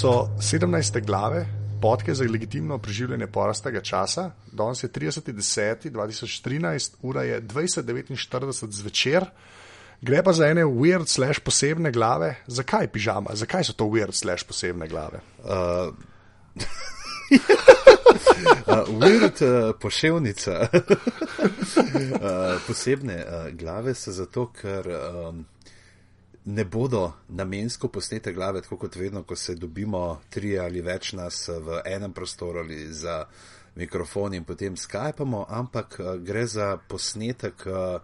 so 17. glave, podke za legitimno preživljanje porastega časa. Danes je 30.10.2013, ura je 20.49 zvečer. Gre pa za ene weird slash posebne glave. Zakaj pižama? Zakaj so to weird slash posebne glave? Uh, uh, weird uh, poševnica. uh, posebne uh, glave so zato, ker. Um, ne bodo namensko posnete glave, tako kot vedno, ko se dobimo tri ali več nas v enem prostoru ali za mikrofon in potem skajpamo, ampak eh, gre za posnetek eh,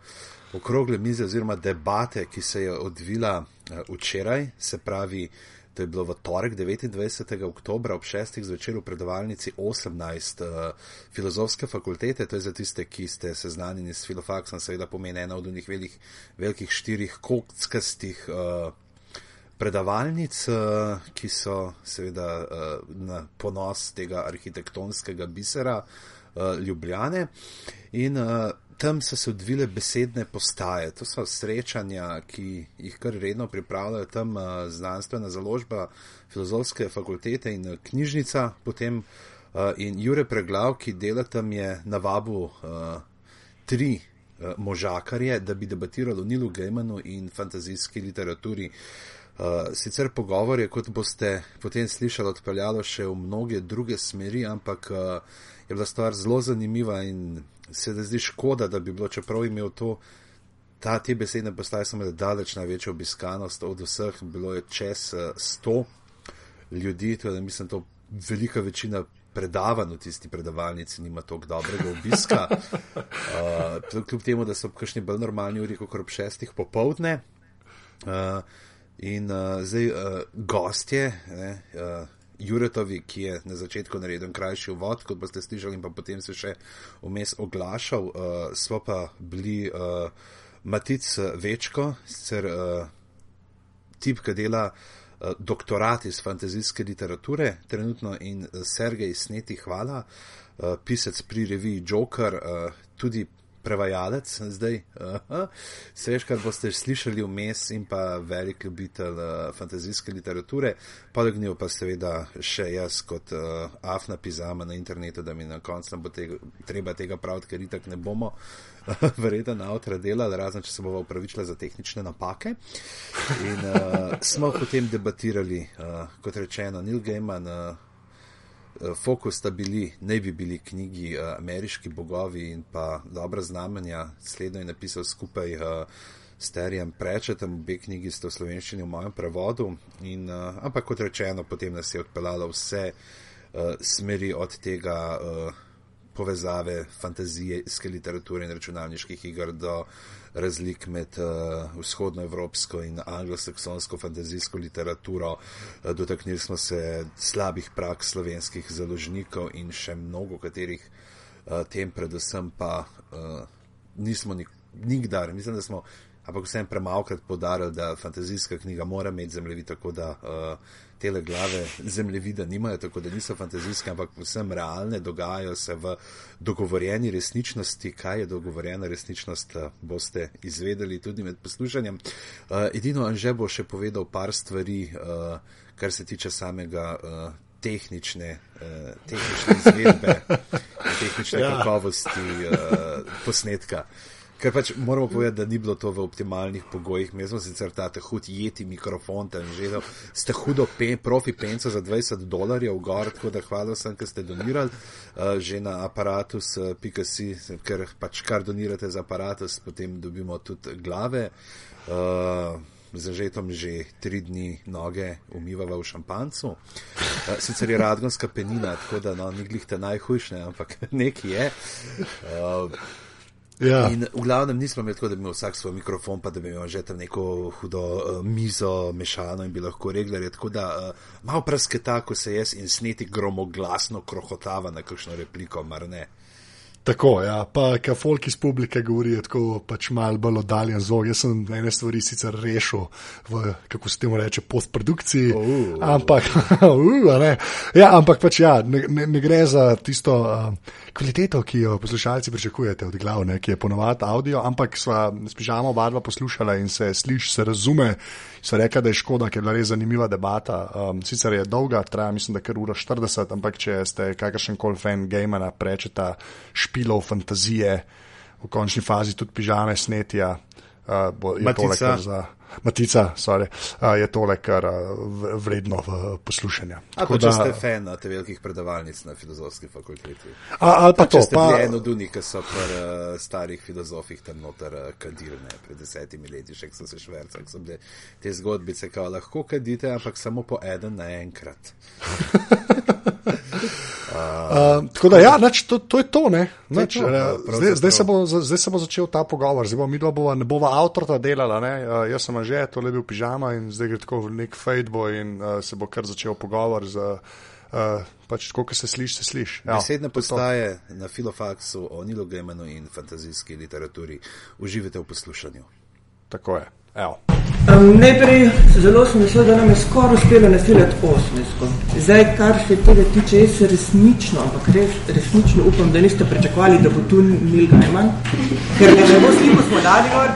okrogle mize oziroma debate, ki se je odvila eh, včeraj, se pravi To je bilo v torek 29. oktober ob 6. zvečer v predavalnici 18 uh, filozofske fakultete. To je za tiste, ki ste seznanjeni s filofaksom, seveda pomeni ena od njih velikih, velikih štirih kockastih uh, predavalnic, uh, ki so seveda uh, na ponos tega arhitektonskega bisera uh, Ljubljane. In, uh, tam so se odvile besedne postaje. To so srečanja, ki jih kar redno pripravljajo tam uh, znanstvena založba filozofske fakultete in uh, knjižnica. Potem, uh, in Jure Preglav, ki dela tam, je navabil uh, tri možakarje, da bi debatirali o Nilu Gaimanu in fantazijski literaturi. Uh, sicer pogovor je, kot boste potem slišali, odpeljalo še v mnoge druge smeri, ampak uh, je bila stvar zelo zanimiva in se da zdi škoda, da bi bilo, čeprav imel to, ta te besedne postaje, samo daleč največjo obiskanost od vseh, bilo je čez uh, sto ljudi, to je, mislim, to velika večina. Predavanj v tisti predavalnici nima tako dobrega obiska. Uh, kljub temu, da so kakšni bolj normalni uri, kot ob šestih popovdne. Uh, in uh, zdaj uh, gostje, ne, uh, Juretovi, ki je na začetku naredil krajši uvod, kot boste slišali, in pa potem se še vmes oglašal, uh, smo pa bili uh, Matic Večko, sicer uh, tip, ki dela uh, doktorat iz fantazijske literature, trenutno in Sergej Sneti, hvala, uh, pisec pri reviji Joker, uh, tudi prevajalec zdaj. Vse veš, kar boste slišali vmes in pa velik ljubitelj uh, fantazijske literature. Poleg njega pa seveda še jaz kot uh, afna pizama na internetu, da mi na koncu bo tega, treba tega praviti, ker itak ne bomo verjetno na avtra delali, razen če se bomo upravičili za tehnične napake. In uh, smo potem debatirali, uh, kot rečeno, Neil Gaiman. Uh, fokus sta bili, ne bi bili knjigi uh, Ameriški bogovi in pa Dobra znamenja, slednjo je napisal skupaj uh, s Terjem Prečetem, obe knjigi sta v slovenščini v mojem prevodu, in, uh, ampak kot rečeno, potem nas je odpeljalo vse uh, smeri od tega uh, povezave fantazije, literature in računalniških iger do uh, razlik med uh, vzhodnoevropsko in anglosaksonsko fantazijsko literaturo. Uh, dotaknili smo se slabih praks slovenskih založnikov in še mnogo katerih uh, tem, predvsem pa uh, nismo nik nikdar, mislim, da smo, ampak vsem premalkrat podarili, da fantazijska knjiga mora imeti zemljevid, tako da uh, tele glave zemljevida nimajo, tako da niso fantazijske, ampak vsem realne, dogajajo se v dogovorjeni resničnosti. Kaj je dogovorjena resničnost, eh, boste izvedeli tudi med poslušanjem. Uh, edino Anže bo še povedal par stvari, uh, kar se tiče samega. Uh, Tehnične, eh, tehnične izvedbe, tehnične ja. kakovosti eh, posnetka. Eh, Ker pač moramo povedati, da ni bilo to v optimalnih pogojih. Mi smo sicer ta hud jeti mikrofon, tam že da ste hudo pe, profi penca za 20 dolarjev gor, tako da hvala vsem, ki ste donirali uh, že na aparatus.si, ker pač kar donirate za aparatus, potem dobimo tudi glave. Uh, Z žetom že tri dni noge umivava v šampancu. Uh, sicer je radgonska penina, tako da no, ni glihte najhujše, ampak nekaj je. Uh, Ja. In v glavnem nismo imeli tako, da bi imel vsak svoj mikrofon, pa da bi imel že tam neko hudo uh, mizo mešano in bi lahko regljali. Tako da uh, malo prasketa, ko se jaz in sneti gromoglasno krohotava na kakšno repliko, mar ne. Tako, ja, pa ka folk iz publike govorijo tako pač malo bolj oddaljen zvok. Jaz sem ene stvari sicer rešil v, kako se temu reče, postprodukciji, uh, ampak, uh, ne. Ja, ampak pač ja, ne, ne, ne gre za tisto uh, kvaliteto, ki jo poslušalci pričakujete od glavne, ki je ponovadi audio, ampak sva s pižamo oba dva poslušala in se sliši, se razume. So rekla, da je škoda, ker je bila res zanimiva debata. Um, sicer je dolga, traja mislim, da kar ura 40, ampak če ste kakršen koli fan gamera, prečeta špilov fantazije, v končni fazi tudi pižame snetja, uh, bo, je Matica. tole kar za. Matica, sorry, je tole kar vredno v poslušanja. A pa če ste fan te velikih predavalnic na filozofski fakulteti. A, ali pa to, Če ste pa, bili en od unih, ki so pri uh, starih filozofih tam noter uh, kadili, ne, pred desetimi leti, še so se švercali, so bile te zgodbice, kao lahko kadite, ampak samo po eden naenkrat. Uh, tako da, ja, nač, to, to je to. Ne? Nač, to, to ja, zdaj, pravzaprav. zdaj, se bo, zdaj se bo začel ta pogovor, zdaj bomo mi dva bova, ne bova avtorta delala. Ne? Uh, jaz sem že, to je bil pižama in zdaj gre tako nek fadebo in uh, se bo kar začel pogovor. Z, uh, pač tako, kot se sliši, se sliši. Ja, Besedne to je to. postaje na filofaksu o Nilu Gemenu in fantazijski literaturi. Uživite v poslušanju. Tako je. Evo. Um, najprej zelo sem vesel, da nam je skoraj uspelo nasiliti osmisko. Zdaj, kar se tega tiče, jaz resnično, ampak res, resnično upam, da niste pričakovali, da bo tu Neil Gaiman, ker ne bo sliko smo dali gor,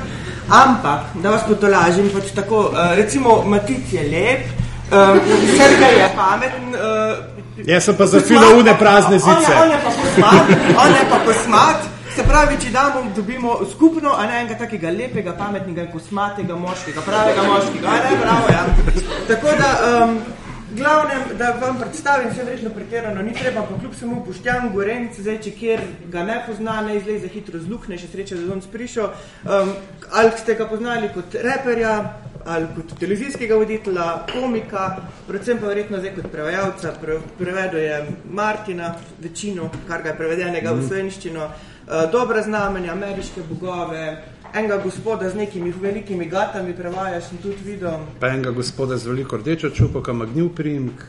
ampak, da vas potolažim, pač tako, uh, recimo, Matic je lep, um, Sergej je pameten, uh, Jaz sem pa za filovne prazne zice. On je, on je pa kosmat, on je pa kosmat. Se pravi, če damo, dobimo skupno, a ne enega takega lepega, pametnega, kosmatega moškega, pravega moškega, a ne, bravo, ja. Tako da, um, glavnem, da vam predstavim, vse verjetno pretirano, ni treba, pa kljub samo puštjan gorenc, zdaj, če kjer ga ne pozna, ne izleze hitro z lukne, še sreče, da je on sprišel, um, ali ste ga poznali kot reperja, ali kot televizijskega voditelja, komika, predvsem pa verjetno zdaj kot prevajalca, pre, prevedel je Martina, večino, kar ga je prevedenega v slovenščino, uh, dobra znamenja, ameriške bogove, enega gospoda z nekimi velikimi gatami prevaja, sem tudi videl. Pa enega gospoda z veliko rdečo čupo, ki ima gnil primk.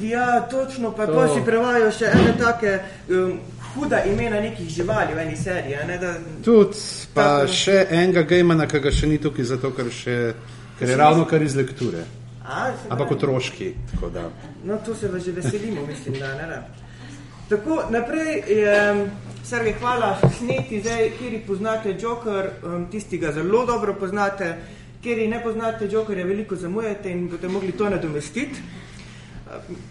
Ja, točno, pa To. to si prevajal še ene take um, huda imena nekih živali v eni seriji, ne da Tudi pa Tako. še enega gejmana, ki ga še ni tukaj, zato ker, še, ker je ravno kar iz lekture. A, Ampak otroški. tako da. No, to se vas že veselimo, mislim, da ne. ne. Tako, naprej je, Sergej, hvala, sneti zdaj, kjer poznate Joker, um, tisti ga zelo dobro poznate, kjer ne poznate Jokerja, veliko zamujate in boste mogli to nadomestiti.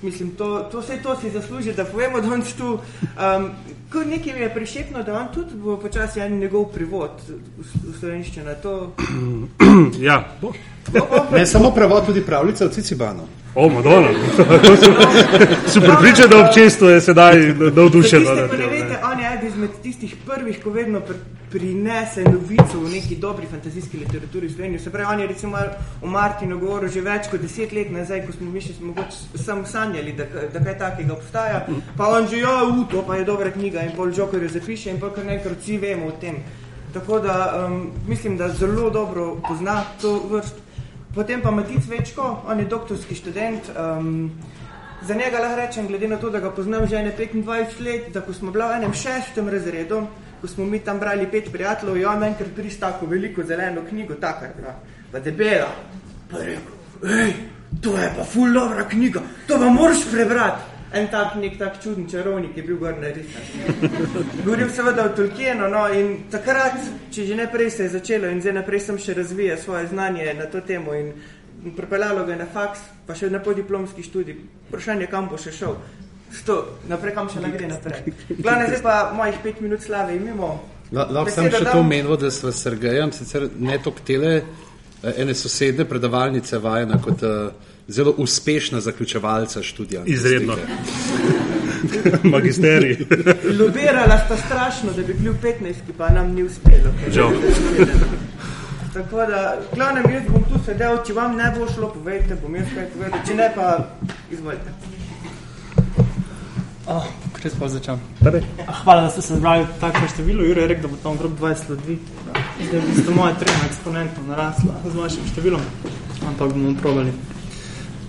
Mislim, to, to vse to si zasluži, da povemo danes tu. Um, ko nekaj mi je prišepno, da on tudi bo počasi en njegov privod v, v slovenščino. To, Ja, bo, bo, Ne samo prevod, tudi pravljica o Cicibanu. o, Madonna. Sem pripričan, da občestvo je sedaj navdušeno. Ki ne veste, on je eden izmed tistih prvih, ko vedno prinese novico v neki dobri fantazijski literaturi v Sloveniji. Se pravi, on je recimo o Martinu govoril že več kot deset let nazaj, ko smo mi še mogoče sam sanjali, da, da kaj takega obstaja. Pa on že, ja, u, to pa je dobra knjiga in pol Jokerju zapiše in pol kar nekaj vsi vemo o tem. Tako da um, mislim, da zelo dobro pozna to vrst. Potem pa Matic Večko, on je doktorski študent. Um, Za njega lahko rečem, glede na to, da ga poznam že ene 25 let, da ko smo bili v enem šestem razredu, ko smo mi tam brali pet prijateljev, je on enkrat prišel tako veliko zeleno knjigo, taka je bila, pa debela. Pa je rekel, hej, to je pa ful dobra knjiga, to pa moraš prebrati. En tak nek tak čuden čarovnik je bil gor narisan. Govorim seveda o Tolkienu, no, in takrat, če že ne prej se je začelo in zdaj naprej sem še razvija svoje znanje na to temo in pripeljalo ga na faks, pa še na podiplomski študij. Vprašanje, kam bo še šel. Sto, naprej, kam še ne gre naprej. Glavne, zdaj pa mojih pet minut slave imamo. La- Lahko sem še to omenil, da smo s Sergejem sicer ne tok tele, eh, ene sosedne predavalnice vajena kot uh, zelo uspešna zaključevalca študija. Izredno. Magisterij. Lobirala sta strašno, da bi bil 15, pa nam ni uspelo. Žal. Tako da, glavnem, jaz bom tu sedel, če vam ne bo šlo, povejte, bom jaz kaj povedal, če ne pa izvolite. Oh, Kje pa začem? Hvala, da ste se zbrali tako število. Jure je rekel, da bo tam okrog 20 ljudi. Zdaj v bistvu moja trema eksponentno narasla z vašim številom. Ampak bomo probali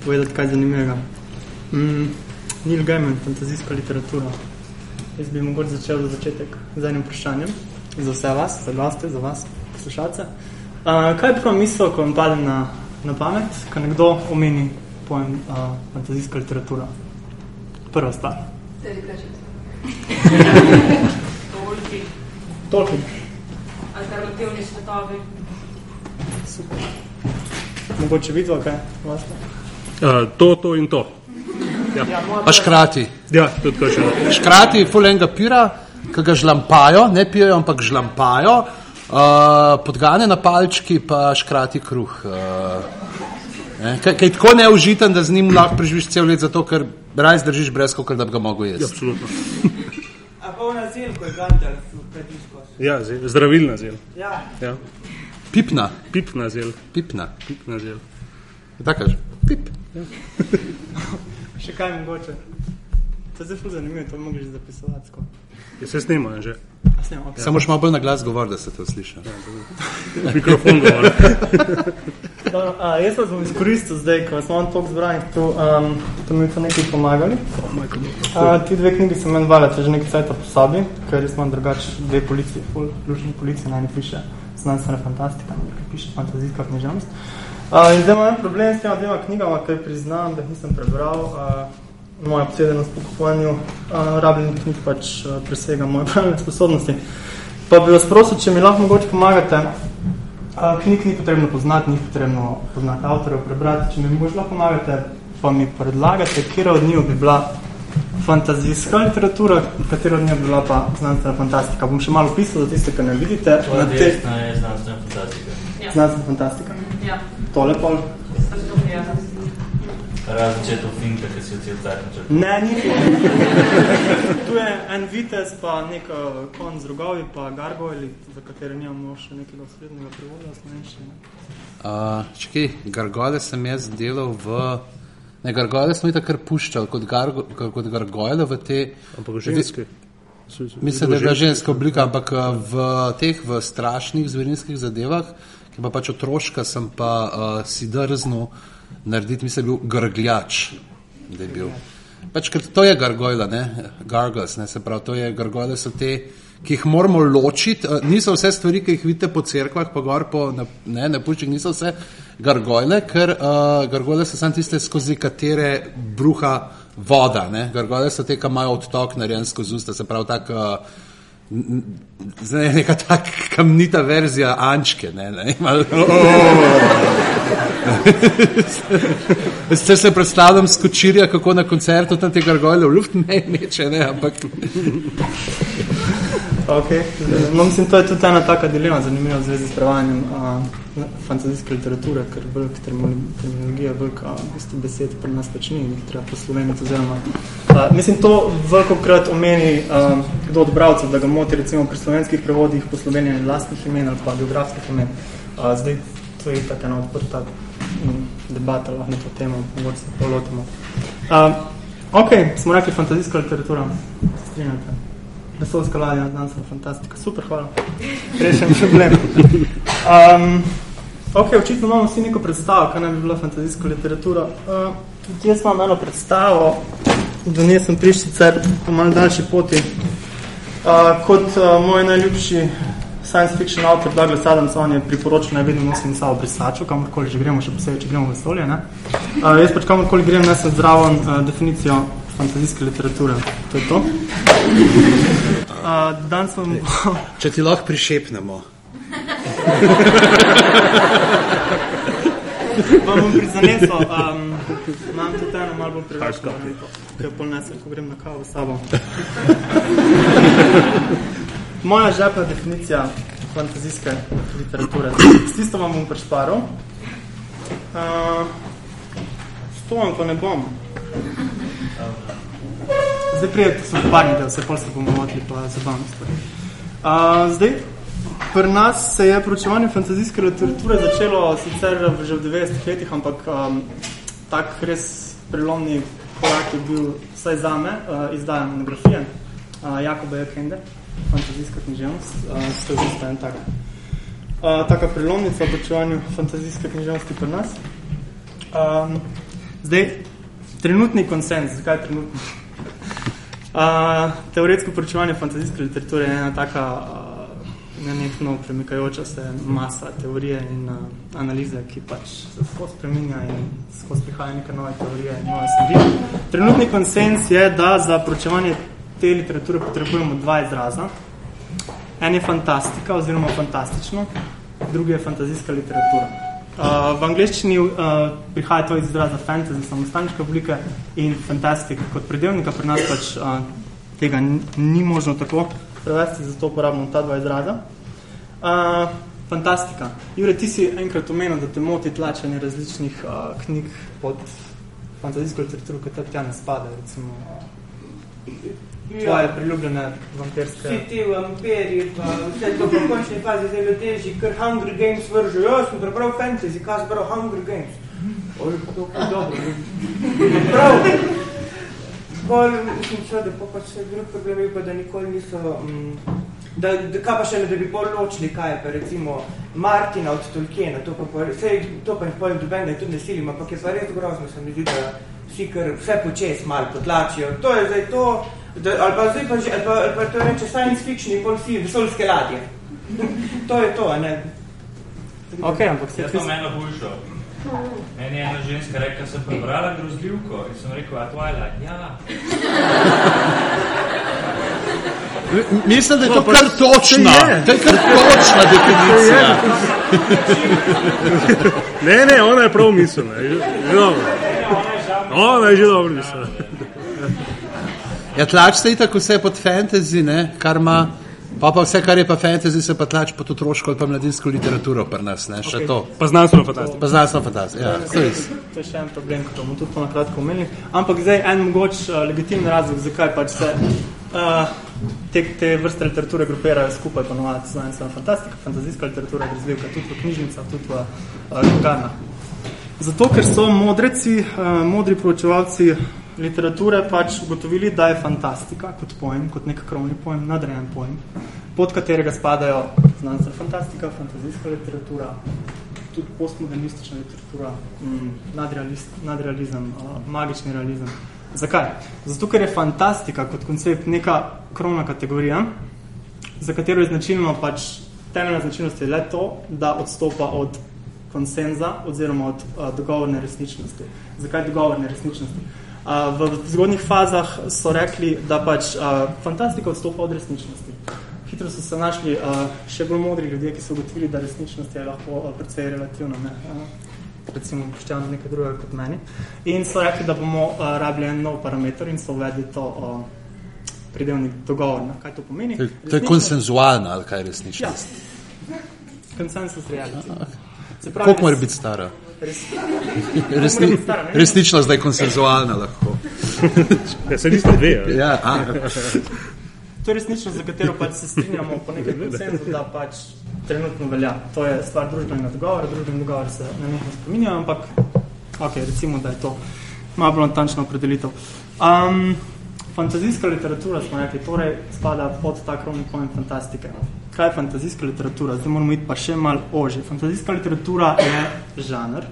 povedati kaj zanimivega. Mm, Neil Gaiman, fantazijska literatura. Jaz bi mogoče začel za začetek z enim vprašanjem za vse vas, za goste, za vas, poslušalce. Uh, kaj je prva misel, ko vam pade na, na pamet, ko nekdo omeni pojem uh, fantazijska literatura? Prva stvar. Tolkien. Tolkien. Alternativni svetovi. Super. Mogoče vidva, kaj vas? Uh, to, to in to. Ja, moja Pa škrati. Ja, tudi kaj še. Škrati fulenga pira, ki ga žlampajo, ne pijejo, ampak žlampajo. Uh, podgane na palčki, pa škrati kruh. Uh, ne, kaj, kaj je tako neužiten, da z njim lahko preživiš cel let, zato ker raj zdržiš brez, kot da bi ga mogel jesti. Absolutno. A pa v nazil, ko je Gandalf predisko. Ja, zel, zdravilna zel. Ja, Ja. Pipna, Pipna zel. pipna. Pipna zel. Tako kaže. Pip. Še kaj mogoče? To je zelo zanimivo, to že zapisovati. Sko. Je se snima že. Okay. Samo še malo bolj na glas govor, da se to sliši. Mikrofon govori. A, jaz vas bom izkoristil zdaj, ko smo vam toliko zbrani, tu, um, to mi to nekaj pomagali. A, ti dve knjigi sem meni valjati že nekaj cajta po sobi, ker res imam drugače dve policije, ful, lušni policije, naj ne piše znanstvena fantastika, nekaj piše fantazijska književnost. A, in zdaj imam problem s tema dvema knjigama, ker priznam, da jih nisem prebral. A, moja obsedenost po kupovanju a, rabljenih knjig pač a, presega moje pravne sposobnosti. Pa bi vas prosil, če mi lahko mogoče pomagate, A, knjig ni potrebno poznati, ni potrebno poznati avtorjev, prebrati. Če mi mogoče lahko pomagate, pa mi predlagate, katera od njih bi bila fantazijska literatura, katera od njih bi bila pa znanstvena fantastika. Bom še malo pisal za tiste, ki ne vidite. Tvoja Na te- desna je znanstvena fantastika. Ja. Znanstvena fantastika. Ja, Tole pol. to je. Razen če je to finka, ki si jo cel cajt načrtoval. Ne, ni to. tu je en vitez, pa nek uh, kon z rogovi, pa gargoyli, za katere nimamo še nekega srednjega prevoda v slovenščini. Uh, čekaj, gargole sem jaz delal v. Ne, gargole smo jih takrat puščali kot, gargo, kot gargole v te. Ampak ženske. Mislim, da je bila ženska oblika, ampak v teh v strašnih zverinskih zadevah, ki pa pač otroška, sem pa uh, si drznil narediti, mislim, bil grgljač. Bil. Pač, to je gargojla, ne, gargles, ne, se pravi, to je gargole so te, ki jih moramo ločiti. Uh, niso vse stvari, ki jih vidite po cerkvah, pa gor po, na, ne, niso vse gargojle, ker uh, gargole so samo tiste, skozi katere bruha voda. Ne? Gargole so te, ki imajo odtok narejen skozi usta, se pravi, tak, uh, zdaj je neka tak kamnita verzija Ančke. Ne, ne, mal, Ste se predstavljam skočirja, kako na koncertu tam te gargole v luft ne meče, ne, ampak Okay. No, mislim, to je tudi ena taka dilema zanimiva v zvezi s prevajanjem uh, fantazijske literature, ker veliko terminologija, veliko v bistvu besed pri nas pač ni, jih treba posloveniti oziroma. Uh, mislim, to veliko krat omeni uh, kdo od bravcev, da ga moti recimo pri slovenskih prevodih poslovenjanje lastnih imen ali pa geografskih imen. Uh, zdaj, to je tako ena odprta mm, debata lahko na to temo, mogoče se polotimo. Uh, ok, smo rekli fantazijska literatura, se strinjate? Vesolska ladja, znanstvena fantastika. Super, hvala. Rešen problem. Um, ok, očitno imamo vsi neko predstavo, kaj naj bi bila fantazijska literatura. Uh, tudi jaz imam eno predstavo, do nje sem prišel sicer po malo daljši poti. Uh, kot uh, moj najljubši science fiction autor Douglas Adams, on je priporočil, naj vedno nosim sabo brisačo, kamorkoli že gremo, še posebej, če gremo v vesolje. Ne? Uh, jaz pač kamorkoli grem, nesem zdravo uh, definicijo fantazijske literature. To je to. Uh, danes vam bo... če ti lahko prišepnemo. vam bom prizanesel. Um, imam tudi eno malo bolj ki jo pol nesem, ko grem na kavo s sabo. Moja žepna definicija fantazijske literature. S tisto vam bom prešparil. Uh, s to vam pa ne bom. Zdaj prijete so parni del, se pol se bomo motili pa zabavno stvari. Uh, zdaj, pri nas se je poročevanje fantazijske literature začelo sicer že v 90 letih, ampak um, tak res prelomni korak je bil vsaj zame, uh, izdaja monografije uh, Jakoba Jekende, fantazijska književnost, uh, to je zista en tak. Uh, taka prelomnica v poročevanju fantazijske književnosti pri nas. Um, zdaj, trenutni konsens, zakaj trenutni? Uh, teoretsko poročevanje fantazijske literature je ena taka uh, nenehno premikajoča se masa teorije in uh, analize, ki pač se skozi spreminja in skozi prihaja neka nove teorije in nove smeri. Trenutni konsens je, da za poročevanje te literature potrebujemo dva izraza. En je fantastika oziroma fantastično, drugi je fantazijska literatura. Uh, v angleščini uh, prihaja to iz izraza fantasy, samostanička oblika in fantastic kot predelnika, pri nas pač uh, tega ni, možno tako prevesti, zato uporabljamo ta dva izraza. Uh, fantastika. Jure, ti si enkrat omenil, da te moti tlačenje različnih uh, knjig pod fantazijsko literaturo, ki te tja ne spade, recimo tvoje priljubljene vampirske... Vsi ti vampiri, pa vse to po končni fazi zelo teži, ker Hunger Games vržu. Jaz sem prebral fantasy, kaj sem prebral Hunger Games. Oj, to je dobro. Prav. Bolj, mislim, čo, da pa pač drug problem je pa, da nikoli niso... Mm, da, da, kaj pa še ne, da bi bolj ločili, kaj je pa recimo Martina od Tolkiena, to pa, pa, sej, to pa jih pojem doben, da je tudi ne silim, ampak je pa res grozno, se mi zdi, da vsi kar vse počes malo potlačijo. To je zdaj to, da, ali pa zdaj pa, že, ali pa, ali pa to reče science fiction in bolj vsi vesoljske ladje. to je to, a ne? Ok, ampak se Jaz imam eno boljšo. Meni je ena ženska rekla, sem prebrala grozljivko in sem rekel, a Twilight, ja. Mislim, da je to kar točna. To je kar točna definicija. Ne, ne, ona je prav mislila. je je dobro. Ona je že dobro mislila. Ja, tlač se itak vse pod fantasy, ne, kar ima, pa pa vse, kar je pa fantasy, se pa tlač pod otroško ali pa mladinsko literaturo pri nas, ne, okay. to. Pa znanstveno fantastično. Pa znanstveno fantastično, ja, to je. To je še en problem, ki bomo tudi na kratko omenili. Ampak zdaj en mogoč uh, legitimen razlog, zakaj pač se uh, te, te vrste literature grupirajo skupaj, ponovadi znanstvena fantastika, fantazijska literatura, grozljivka, tudi v knjižnicah, tudi v uh, knjigarnah. Zato, ker so modreci, uh, modri proučevalci literature pač ugotovili, da je fantastika kot pojem, kot nek krovni pojem, nadrejen pojem, pod katerega spadajo znanstvena fantastika, fantazijska literatura, tudi postmodernistična literatura, mm, nadrealist, nadrealizem, magični realizem. Zakaj? Zato, ker je fantastika kot koncept neka krovna kategorija, za katero je značilno pač temeljna značilnost je le to, da odstopa od konsenza oziroma od uh, dogovorne resničnosti. Zakaj dogovorne resničnosti? V zgodnjih fazah so rekli, da pač uh, fantastika odstopa od resničnosti. Hitro so se našli uh, še bolj modri ljudje, ki so ugotovili, da resničnost je lahko precej relativna. Ne? Recimo poštevno nekaj drugega kot meni. In so rekli, da bomo uh, rabili en nov parameter in so uvedli to uh, pridevnik dogovorna. Kaj to pomeni? To je, to je konsenzualna ali kaj je resničnost. Ja. Consensus reality. Se Koliko mora biti stara? Res, Resni, da je konsenzualna lahko. Ja, se niste dve, ali? Ja, a, To je resničnost, za katero pač se strinjamo po nekem konsenzu, da pač trenutno velja. To je stvar družbenega dogovora, družbeni dogovor se na nekaj spominjajo, ampak ok, recimo, da je to malo bolj natančno opredelitev. Um, fantazijska literatura, smo rekli, torej spada pod ta krovni pojem fantastike. Kaj je fantazijska literatura? Zdaj moramo iti pa še malo ožje. Fantazijska literatura je žanr,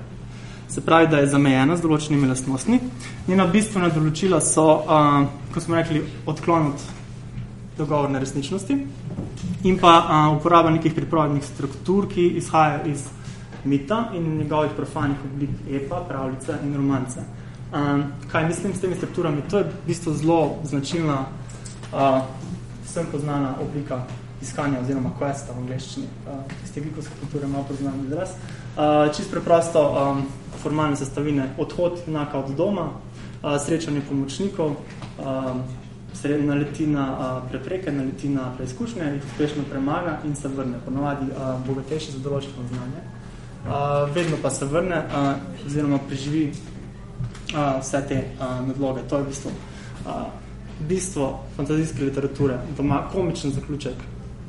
se pravi, da je zamejena z določenimi lastnostmi. Njena bistvena določila so, uh, ko smo rekli, odklon od dogovorne resničnosti in pa uh, uporaba nekih pripravljenih struktur, ki izhajajo iz mita in njegovih profanih oblik epa, pravljice in romance. Um, kaj mislim s temi strukturami? To je v bistvu zelo značilna, uh, vsem poznana oblika iskanja oziroma questa v angleščini. Uh, tiste gikovske kulture malo poznam izraz. Uh, čist preprosto um, formalne sestavine odhod junaka od doma, uh, srečanje pomočnikov, um, sred, naleti na uh, prepreke, naleti na preizkušnje, jih uspešno premaga in se vrne. Ponovadi uh, bogatejši za določeno znanje. Uh, vedno pa se vrne uh, oziroma preživi uh, vse te uh, nadloge. To je v bistvu uh, bistvo fantazijske literature, da ima komičen zaključek.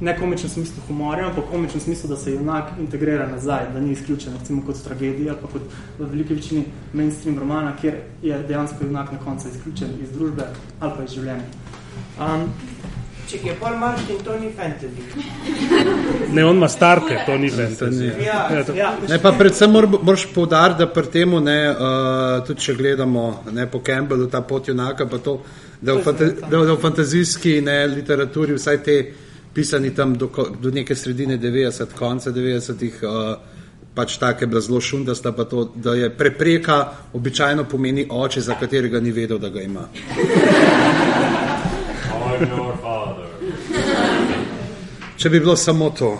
Ne komičen smislu humorja, ampak komičen smislu, da se junak integrira nazaj, da ni izključen, recimo kot tragedija, ali pa kot v veliki večini mainstream romana, kjer je dejansko junak na koncu izključen iz družbe ali pa iz življenja. Um, Če je pol Martin, to ni fantasy. Ne, on ima starke, to ni fantasy. Ja, Ja, to- ja. Ne, pa predvsem mor- moraš poudariti, da pri tem, uh, tudi če gledamo ne, po Campbellu, ta pot junaka, pa to, da v, fanta da v fantazijski ne, literaturi vsaj te pisani tam do, do neke sredine 90, konca 90-ih, uh, pač take bila zelo šundasta, pa to, da je prepreka običajno pomeni oče, za katerega ni vedel, da ga ima. Če bi bilo samo to.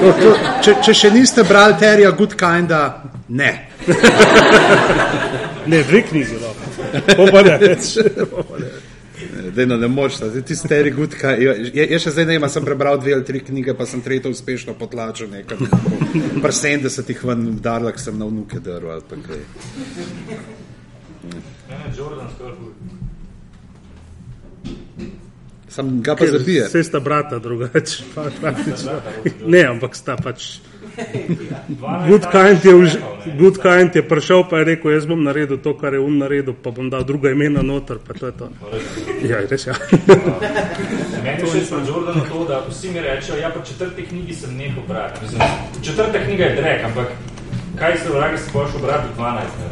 to, to če, če še niste brali Terija Good Kinda, ne. Ne, dve knjigi. To pa ne več. Dejno, ne moreš, da ti stari gutka. Jaz še zdaj ne a sem prebral dve ali tri knjige, pa sem tretjo uspešno potlačil nekaj. Pri 70-ih ven darla, ki sem na vnuke drl ali pa kaj. Jordan. Sam ga pa zabije. Vse sta brata drugače. pa praktično. Ne, ampak sta pač. Good kind, je, už, good kind je prišel pa je rekel, jaz bom naredil to, kar je on naredil, pa bom dal druga imena noter, pa to je to. Ja, res ja. Meni je všeč pri Jordanu to, da vsi mi rečejo, ja, po četrti knjigi sem nehal brati. Mislim, četrta knjiga je drek, ampak kaj se vragi si boš brati v 12? Ne?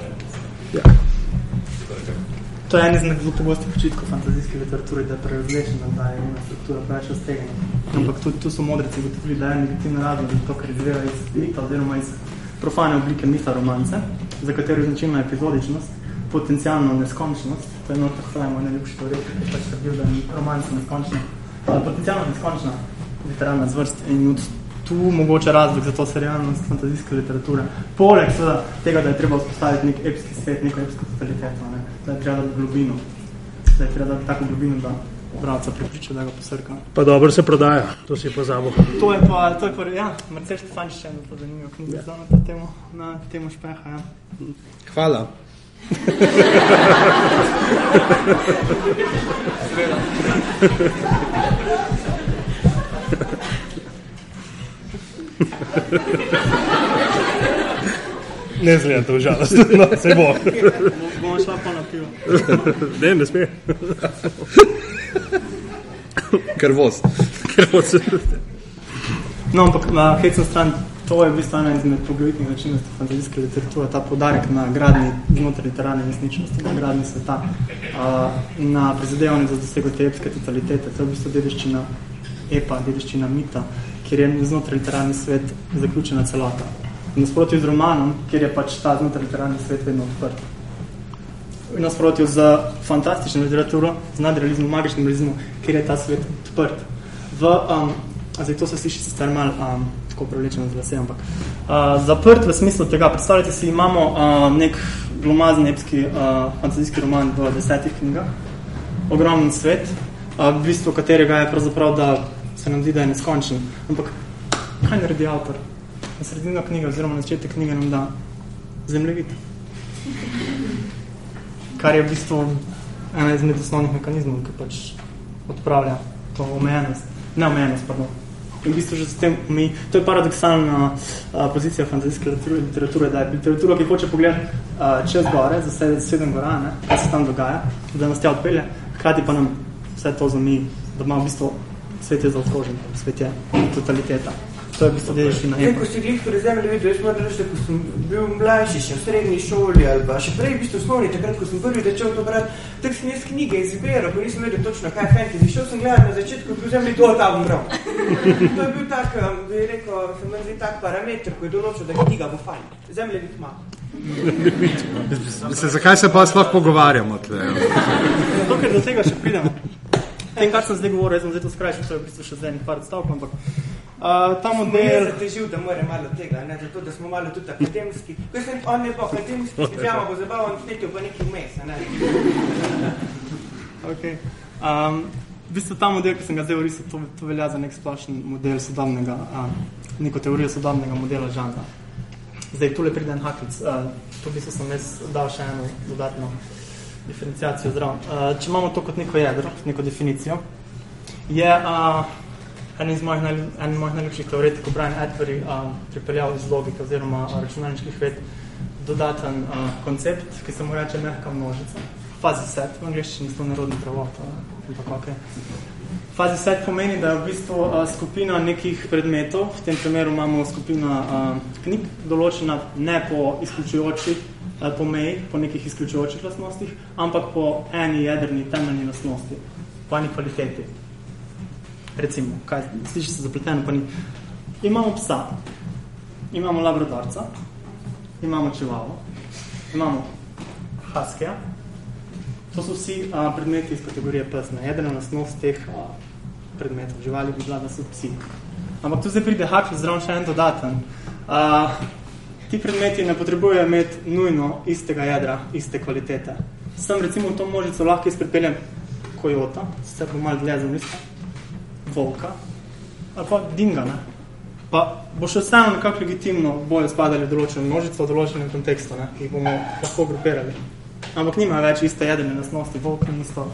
Ja. To je en izmed zelo pogostih očitkov fantazijske literature, da je prerazlečena, da je njena struktura preveč raztegnjena. Ampak tudi tu so modrici ugotovili, da je en legitimni razlog, zato ker izvira iz mita oziroma iz profane oblike mita romance, za katero je značilna epizodičnost, potencijalno neskončnost, to je nota Hraj, moj najljubši teoretik, ki je pač trdil, da je romanca neskončna, ali potencijalno neskončna literarna zvrst in od tu mogoče razlog za to serialnost fantazijske literature. Poleg seveda tega, da je treba vzpostaviti nek epski svet, neko epsko totaliteto, ne? Da je treba dati globino, da je treba dati tako globino, da bralca pripriča, da ga posrka. Pa dobro se prodaja, to si pa zabo. To je pa, to je pa, ja, Marcel Štefančič je eno pa zanimivo knjigo izdal na to temo, na temo špeha, ja. Hvala. Ne zgleda to žalost, no, se bo. Bomo šla pa na pivo. Ne, ne sme. Krvost. Se... No, ampak na hecno stran, to je v bistvu ena izmed poglavitnih značilnosti fantazijske literature, ta podarek na gradni znotraj literarne resničnosti, na gradni sveta, a, na prizadevanju za dosego te epske totalitete, to je v bistvu dediščina epa, dediščina mita, kjer je znotraj literarni svet zaključena celota. V nasprotju z romanom, kjer je pač ta znotraj literarni svet vedno odprt. V nasprotju z fantastično literaturo, z nadrealizmom, magičnim realizmom, kjer je ta svet odprt. V, um, zdaj to se sliši sicer malo um, tako prevlečeno z lase, ampak uh, zaprt v smislu tega, predstavljajte si, imamo uh, nek glomazen epski uh, fantazijski roman v desetih knjigah, ogromen svet, uh, v bistvu katerega je pravzaprav, da se nam zdi, da je neskončen. Ampak kaj naredi avtor? Na sredino knjige oziroma na začetek knjige nam da zemljevid kar je v bistvu ena izmed osnovnih mehanizmov, ki pač odpravlja to omejenost, neomejenost, pardon. In v bistvu že s tem mi, to je paradoksalna a, pozicija fantazijske literature, da je literatura, ki hoče pogledati a, čez gore, za sedem, sedem gora, ne, kaj se tam dogaja, da nas tja odpelje, hkrati pa nam vse to zami, da ima v bistvu svet je zaokrožen, svet je totaliteta. To je v bistvu dediščina. Zdaj, ko si glih pri zemlji videl, jaz moram reči, da ko sem bil mlajši, še v srednji šoli ali pa še prej v bistvu osnovni, takrat, ko sem prvi začel to brati, tako sem jaz knjige izbiral, ko nisem vedel točno, kaj je fantasy. Šel sem gledati na začetku, ko zemlji to ta bom bral. To je bil tak, bi rekel, se meni zdi tak parameter, ko je določil, da knjiga bo fajn. Zemlje bi ima. Se, zakaj se pa sploh pogovarjamo tle? Zato, ker do tega še pridemo. Tem, kar sem zdaj govoril, jaz sem zdaj to skrajšal, to je v bistvu še zdaj par stavkov, ampak uh, ta Model je težil, da more malo tega, ne, zato da smo malo tudi akademski. Ko sem, on je pa akademski, pijama bo zabavan, snetil pa neki vmes, ne. Okay. Um, v bistvu ta model, ki sem ga zdaj orisal, to, to velja za nek splošen model sodobnega, um, neko teorijo sodobnega modela žanra. Zdaj, tule pride en haklic, uh, tu v bistvu sem jaz dal še eno dodatno diferencijacijo zdrav. Uh, če imamo to kot neko jedro, neko definicijo, je uh, en iz mojih, najlj, en mojih najljubših teoretikov, Brian Atbury, uh, pripeljal iz logike oziroma računalniških ved dodaten uh, koncept, ki se mu reče mehka množica. Fuzzy set, v angliščini to narodni prevod, uh, ampak ok. Fazi set pomeni, da je v bistvu uh, skupina nekih predmetov, v tem primeru imamo skupina uh, knjig, določena ne po izključujočih, uh, po meji, po nekih izključujočih lastnostih, ampak po eni jedrni temeljni lastnosti, po eni kvaliteti. Recimo, kaj, sliši se zapleteno, pa ni. Imamo psa, imamo labradorca, imamo čevalo, imamo huskyja, To so vsi a, predmeti iz kategorije pes. Jedena lastnost teh a, predmetov živali bi bila, da so psi. Ampak tu zdaj pride hakl zraven še en dodaten. A, ti predmeti ne potrebujejo imeti nujno istega jedra, iste kvalitete. Sem recimo v to možico lahko izprepeljem kojota, sicer bo malo dlje zamislil, volka, ali pa dinga, ne? Pa bo še vseeno nekako legitimno bojo spadali v določeno množico, v določenem kontekstu, ne? ki jih bomo lahko grupirali. Ampak nima več iste jedene lastnosti, volk ni isto,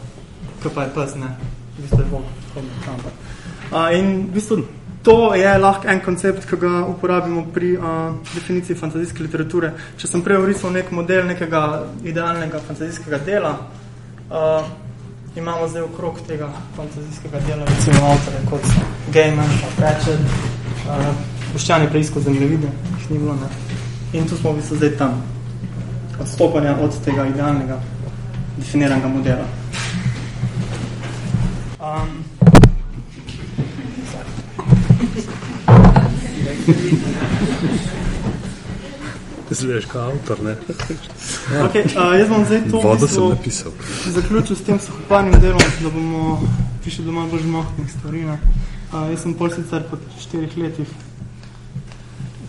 kot pa je pes, ne. V bistvu je volk, ampak. Uh, in v bistvu to je lahko en koncept, ki ga uporabimo pri uh, definiciji fantazijske literature. Če sem prej orisal nek model nekega idealnega fantazijskega dela, uh, imamo zdaj okrog tega fantazijskega dela recimo avtore kot so Gaiman, Pratchett, uh, Boščan je preiskal zemljevide, jih ni bilo, ne. In tu smo v bistvu zdaj tam odstopanja od tega idealnega definiranega modela. Um, Veš, kot avtor, ne? okay, uh, jaz bom zdaj to Vodo v sem napisal. zaključil s tem suhoparnim delom, da bomo prišli do malo bolj žmohtnih stvari. Ne? Uh, jaz sem pol sicer po štirih letih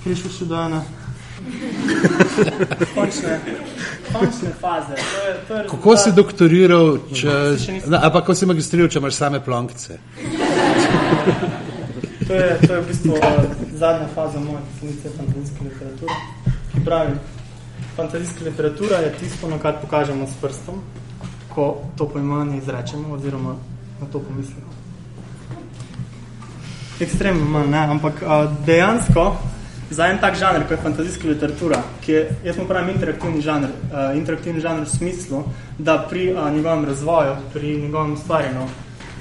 prišel še do ene končne, končne faze. To je, to je Kako si doktoriral, če, ne, ali pa kako si magistriral, če imaš same plonkice? To je, to je v bistvu uh, zadnja faza moje definicije fantazijske literature, ki pravi, fantazijska literatura je tisto, na kar pokažemo s prstom, ko to pojmanje izrečemo oziroma na to pomislimo. Ekstremno manj, ne, ampak uh, dejansko za en tak žanr, kot je fantazijska literatura, ki je, jaz mu pravim, interaktivni žanr, uh, interaktivni žanr v smislu, da pri uh, njegovem razvoju, pri njegovem ustvarjanju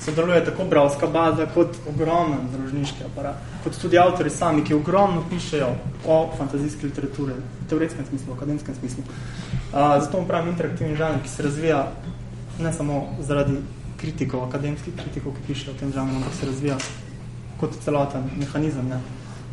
sodeluje tako bralska baza, kot ogromen založniški aparat, kot tudi avtori sami, ki ogromno pišejo o fantazijski literaturi, v teoretskem smislu, v akademskem smislu. Zato mu pravim interaktivni žanr, ki se razvija ne samo zaradi kritikov, akademskih kritikov, ki pišejo o tem žanru, ampak se razvija kot celoten mehanizem. Ne?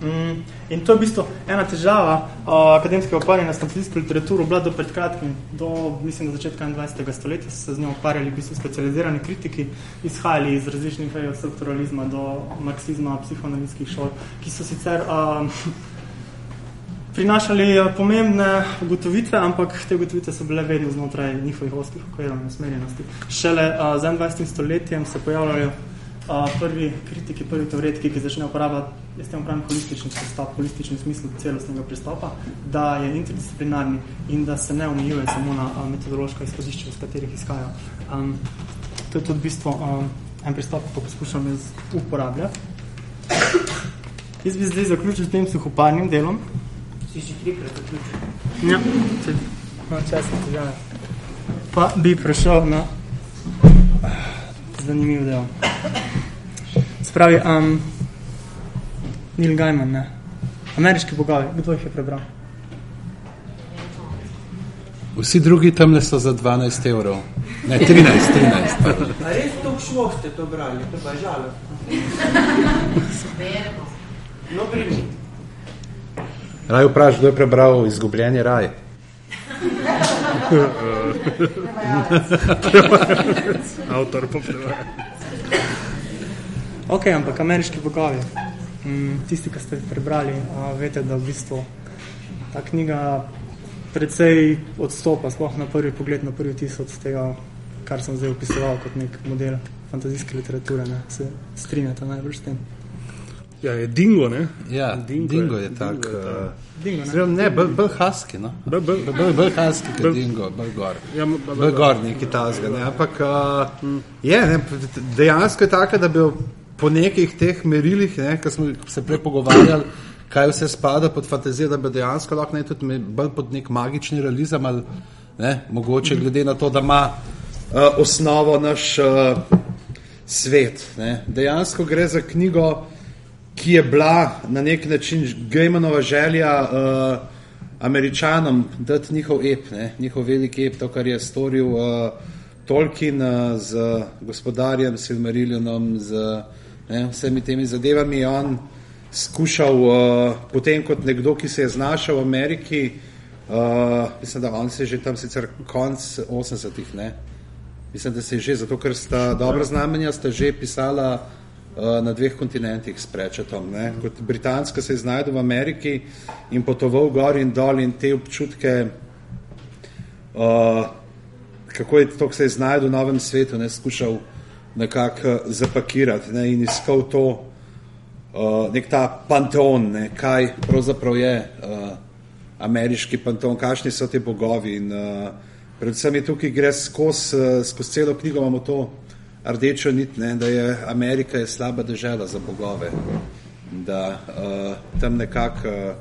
Mm, in to je v bistvu ena težava uh, akademskega ukvarjanja s fantazijsko literaturo, bila do pred kratkim, do mislim, do začetka 21. stoletja so se z njo ukvarjali v bistvu specializirani kritiki, izhajali iz različnih vej od strukturalizma do marksizma, psihoanalitskih šol, ki so sicer uh, prinašali pomembne ugotovitve, ampak te ugotovitve so bile vedno znotraj njihovih oskih okvirov in usmerjenosti. Šele uh, z 21. stoletjem se pojavljajo uh, prvi kritiki, prvi teoretiki, ki začnejo uporabljati, jaz tem pravim, holistični pristop, holistični smislu celostnega pristopa, da je interdisciplinarni in da se ne omejuje samo na uh, metodološka izhodišča, iz katerih izhajajo. Um, to je tudi v bistvu um, en pristop, ki poskušam jaz uporabljati. Jaz bi zdaj zaključil s tem suhoparnim delom. Si si trikrat zaključil. Ja, če no, časa težave. Pa bi prešel na zanimiv del. Spravi, um, Neil Gaiman, ne. Ameriški bogovi, kdo jih je prebral? Vsi drugi tamle so za 12 evrov. Ne, 13, 13. A res toliko šlo ste to brali? To pa je žalo. No, primi. Raj vpraš, kdo je prebral Izgubljeni raj? Avtor pa prevaja. Ok, ampak ameriški bogovi. Mm, tisti, ki ste prebrali, a, vete, da v bistvu ta knjiga precej odstopa, sploh na prvi pogled, na prvi tis od tega, kar sem zdaj opisoval kot nek model fantazijske literature. Ne? Se strinjate najbolj s tem? Ja, je dingo, ne? Ja, Dingo dingo, je- je tak. dingo je tak. uh, Dingo, ne? Oziroma, ne, bolj bolj husky, no. Bolj- bolj- Bolj bolj husky, kot dingo, bolj gor. Ja, Bolj gor neki tazga, ne. Ampak uh, je, ne, dejansko je tako, da bi po nekih teh merilih, ne, ko smo se prej pogovarjali, kaj vse spada pod fantazijo, da bi dejansko lahko ne tudi bolj pod nek magični realizem ali ne, mogoče glede na to, da ima uh, osnovo naš uh, svet. Ne. Dejansko gre za knjigo, ki je bila na nek način Gejmanova želja uh, američanom dati njihov ep, ne, njihov veliki ep, to, kar je storil uh, Tolkien uh, z gospodarjem Silmarillionom, z ne, vsemi temi zadevami. On skušal, uh, potem kot nekdo, ki se je znašel v Ameriki, uh, mislim, da on se je že tam sicer konc 80-ih, ne, mislim, da se je že, zato ker sta dobra znamenja, sta že pisala na dveh kontinentih s prečetom. Ne. Kot britanska se je znajdel v Ameriki in potoval gor in dol in te občutke, uh, kako je to, se je znajdel v novem svetu, ne, skušal nekako zapakirati ne, in iskal to, uh, nek ta panteon, ne, kaj pravzaprav je uh, ameriški panteon, kakšni so ti bogovi. In, uh, predvsem je tukaj gre skozi uh, skoz celo knjigo, imamo to rdečo nit, ne, da je Amerika je slaba država za bogove, da uh, tam nekako uh,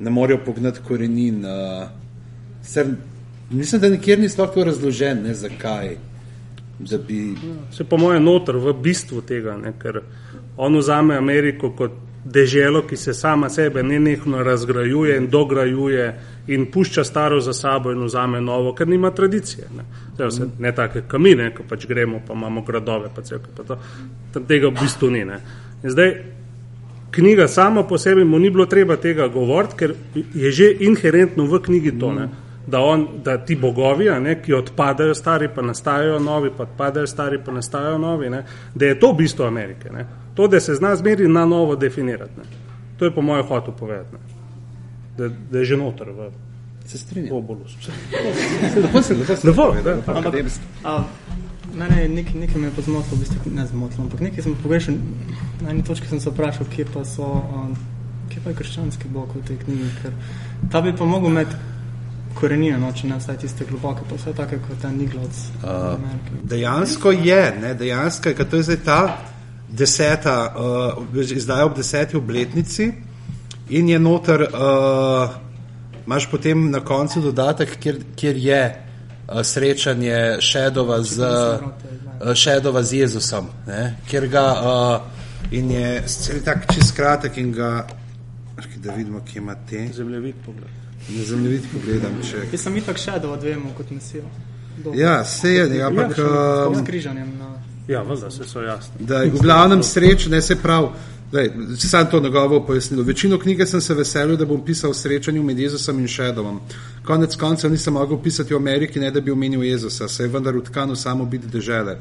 ne morejo pognati korenin. Uh, ser, mislim, da nikjer ni sploh razložen, ne, zakaj. Da bi... Se po mojem noter v bistvu tega, ne, ker on vzame Ameriko kot deželo, ki se sama sebe nenehno razgrajuje in dograjuje in pušča staro za sabo in vzame novo, ker nima tradicije. Ne, Zdaj, vse, ne take kamine, ko pač gremo, pa imamo gradove, pa cel, pa to, tega v bistvu ni. Ne. In zdaj, knjiga sama po sebi mu ni bilo treba tega govoriti, ker je že inherentno v knjigi to. Ne. Da, on, da ti bogovi, ne, ki odpadajo stari, pa nastajajo novi, pa odpadajo stari, pa nastajajo novi, ne, da je to bistvo Amerike. Ne. To, da se zna zmeri na novo definirati. Ne. To je po mojem hotu povedati. Ne. Da, da je že noter v Se strinjam. obolusu. Lepo se, lepo se. Lepo, da. Akademsko. A, mene je nekaj, nekaj me je pa zmotilo, v bistvu ne zmotilo, ampak nekaj sem pogrešal. Na eni točki sem se vprašal, kje pa so, um, kje pa je krščanski bog v tej knjigi, ker ta bi pa mogel imeti korenine, no, če ne vsaj tiste globoke, pa vse take kot ta nigloc. Uh, dejansko je, ne, dejansko je, ker to je zdaj ta deseta, uh, izdaja ob deseti obletnici in je noter, uh, imaš potem na koncu dodatek, kjer, kjer je uh, srečanje Šedova z, uh, Šedova z Jezusom, ne, kjer ga uh, in je cel tak čist kratek in ga, da vidimo, kje ima te. Zemljevid pogled. Na zemljevid pogledam, če. Jaz sem itak še do dvemo kot mesijo. Ja, se je, ne, ampak. S Um, križanjem na... Ja, vda, se so jasni. da v glavnem sreč, ne se prav. Daj, sam to njegovo pojasnilo. Večino knjige sem se veselil, da bom pisal o srečanju med Jezusom in Šedovom. Konec koncev nisem mogel pisati o Ameriki, ne da bi omenil Jezusa, se je vendar utkan v samo biti dežele.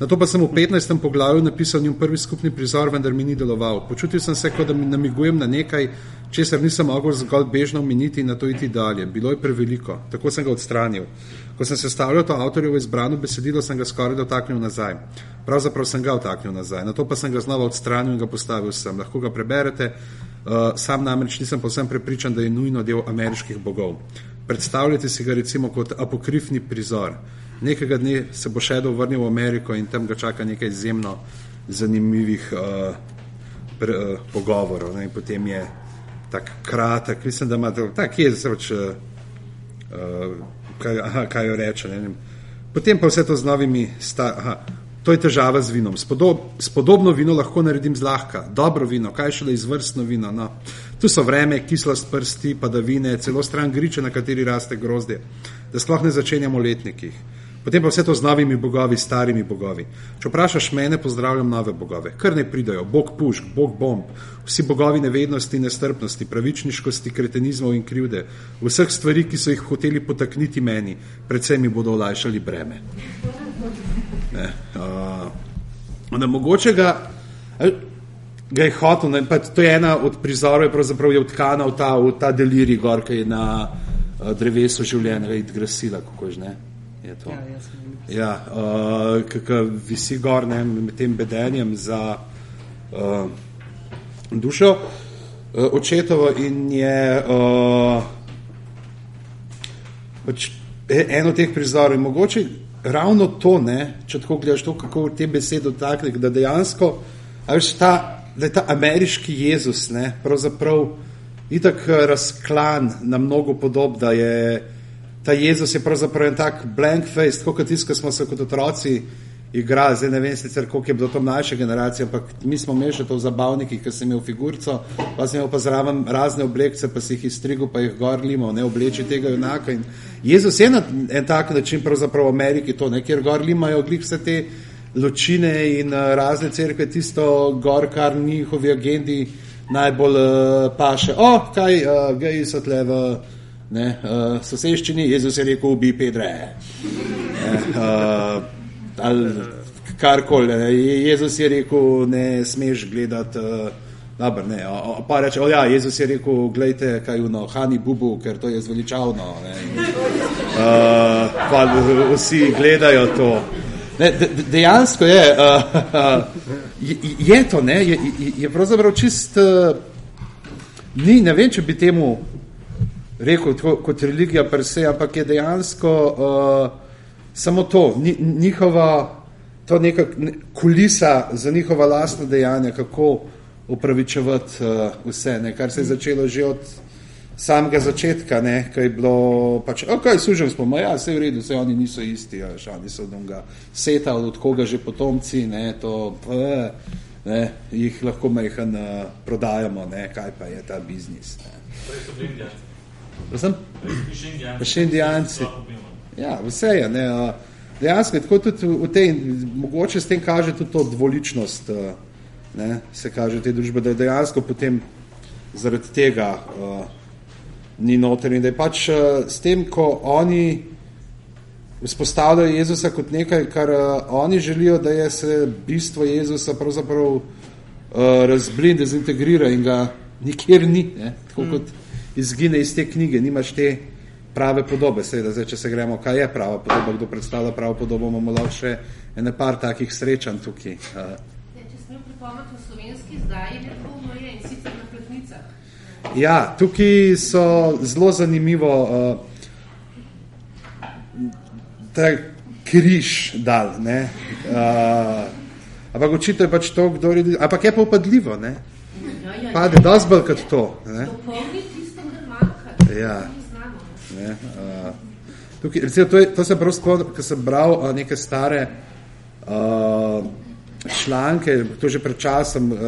Na to pa sem v 15. poglavju napisal njun prvi skupni prizor, vendar mi ni deloval. Počutil sem se, kot da mi namigujem na nekaj, česar nisem mogel zgolj bežno omeniti in na to iti dalje. Bilo je preveliko, tako sem ga odstranil. Ko sem sestavljal to avtorjevo izbrano besedilo, sem ga skoraj dotaknil nazaj. Pravzaprav sem ga vtaknil nazaj, na to pa sem ga znova odstranil in ga postavil sem. Lahko ga preberete, uh, sam namreč nisem povsem prepričan, da je nujno del ameriških bogov. Predstavljajte si ga recimo kot apokrifni prizor. Nekega dne se bo Shadow vrnil v Ameriko in tam ga čaka nekaj izjemno zanimivih uh, pre, uh, pogovorov. Ne? In potem je tako kratek, mislim, da ima tako, je zelo, če, uh, kaj, aha, kaj jo reče. Ne? Potem pa vse to z novimi, sta, aha, to je težava z vinom. Spodob, spodobno vino lahko naredim zlahka, dobro vino, kaj šele izvrstno vino. No. Tu so vreme, kislost prsti, padavine, celo stran griče, na kateri raste grozdje. Da sploh ne začenjamo letnikih. Potem pa vse to z novimi bogovi, starimi bogovi. Če vprašaš mene, pozdravljam nove bogove. Kar ne pridajo, bog pušk, bog bomb, vsi bogovi nevednosti, nestrpnosti, pravičniškosti, kretenizmov in krivde, vseh stvari, ki so jih hoteli potakniti meni, predvsem mi bodo olajšali breme. Ne, uh, mogoče ga, ga je hotel, ne, to je ena od prizorov, je pravzaprav je utkana v ta, v ta deliri gor, ki je na uh, drevesu življenja, id grasila, kako že ne. Je to. Ja, sem Ja, uh, visi gor ne, med tem bedenjem za uh, dušo uh, očetovo in je uh, pač e- en od teh prizorov. In mogoče ravno to, ne, če tako gledaš, to, kako te besede dotakne, da dejansko, a veš, ta, da je ta ameriški Jezus, ne, pravzaprav itak razklan na mnogo podob, da je ta Jezus je pravzaprav en tak blank face, kot tisto, ko smo se kot otroci igra, zdaj ne vem sicer, koliko je bilo to mlajše generacije, ampak mi smo imeli še to v zabavnikih, ker sem imel figurico, pa sem imel pa zraven razne oblekce, pa si jih izstrigel, pa jih gor limo, ne obleči tega junaka. In Jezus je na en tak način pravzaprav v Ameriki to, ne, kjer gor limajo glih vse te ločine in uh, razne cerkve, tisto gor, kar njihovi agendi najbolj uh, paše. O, oh, kaj, uh, geji so tle v ne, uh, soseščini, Jezus je rekel, ubi Pedre. Ne, uh, ali karkoli. Jezus je rekel, ne smeš gledati. Uh, Dobar, ne, o, o, pa reče, ja, Jezus je rekel, gledajte, kaj je Hani Bubu, ker to je zveličavno. Ne, in, uh, pa vsi gledajo to. Ne, de, de- dejansko je, uh, uh, je, je to, ne, je- je pravzaprav čist, uh, ni, ne vem, če bi temu rekel tako, kot religija per se, ampak je dejansko uh, samo to, ni, njihova, to neka ne, kulisa za njihova lastna dejanja, kako upravičevati uh, vse, ne, kar se je začelo že od samega začetka, ne, ko je bilo pač, ok, služim smo, ma ja, vse v redu, vse oni niso isti, ja, oni so od onega seta, od koga že potomci, ne, to, eh, ne, jih lahko majhen uh, prodajamo, ne, kaj pa je ta biznis. Ne. Prej so bili indijanci. Bili še indijanci. Ja, vse je. Ne, dejansko je tako tudi v tej, mogoče s tem kaže tudi to dvoličnost, ne, se kaže te družbe, da je dejansko potem zaradi tega a, ni noter in da je pač a, s tem, ko oni vzpostavljajo Jezusa kot nekaj, kar a, oni želijo, da je se bistvo Jezusa pravzaprav a, razblin, dezintegrira in ga nikjer ni, ne, tako kot izgine iz te knjige, nimaš te prave podobe, seveda, zdaj, če se gremo, kaj je prava podoba, kdo predstavlja pravo podobo, imamo lahko še ene par takih srečanj tukaj. Uh, Ja, če smem pripomati v slovenski izdaji, je polno je in sicer na platnicah. ja, tukaj so zelo zanimivo uh, ta križ dal, ne. Uh, ampak očito je pač to, kdo je, ampak je pa upadljivo, ne. Ja, ja, Pade dosti bolj kot to, ne. Dopolni tisto, kar manjka. Ja. Ne, uh, tukaj, recimo, to, je, to sem prav spomnil, ko sem bral uh, neke stare uh, članke, to že pred časom, uh,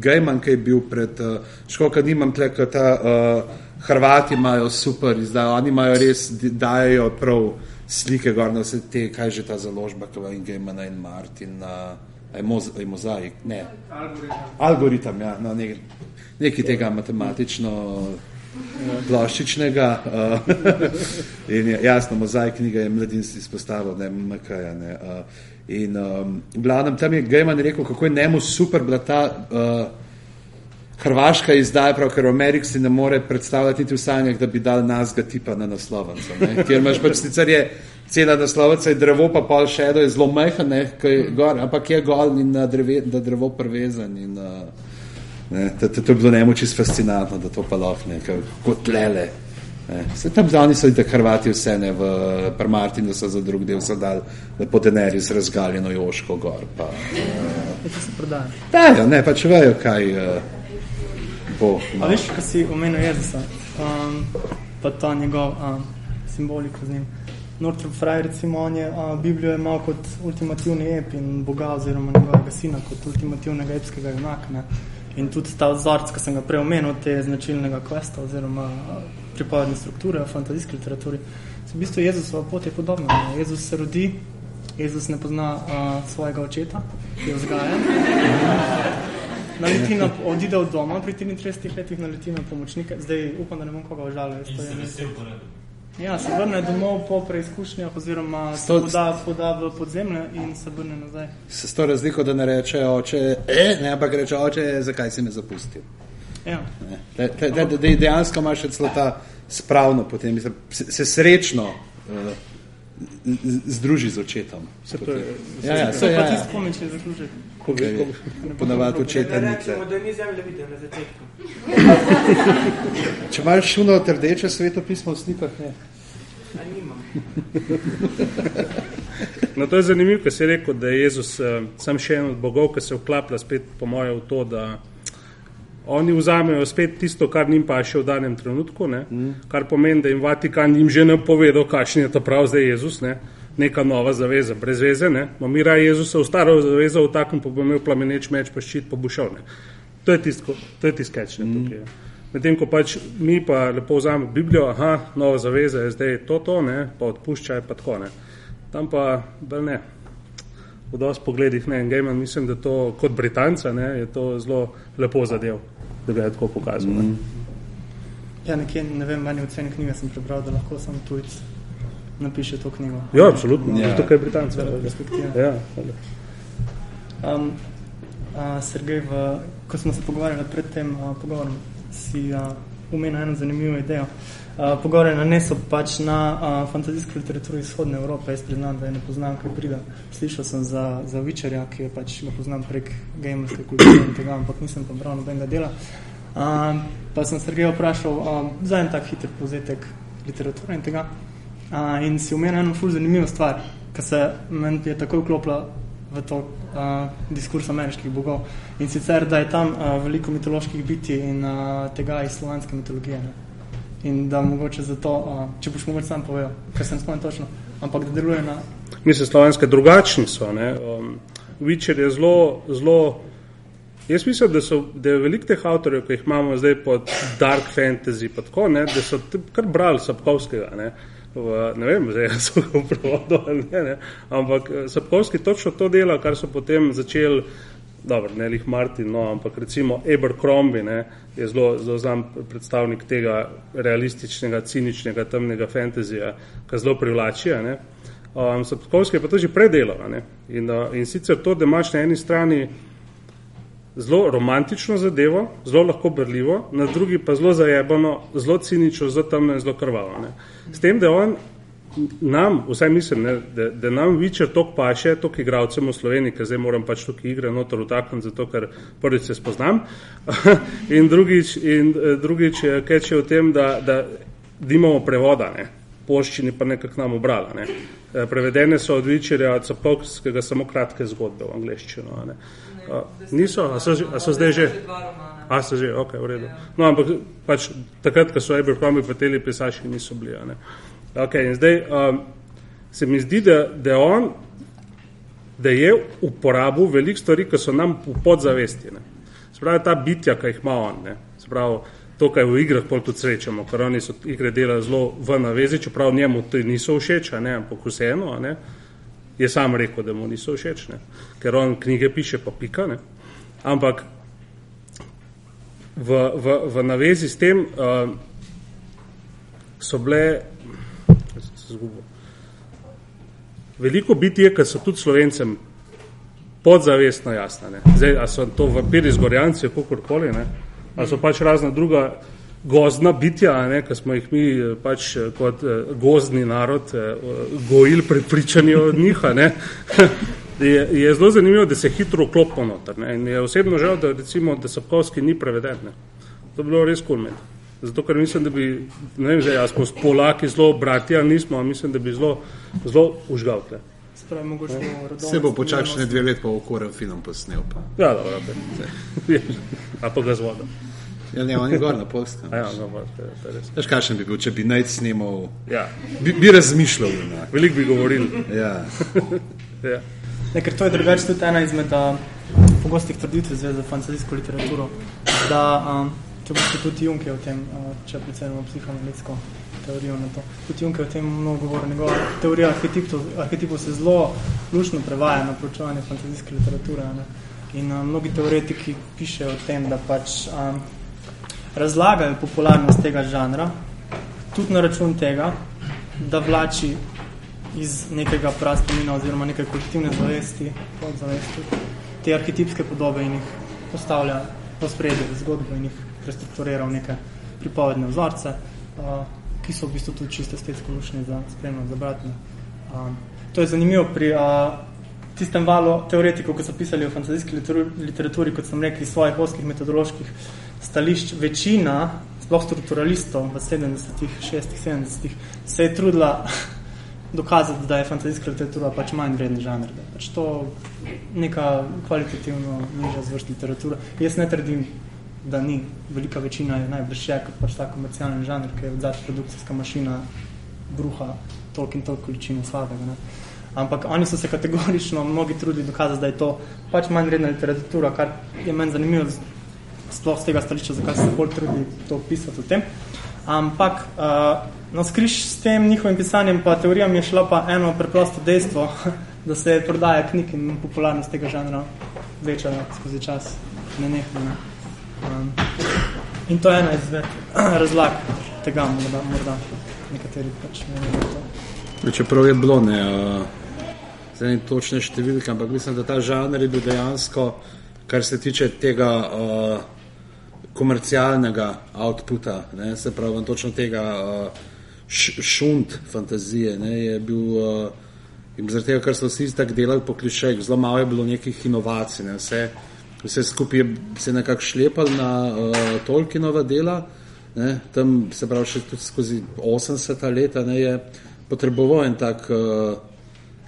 Gejman, ki je bil pred, uh, škoka nimam tle, ko ta uh, Hrvati imajo super izdajo, oni imajo res, dajejo prav slike gor na vse te, kaj je že ta založba, ko in Gejmana in Martina, je, moz, je mozaik, ne. Algoritem, ja, no, nekaj, nekaj tega matematično ploščičnega. Uh, in je, jasno, mozaik knjiga je mladinski izpostavil, ne MK-ja. Ne, uh, in um, v glavnem tam je Gejman rekel, kako je njemu super bila ta uh, hrvaška izdaja, prav, ker v Ameriki si ne more predstavljati niti v sanjah, da bi dal nazga tipa na naslovnico. ne. Kjer imaš pač sicer je cena naslovnica, je drevo pa pol šedo, je zelo majhen, gor, ampak je gol in na dreve, da drevo prevezan. In, uh, Ne, to, to, to je bilo njemu čisto fascinantno, da to pa lahko nekaj kot lele. Ne. Se tam zdaj so tako Hrvati vse ne v Martinu so za drug del so dali po denarju z razgaljeno Joško gor. Pa, prodaja. dajo, ne, pa če vejo, kaj uh, bo. A veš, ko si omenil Jezusa, um, pa ta njegov um, simboliko z njim. Northrop Frye, recimo, on je uh, Biblijo imel kot ultimativni ep in Boga oziroma njegovega sina kot ultimativnega epskega junaka. Ne? In tudi ta vzorc, ki sem ga prej omenil, te značilnega kvesta oziroma pripovedne strukture v fantazijski literaturi, se v bistvu Jezusova pot je podobna. Ne? Jezus se rodi, Jezus ne pozna uh, svojega očeta, ki je. Naleti na, odide od doma, pri 33 letih naleti na pomočnike, zdaj upam, da ne bom koga užalil. jaz In to je se. Ja, se vrne domov po preizkušnjah oziroma se Sto- poda, poda v podzemlje in se vrne nazaj. Se s to razliko, da ne reče oče, e, ne, ampak reče oče, zakaj si me zapustil. Ja. Ne. Da, da, da, da dejansko imaš celo ta spravno, potem mislim, se, se srečno uh, združi z očetom. Se to je, Ja, ja, to se, je ja, pa ja. tisti spomin, če zaključek. Ker je Ponavadi očeta ni. Rečemo, da ni zemljeviden na začetku. Če imaš šuno trdeče svetopismo v slikah, ne. No, to je zanimivo, ker si rekel, da je Jezus uh, sam še en od bogov, ki se vklaplja spet, po mojem, v to, da oni vzamejo spet tisto, kar njim pa še v danem trenutku, ne? kar pomeni, da jim Vatikan jim že ne povedal, kakšen je to prav zdaj Jezus. Ne? neka nova zaveza, brez veze, ne, bomo mi raje Jezusa v staro zavezo vtaknili, pa bo imel plameneč meč, pa ščit, pa bo šel. Ne. To je tisto, to je tisto keč, ne, tukaj. je. Medtem ko pač mi pa lepo vzamemo Biblijo, aha, nova zaveza je zdaj to, to, ne, pa odpuščaj, pa tako ne. Tam pa bolj ne. V dosti pogledih ne, Gaiman mislim, da to kot Britanca ne, je to zelo lepo zadev, da ga je tako pokazal. Mm. Ja, nekje, ne vem, meni v ceni knjige sem prebral, da lahko sam tujc napiše to knjigo. Ja, absolutno, Ja. tukaj je Britanca. Ja, Um, a, Sergej, v, ko smo se pogovarjali pred tem a, pogovorom, si a, umenil eno zanimivo idejo. A, Pogovor je nanesel pač na a, fantazijsko literaturo iz vzhodne Evrope. Jaz priznam, da je ne poznam, kaj pride. Slišal sem za, za Witcherja, ki je pač ga poznam prek gamerske kulture in tega, ampak nisem pa bral nobenega dela. A, pa sem Sergeja vprašal a, za en tak hiter povzetek literature in tega. A, in si omenil eno ful zanimivo stvar, ki se meni je takoj vklopila v to uh, diskurs ameriških bogov. In sicer, da je tam uh, veliko mitoloških bitij in uh, tega iz slovanske mitologije. Ne? In da mogoče zato, uh, če boš mogoče sam povedal, ker sem spomnil točno, ampak da deluje na Mislim, slovenske drugačni so. Ne? Um, Witcher je zelo, zelo. Jaz mislim, da, so, da je veliko teh avtorjev, ki jih imamo zdaj pod dark fantasy, pa tako, ne, da so kar brali Sapkovskega. Ne? V, ne vem, zdaj so ga v prevodu ali ne, ne, ampak eh, Sapkovski točno to dela, kar so potem začeli, dobro, ne lih Martin, no, ampak recimo Abercrombie ne, je zelo, zelo znam predstavnik tega realističnega, ciničnega, temnega fantazija, ki zelo privlači. Ne. Um, Sapkovski je pa to že predelal. ne. In, uh, in sicer to, da imaš na eni strani zelo romantično zadevo, zelo lahko berljivo, na drugi pa zelo zajebano, zelo cinično, zelo temno in zelo krvavo. Ne. S tem, da on nam, vsaj mislim, ne, da, da nam Witcher tok paše, tok igralcem v Sloveniji, ker zdaj moram pač tukaj igre noter vtakniti, zato ker prvič se spoznam in drugič, in, eh, drugič eh, keče v tem, da, da, da imamo prevoda, ne. poščini pa nekako nam obrala. Ne. Eh, Prevedene so od Witcherja, od Sapkovskega samo kratke zgodbe v angleščino. Ne. A, niso, a so, a so zdaj že? A so že, ok, v redu. No, ampak pač takrat, ko so Abercrombie pa teli pisači, niso bili. Ne. Ok, in zdaj um, se mi zdi, da, da on da je uporabil veliko stvari, ki so nam v podzavesti. Ne. Spravi ta bitja, ki jih ima on. Ne. Spravi to, kar v igrah pol tudi srečamo, ker oni so igre delali zelo v navezi, čeprav njemu to niso všeč, ne, ampak vseeno, ne, je sam rekel, da mu niso všeč, ne. ker on knjige piše pa pika, ne. ampak v, v, v navezi s tem uh, so bile, se izgubil. Veliko bitije, ki so tudi slovencem podzavestno jasne. Ne. Zdaj, a so to vampiri zgorjanci, kakorkoli, ne, a so pač razna druga gozdna bitja, a ne, ki smo jih mi eh, pač eh, kot eh, gozdni narod gojili prepričani od njih, a ne. Je, je zelo zanimivo, da se hitro vklopimo noter. Ne. In je osebno žal, da recimo, da Sapkovski ni preveden. Ne. To bi bilo res kul cool Zato, ker mislim, da bi, ne vem, zdaj, a smo s Polaki zelo brati, ali nismo, a mislim, da bi zelo, zelo užgal. tle. Spravi, mogoče bo rodovno Se bo počakal še ne dve leti, pa v korem film posnel. Pa. Ja, dobro, a pa ga z vodo. Ja, ne, on je gor na polskem. Ja, no, pa, to je- to je res. Veš, kakšen bi bil, če bi naj snimal, Ja, bi, bi razmišljal. Ne. veliko bi govorili. Ja. Ja. Ne, ker to je drugače tudi ena izmed uh, pogostih trditev zveze za fantazijsko literaturo, da um, če boste tudi Jung je o tem, uh, če predvsem psihoanalitsko teorijo na to. Tudi Jung je o tem mnogo govoril, njegova teorija arhetipov, arhetipov se zelo lušno prevaja na proučevanje fantazijske literature. Ne? In uh, mnogi teoretiki pišejo o tem, da pač um, razlagajo popularnost tega žanra, tudi na račun tega, da vlači iz nekega prastomina oziroma neke kolektivne zavesti, podzavesti, te arhetipske podobe in jih postavlja v spredje zgodbo in jih prestrukturira v neke pripovedne vzorce, uh, ki so v bistvu tudi čisto estetsko lušni za spremljati, za brati. Um, to je zanimivo pri uh, tistem valu teoretikov, ki so pisali o fantazijski literaturi, kot sem rekel, iz svojih oskih metodoloških stališč, večina, sploh strukturalistov v 70-ih, 60-ih, 70-ih, se je trudila dokazati, da je fantazijska literatura pač manj vreden žanr, da pač to neka kvalitativno nižja zvrst literatura. Jaz ne trdim, da ni. Velika večina je najbrž je kot pač ta komercialni žanr, ki je odzad produkcijska mašina bruha toliko in toliko količine slabega. Ne. Ampak oni so se kategorično mnogi trudili dokazati, da je to pač manj vredna literatura, kar je meni zanimivo, sploh z tega stališča, zakaj se bolj trudili to pisati o tem. Ampak uh, na skriž s tem njihovim pisanjem pa teorijam je šlo pa eno preprosto dejstvo, da se prodaja knjig in popularnost tega žanra večala skozi čas nenehno. Ne. Um, in to je ena izved razlag tega, morda, morda nekateri pač menijo to. Čeprav je bilo ne, uh, zdaj točne številke, ampak mislim, da ta žanr je bil dejansko, kar se tiče tega uh, komercialnega outputa, ne, se pravi, točno tega uh, š, šunt fantazije, ne, je bil. Uh, zaradi tega, ker so vsi tako delali po klišejih, zelo malo je bilo nekih inovacij, ne, vse, vse skupaj je se nekako šlepal na uh, Tolkienova dela, ne, tam se pravi še tudi skozi 80 leta ne, je potreboval en tak uh,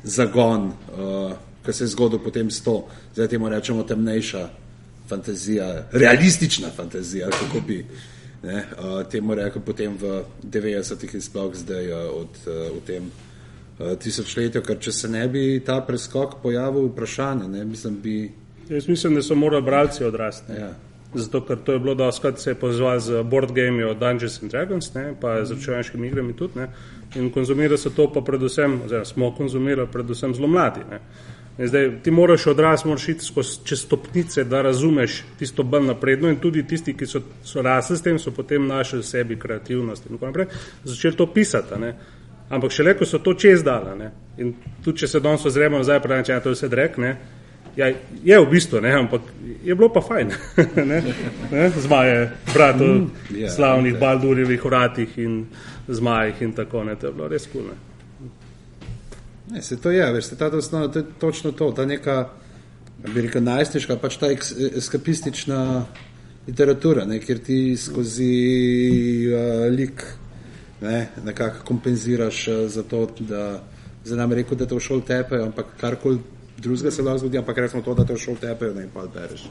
zagon, uh, ki se je zgodil potem s to, zdaj temu rečemo temnejša fantazija, realistična fantazija, kako bi ne, uh, temu rekel potem v 90-ih in sploh zdaj uh, od, uh, v tem uh, tisočletju, ker če se ne bi ta preskok pojavil, vprašanje, ne, mislim, bi. Jaz mislim, da so morali bralci odrasti. Ja. Zato, ker to je bilo doskrat se je pozval z board game od Dungeons and Dragons, ne, pa z računalniškimi igrami tudi. Ne, in konzumira se to pa predvsem, oziroma smo konzumirali predvsem zelo mladi. Ne. In zdaj ti moraš odrasti, moraš iti skozi čez stopnice, da razumeš tisto bolj napredno in tudi tisti, ki so, so rasli s tem, so potem našli v sebi kreativnost in tako naprej, začeli to pisati. Ne. Ampak šele, ko so to čez dala ne, in tudi če se danes ozremo nazaj, pravim, če je to vse drek, ne, Ja, je v bistvu, ne, ampak je bilo pa fajn. ne, ne, zmaje, bratov, Mm, mm, ja, slavnih ok. Baldurjevih uratih in zmajih in tako ne, to je bilo res kul. Ne. Ne, se to je, veš, se ta osnova, to je točno to, ta neka, bi rekel, najstniška, pač ta eskapistična literatura, ne, kjer ti skozi uh, lik ne, nekako kompenziraš uh, za to, da za nam rekel, da te v šol tepejo, ampak karkoli drugega se lahko zgodi, ampak recimo to, da te v šol tepejo, ne, in pa bereš.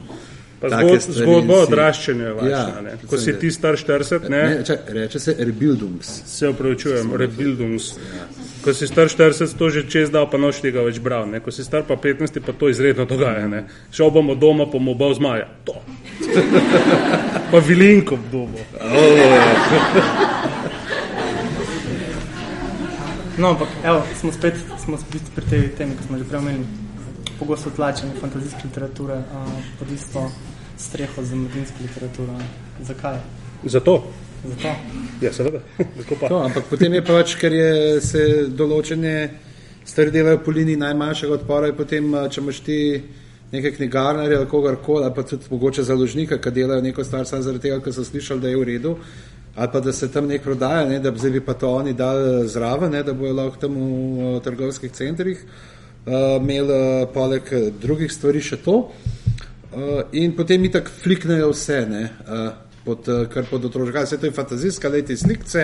Pa Take zgod, stvari zgodba si- odraščanja je važna. Ja, ne. Ko si ti star 40, ne, Ne, če, reče se Rebildungs. se upravičujem, rebildungs. Ko si star 40, to že čez dal, pa noč tega več bral. Ne. Ko si star pa 15, pa to izredno dogaja. Ne. Šel bomo doma, pa mu bo zmaja. To. pa vilinko v domu. No, ampak evo, smo spet smo spet pri tej temi, ki smo že prej omenili, pogosto tlačenje fantazijske literature a, pod isto streho za mladinsko literaturo. Zakaj? Zato. Zato. Ja, seveda. Tako pa. To, ampak potem je pač, ker je se določene stvari delajo po liniji najmanjšega odpora, in potem, a, če imaš ti neke knjigarnarje ali kogarkoli, ali pa tudi mogoče založnika, ki delajo neko stvar samo zaradi tega, ker so slišali, da je v redu, ali pa da se tam nek prodaja, ne, da bi zdaj pa to oni dali zraven, ne, da bojo lahko tam v trgovskih centrih uh, imeli a, poleg a, drugih stvari še to. Uh, in potem mi tako fliknejo vse, ne, uh, pod, uh, kar pod otroško. Kaj se to je fantazijska, le te slikce,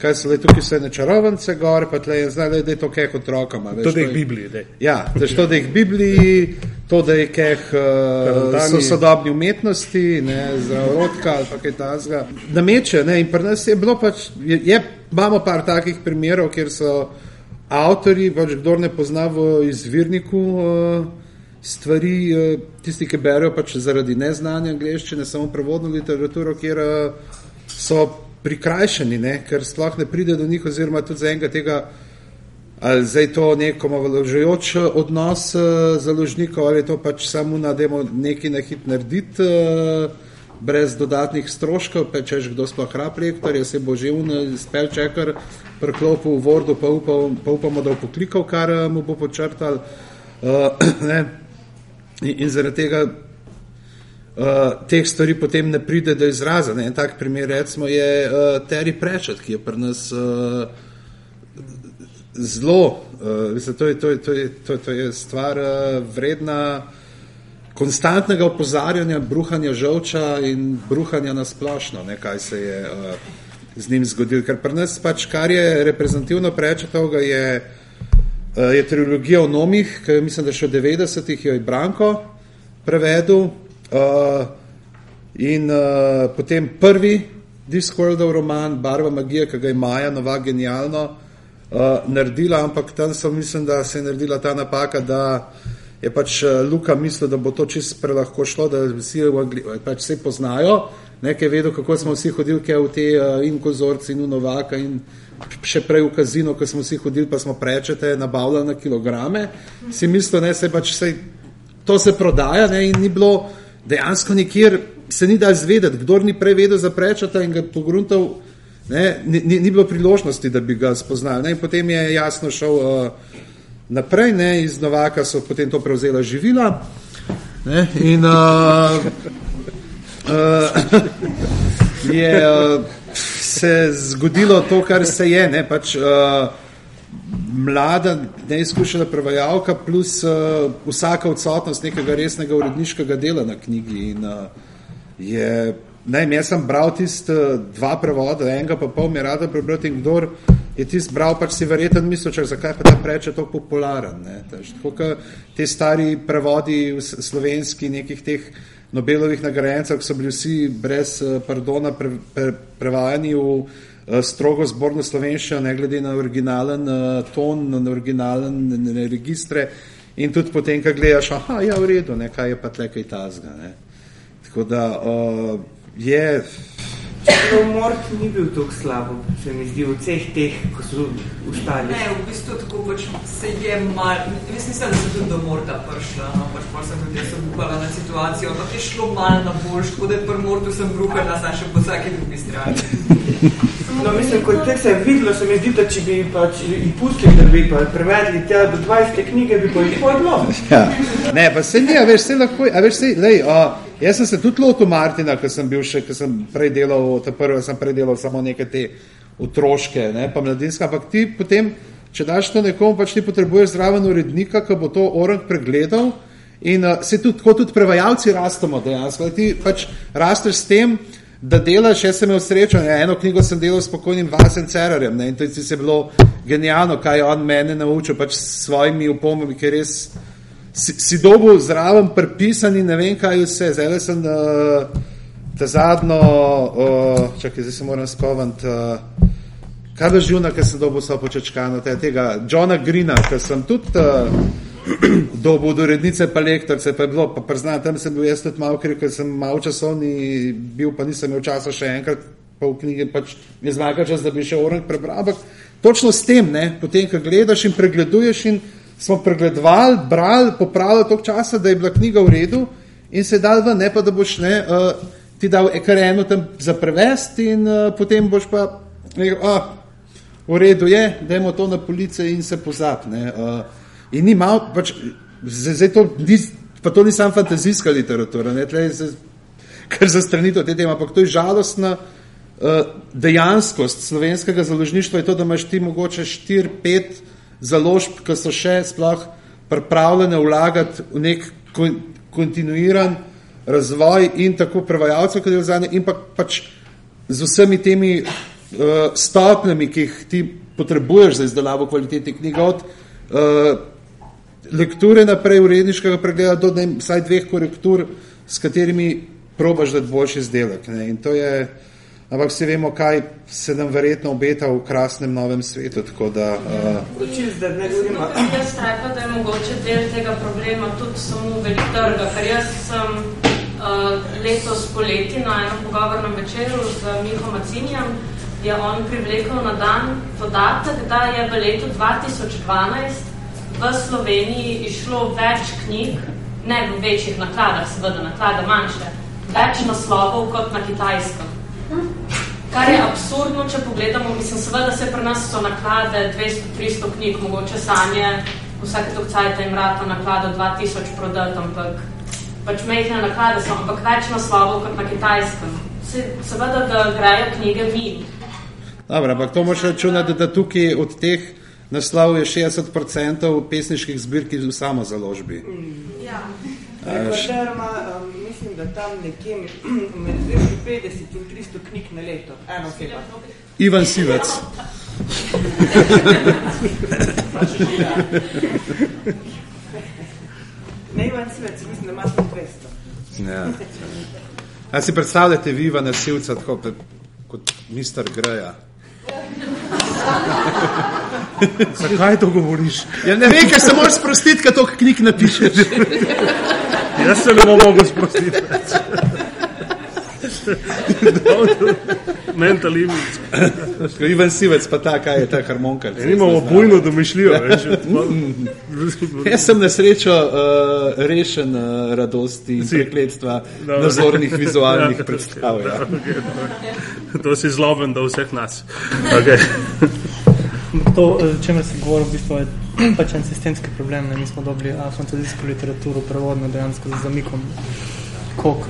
kaj so le tukaj vse nečarovance gor, pa tle je zdaj, da je to keh otrokom. a veš, To, da to jih Bibliji, daj. Ja, da je to, da jih Bibliji, to, da je keh uh, so sodobni umetnosti, ne, zdravorodka ali pa kaj tasga. Nameče, ne, in pri nas je bilo pač, je, je, imamo par takih primerov, kjer so avtori, pač kdo ne pozna v izvirniku uh, stvari, uh, tisti, ki berijo pač zaradi neznanja angleščine, samo prevodno literaturo, kjer uh, so prikrajšani, ne, ker sploh ne pride do njih, oziroma tudi za enega tega Ali zdaj to nekomu vložajoč odnos založnikov, ali je to pač samo na demo nekaj na hit narediti, brez dodatnih stroškov, pa češ kdo sploh rab rektor, jaz se bo že un spell checker preklopil v Wordu, pa, upal, pa upamo, da bo poklikal, kar uh, mu bo počrtal. Uh, ne. in, in zaradi tega uh, teh stvari potem ne pride do izraza. Ne. En tak primer recimo je uh, Terry Pratchett, ki je pri nas uh, zelo, uh, mislim, to, je, to, je, to, je, to, to je stvar uh, vredna konstantnega opozarjanja, bruhanja žolča in bruhanja na splošno, ne, kaj se je uh, z njim zgodilo. Ker pri nas pač, kar je reprezentativno prečetovga, je, uh, je trilogija o nomih, ki mislim, da še v 90-ih jo je Branko prevedel. Uh, in uh, potem prvi Discworldov roman, Barva magija, ki ga je Maja, nova genialno, uh, naredila, ampak tam sem mislim, da se je naredila ta napaka, da je pač uh, Luka mislil, da bo to čisto prelahko šlo, da vsi Angliji pač vse poznajo, nekaj vedo, kako smo vsi hodili v te uh, in kozorci in v Novaka in še prej v kazino, ko smo vsi hodili, pa smo prečete nabavljali na kilograme, si mislil, ne, se pač se, to se prodaja ne, in ni bilo dejansko nikjer, se ni dal zvedeti, kdor ni prej vedel za prečeta in ga pogruntal, ne, ni, ni, ni bilo priložnosti, da bi ga spoznali. Ne, in potem je jasno šel uh, naprej, ne, iz Novaka so potem to prevzela živila ne, in uh, uh, je uh, se zgodilo to, kar se je, ne, pač uh, mlada, neizkušena prevajalka, plus uh, vsaka odsotnost nekega resnega uredniškega dela na knjigi. In, uh, je, ne, jaz sem bral tist uh, dva prevoda, enega pa pol mi je rada prebral in kdor je tist bral, pač si verjeten misel, čak, zakaj pa ta preče tako popularen. Ne, tako, te stari prevodi slovenski nekih teh Nobelovih nagrajencev, ki so bili vsi brez pardona pre, pre, prevajani v strogo zborno slovenščino, ne glede na originalen uh, ton, na originalen ne, ne, registre. In tudi potem, ko gledaš, aha, ja, v redu, ne, kaj je pa tle kaj tazga. Ne. Tako da uh, je. Čeprav mort ni bil tako slabo, se mi zdi, v vseh teh, ko so ustali. Ne, v bistvu tako pač se je mal, mislim, da sem tudi do morta prišla, no, pač pa sem tudi jaz obupala na situacijo, ampak je šlo mal na boljš, da je pri mortu sem bruhala, zdaj še po vsaki drugi strani. No, mislim, kot te se je videlo, se mi zdi, da če bi pač jih pustili, da bi pa prevedli tja do 20 knjige, bi pa jih hodilo. Ja. Ne, pa se ni, a veš, se lahko, a veš, se, lej, a, jaz sem se tudi lotil Martina, ko sem bil še, ko sem prej delal, ta prvo sem prej delal samo neke te otroške, ne, pa mladinska, ampak ti potem, če daš to nekomu, pač ti potrebuješ zraven urednika, ki bo to orang pregledal in a, se tudi, kot tudi prevajalci rastemo dejansko, ti pač rasteš s tem, da delaš, jaz sem imel srečo, ja, eno knjigo sem delal s pokojnim Vasem Cerarjem ne, in to je bilo genialno, kaj je on mene naučil, pač s svojimi upomomi, ker res si, si dobil zraven pripisani, ne vem kaj vse, zdaj sem uh, ta zadnjo, uh, čakaj, zdaj se moram spomniti, uh, kaj da živna, ker sem dobil so počečkano, tega Johna Greena, ker sem tudi uh, do rednice pa lektorce, pa je bilo, pa priznam, tam sem bil jaz tudi malo, ker sem malo časovni bil, pa nisem imel časa še enkrat, v knjigi pač mi zmaga čas, da bi še orang prebral, ampak točno s tem, ne, potem, ko gledaš in pregleduješ in smo pregledovali, brali, popravili toliko časa, da je bila knjiga v redu in se je dal ven, ne pa da boš ne, uh, ti dal kar eno tam za prevest in uh, potem boš pa rekel, ah, v redu je, dajmo to na police in se pozab, ne, uh, In ni malo, pač, zdaj to ni, pa to ni samo fantazijska literatura, ne, tle je kar za stranito te teme, ampak to je žalostna uh, dejanskost slovenskega založništva je to, da imaš ti mogoče 4-5 založb, ki so še sploh pripravljene vlagati v nek kon, kontinuiran razvoj in tako prevajalcev, kot je vzanje, in pa pač z vsemi temi uh, stopnjami, ki jih ti potrebuješ za izdelavo kvalitete knjiga od uh, lekture naprej uredniškega pregleda do ne, vsaj dveh korektur, s katerimi probaš dati boljši izdelek. Ne. In to je, ampak vsi vemo, kaj se nam verjetno obeta v krasnem novem svetu. Tako da, uh, jaz rekla, da je mogoče del tega problema tudi samo velik trga, ker jaz sem uh, letos poleti na enem pogovornem večeru z Miho Macinjem, je on privlekel na dan podatek, da je v letu 2012 v Sloveniji išlo več knjig, ne v večjih nakladah, seveda naklade manjše, več naslovov kot na kitajskem. Kar je absurdno, če pogledamo, mislim, seveda se pri nas so naklade 200-300 knjig, mogoče sanje, vsake tok cajta jim rata naklado 2000 prodati, ampak pač mejhne naklade so, ampak več naslovov kot na kitajskem. Se, seveda, da grejo knjige mi. Dobro, ampak to moraš računati, da tukaj od teh naslov je 60% pesniških zbirk v samo založbi. Ja. Ekvaterma, um, mislim, da tam nekje med 250 in 300 knjig na leto. Eno oseba. Ivan Sivec. ne Ivan Sivec, mislim, da imaš 200. Ja. A si predstavljate vi Ivana Sivca tako kot mister Greja? Zakaj to govoriš? Ja, ne vem, ker se moraš sprostiti, kaj to knjig napišeš. Jaz se ne bom mogel sprostiti. Mental image. Ivan Sivec, pa ta, kaj je ta harmonika. Ja, imamo bujno domišljijo. Več, Jaz sem na srečo uh, rešen uh, radosti in prekletstva Dobro. nazornih vizualnih Ja, predstav. Ja. okay, To si zloben do vseh nas. Okay. To, o čemer se govori, v bistvu je pač en sistemski problem. Ne? Mi smo dobili a, fantazijsko literaturo prevodno dejansko z zamikom kok.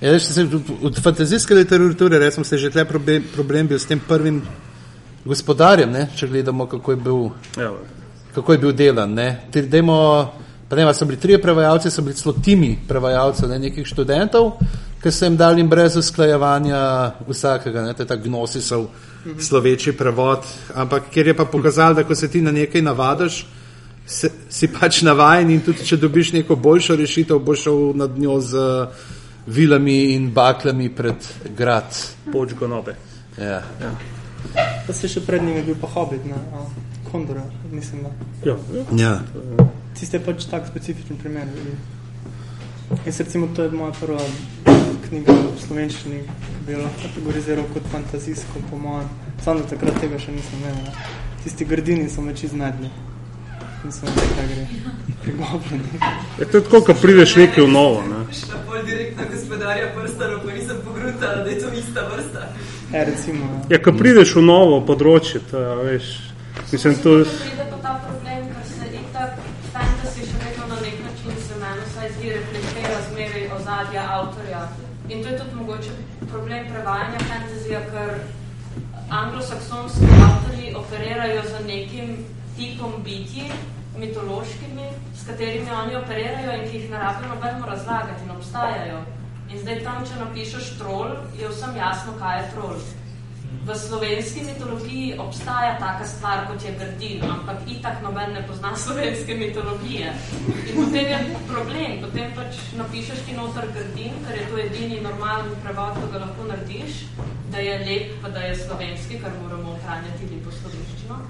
Ja, veš, se, od fantazijske literature, recimo, se je že tle problem, problem bil s tem prvim gospodarjem, ne? če gledamo, kako je bil, Ja, kako je bil delan. Ne? Ti, dejmo, pa ne, so bili trije prevajalci, so bili celo timi prevajalcev, ne, nekih študentov, ki so jim dali brez usklajevanja vsakega, ne, to je ta gnosisov sloveči prevod, ampak ker je pa pokazal, da ko se ti na nekaj navadiš, se, si pač navajen in tudi če dobiš neko boljšo rešitev, boš šel nad njo z vilami in baklami pred grad. poč gonobe. Ja. Pa se še pred njim je bil pa Hobbit, ne? A, Kondora, mislim, da. Ja, Ja. Tiste je pač tak specifičen primer. Jaz recimo, to je moja prva knjiga v slovenščini, bi lahko kategoriziral kot fantazijsko, po mojem. Sam do takrat tega še nisem imel. Ne? Tisti grdini so me čez medli. Nisem vedel, kaj gre. Pri goblini. je to tako, ko prideš nekaj v novo. Ne? Šla bolj direktno gospodarja prstano, pa nisem pogruntala, da je to ista vrsta. E, recimo, ja. Ja, ko prideš v novo področje, to, a veš, mislim, to je. Pride problem prevajanja fantazija, ker anglosaksonski avtorji operirajo z nekim tipom bitji, mitološkimi, s katerimi oni operirajo in ki jih ne rabijo nobeno razlagati in obstajajo. In zdaj tam, če napišeš trol, je vsem jasno, kaj je trol. V slovenski mitologiji obstaja taka stvar, kot je grdin, ampak itak noben ne pozna slovenske mitologije. In potem je problem, potem pač napišeš ti noter grdin, ker je to edini normalni prevod, ki ga lahko narediš, da je lep, pa da je slovenski, ker moramo ohranjati lepo slovenščino.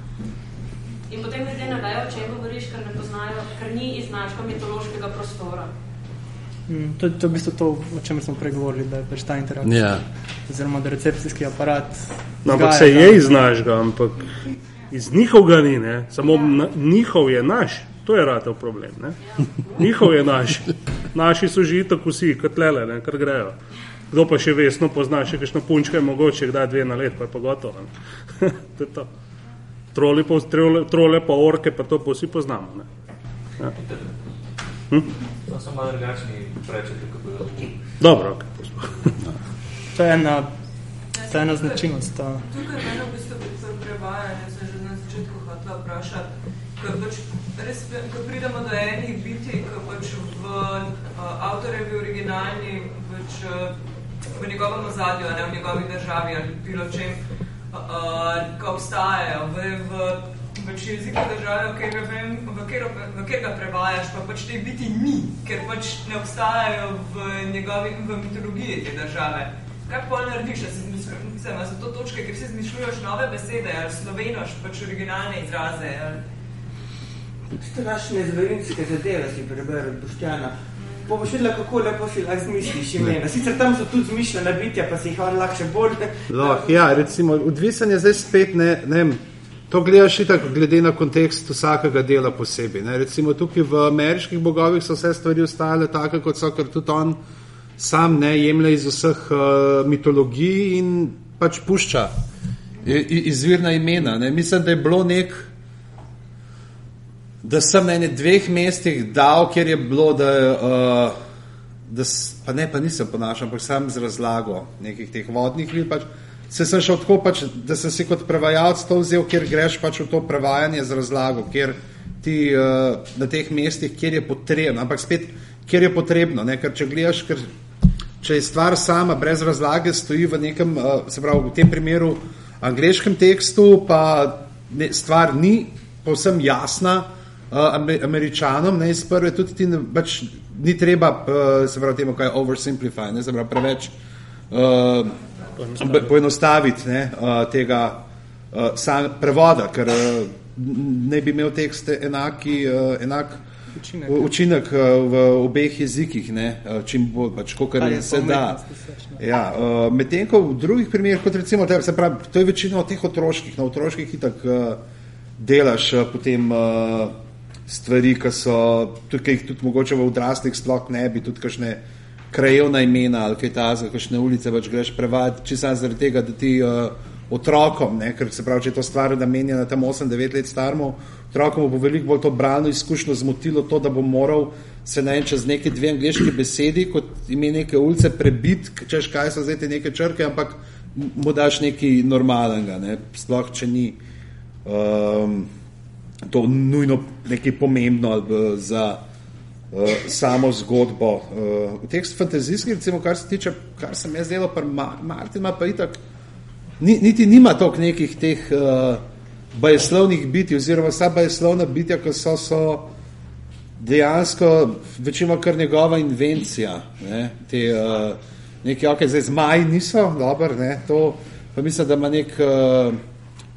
In potem ljudje ne vejo, o čem govoriš, ker ne poznajo, ker ni iz našega mitološkega prostora. Mm, to, to je v bistvu to, o čemer smo prej govorili, da je pač ta interakcija. Ja. Oziroma, da recepcijski aparat. No, ampak se je iz našega, ampak iz njihovega ni, ne? samo na, njihov je naš. To je ratel problem. Ne? Njihov je naš. Naši so že tako vsi, kot lele, ne? kar grejo. Kdo pa še vesno pozna, še kakšno punčka je mogoče, kdaj dve na let, pa je pa gotovo. ne. to je to. Troli pa, trole, trole pa orke, pa to pa vsi poznamo. Ne? Ja. To so malo drugačni prečeti, kot bi lahko. Dobro, okay, poslušaj. To je ena, to je ena značilnost. Ta. Tukaj mene v bistvu pri prevajanju sem že na začetku hotela vprašati, ker pač res, ko pridemo do enih bitij, ko pač v uh, avtorjevi originalni, pač uh, v njegovem ozadju, a ne v njegovi državi ali bilo čem, uh, ko obstajajo v, v pač jeziku države, v katerega vem, v katero, v katerega prevajaš, pa pač te biti ni, ker pač ne obstajajo v njegovi, v mitologiji te države. Kaj pol narediš, da si izmišljuš, so to točke, kjer si izmišljuješ nove besede, ali slovenoš, pač originalne izraze, ali Strašne zverinske zadeve si prebereš, Boštjana. Pa boš videla, kako lepo si lahko zmisliš imena. Sicer tam so tudi zmišljena bitja, pa si jih on lahko še bolj. Lahko, ja, recimo, odvisen je zdaj spet, ne, ne vem, to gledaš itak glede na kontekst vsakega dela posebej. Ne. Recimo tukaj v ameriških bogovih so vse stvari ostale take, kot so, ker tudi on sam ne jemlje iz vseh uh, mitologij in pač pušča i- izvirna imena. Ne. Mislim, da je bilo nek, da sem na enih dveh mestih dal, kjer je bilo, da, uh, da pa ne, pa nisem ponašal, ampak sam z razlago nekih teh vodnih vil. Pač, se sem šel tako, pač, da sem si kot prevajalec to vzel, kjer greš pač v to prevajanje z razlago, kjer ti uh, na teh mestih, kjer je potrebno, ampak spet, kjer je potrebno, ne? ker če gledaš, ker če je stvar sama brez razlage, stoji v nekem, uh, se pravi, v tem primeru angliškem tekstu, pa ne, stvar ni povsem jasna uh, Amer- američanom, ne iz prve, tudi ti ne, pač ni treba, uh, se pravi, temu, kaj je oversimplify, ne, se pravi, preveč uh, be- poenostaviti ne, uh, tega uh, sam, prevoda, ker uh, ne bi imel tekst enaki, uh, enak Učinek. učinek uh, v obeh jezikih, ne, uh, čim bolj, pač, Kar je se da. Ja, uh, medtem ko v drugih primerih, kot recimo, te, se pravi, to je večina teh otroških, na otroških itak uh, delaš uh, potem uh, stvari, ki so, tudi, ki jih tudi mogoče v odraslih sploh ne bi, tudi kakšne krajevna imena ali kaj takega, kakšne ulice pač greš prevajati, če samo zaradi tega, da ti uh, otrokom, ne, ker se pravi, če je to stvar namenjena tam 8-9 let starmu, otrokom bo veliko bolj to bralno izkušnjo zmotilo to, da bo moral se ne vem, čez neke dve angliški besedi, kot ime neke ulice, prebiti, češ kaj so zdaj te neke črke, ampak mu daš nekaj normalnega, ne, sploh če ni um, to nujno nekaj pomembno pa za samo zgodbo. V teh fantazijskih, recimo, kar se tiče, kar se mi je zdelo, pa Ma Martin ima pa itak, ni, niti nima toliko nekih teh uh, bajeslovnih biti, oziroma vsa bajeslovna bitja, ki so, so dejansko večino kar njegova invencija. Ne? Te, uh, neki, ok, zdaj zmaji niso, dobro, ne, to pa mislim, da ima nek, uh,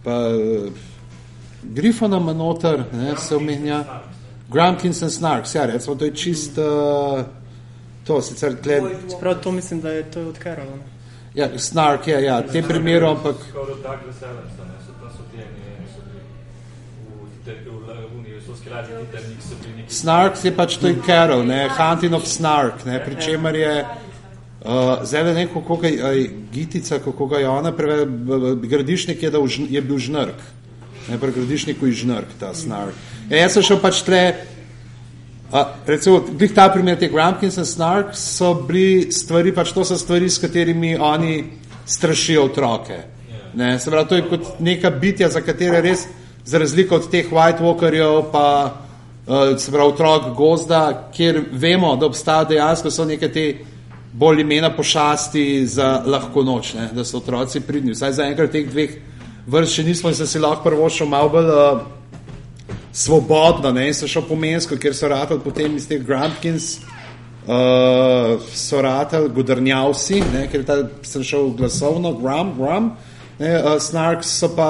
pa uh, Grifona ima noter, ne, se omenja, Grumpkins and Snarks, ja, recimo, to je čist, uh, to sicer tle, Čeprav to mislim, da je to od Carola. ne. ja, Snark, ja, ja, te primeru, ampak, Skoraj Douglas Adamsa, ne, so tam so ti eni, so bili v, univerzalski radiji Titanic, so bili neki... Snark je pač to je Carol, ne, Hunting of Snark, ne, pri čemer je, uh, zdaj ne vem, kako ga je, Gitica, kako ga je ona prevedla, gradišnik je, da je bil žnrk, ne, pri gradišniku je žnrk, ta Snark. Ja, jaz sem šel pač tle, A, recimo, glih ta primer teh Grumpkins in Snark so bili stvari, pač to so stvari, s katerimi oni strašijo otroke. Ne, se pravi, to je kot neka bitja, za katere res, za razliko od teh White Walkerjev, pa uh, se pravi, otrok gozda, kjer vemo, da obstajajo dejansko so neke te bolj imena pošasti za lahko noč, ne, da so otroci pridni. Vsaj za enkrat teh dveh vrst še nismo in sem si lahko prvo šel malo bolj uh, svobodno, ne, in sem šel po Mensko, kjer so ratali potem iz teh Grumpkins, uh, so ratali Godrnjavsi, ne, ker ta, sem šel glasovno, Grum, Grum, ne, uh, Snarks so pa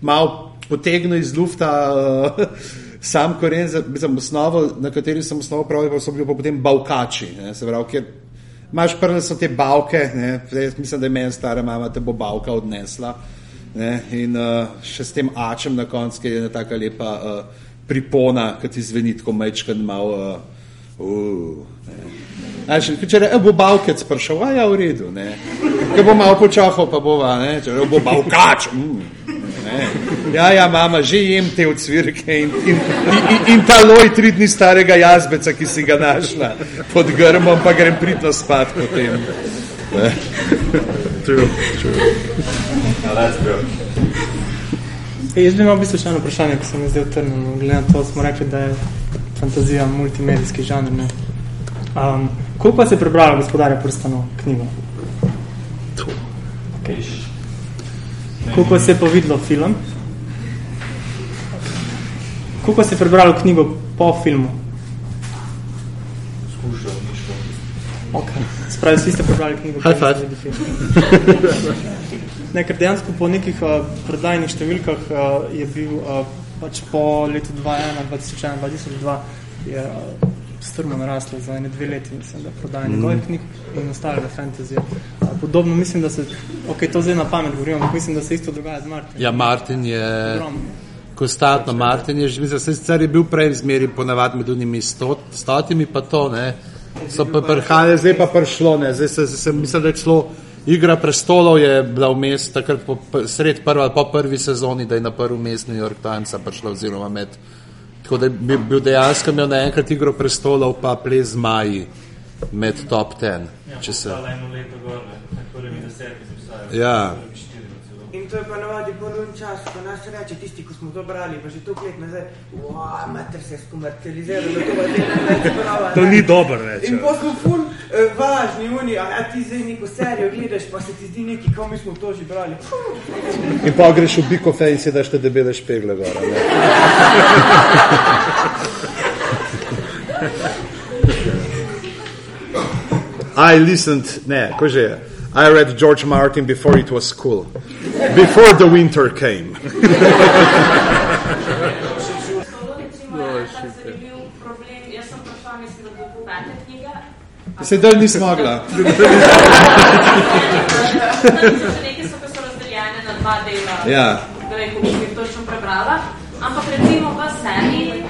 malo potegnil iz lufta uh, sam koren, mislim, osnovo, na kateri sem osnovo pravil, pa so bili pa potem bavkači, ne, se pravi, kjer imaš prve so te bavke, ne, mislim, da je meni stara mama te bo bavka odnesla, ne, in uh, še s tem ačem na koncu, ki je ena taka lepa uh, pripona, ki ti zveni tako mečkan malo, uh, uh. Znaš, če re, bo bavkec prišel, a ja, v redu, ne. Ko bo malo počahal, pa bova, ne, če re, bo bavkač, mm, ne. Ja, ja, mama, že jem te odsvirke in, in, in, in, in ta loj tri dni starega jazbeca, ki si ga našla pod grmom, pa grem pritno spat potem. True, true. Now that's good. Jaz bi imel v bistvu še eno vprašanje, ki se mi zdaj utrnilo. Glede na to, smo rekli, da je fantazija multimedijski žanr. Ne? Um, koliko pa se je prebralo gospodarja prstanov knjigo? Okay. Koliko se je pa videlo film? Koliko se je prebralo knjigo po filmu? Skušal, niško. Ok, spravi, vsi ste prebrali knjigo. High five. Ne, ker dejansko po nekih uh, prodajnih številkah uh, je bil uh, pač po letu 2001, 2001, 2002 je uh, strmo naraslo za ene dve leti, mislim, da prodaja mm. njegovih knjig in ostalega fantasy. Uh, podobno mislim, da se, ok, to zdaj na pamet govorim, ampak mislim, da se isto dogaja z Martinom. Ja, Martin je Ogromno. konstantno. Martin je, mislim, sicer je bil prej zmeri ponavadi med unimi sto, stotimi, pa to, ne. So pa prihajali, zdaj pa prišlo, ne. Zdaj se, se, se mislim, da je šlo Igra prestolov je bila vmes takrat po, sred prva, po prvi sezoni, da je na prvi mest New York Timesa prišla oziroma med. Tako da je bil, bil dejansko imel naenkrat igro prestolov pa ples zmaji med top ten. Ja, Če se. Ja. Prvi. In to je pa navadi ponovn čas, ko nas reče tisti, ko smo to brali, pa že toliko let nazaj, wow, mater se je skomercializiral, da to pa te ne več brava. To ne." ni dobro reči. In pa smo ful eh, važni, oni, a ja, ti zdaj neko serijo gledaš, pa se ti zdi neki, kao mi smo to že brali. In pa greš v bikofe in si daš te debele špegle gor. a Ne? I listened, ne, ko že je. I read George Martin before it was cool. Before the winter came. Je. Se dal nisi mogla. Nekaj so, ki so razdeljene na dva dela. Ja. Da ne bom jih točno prebrala. Ampak recimo v seriji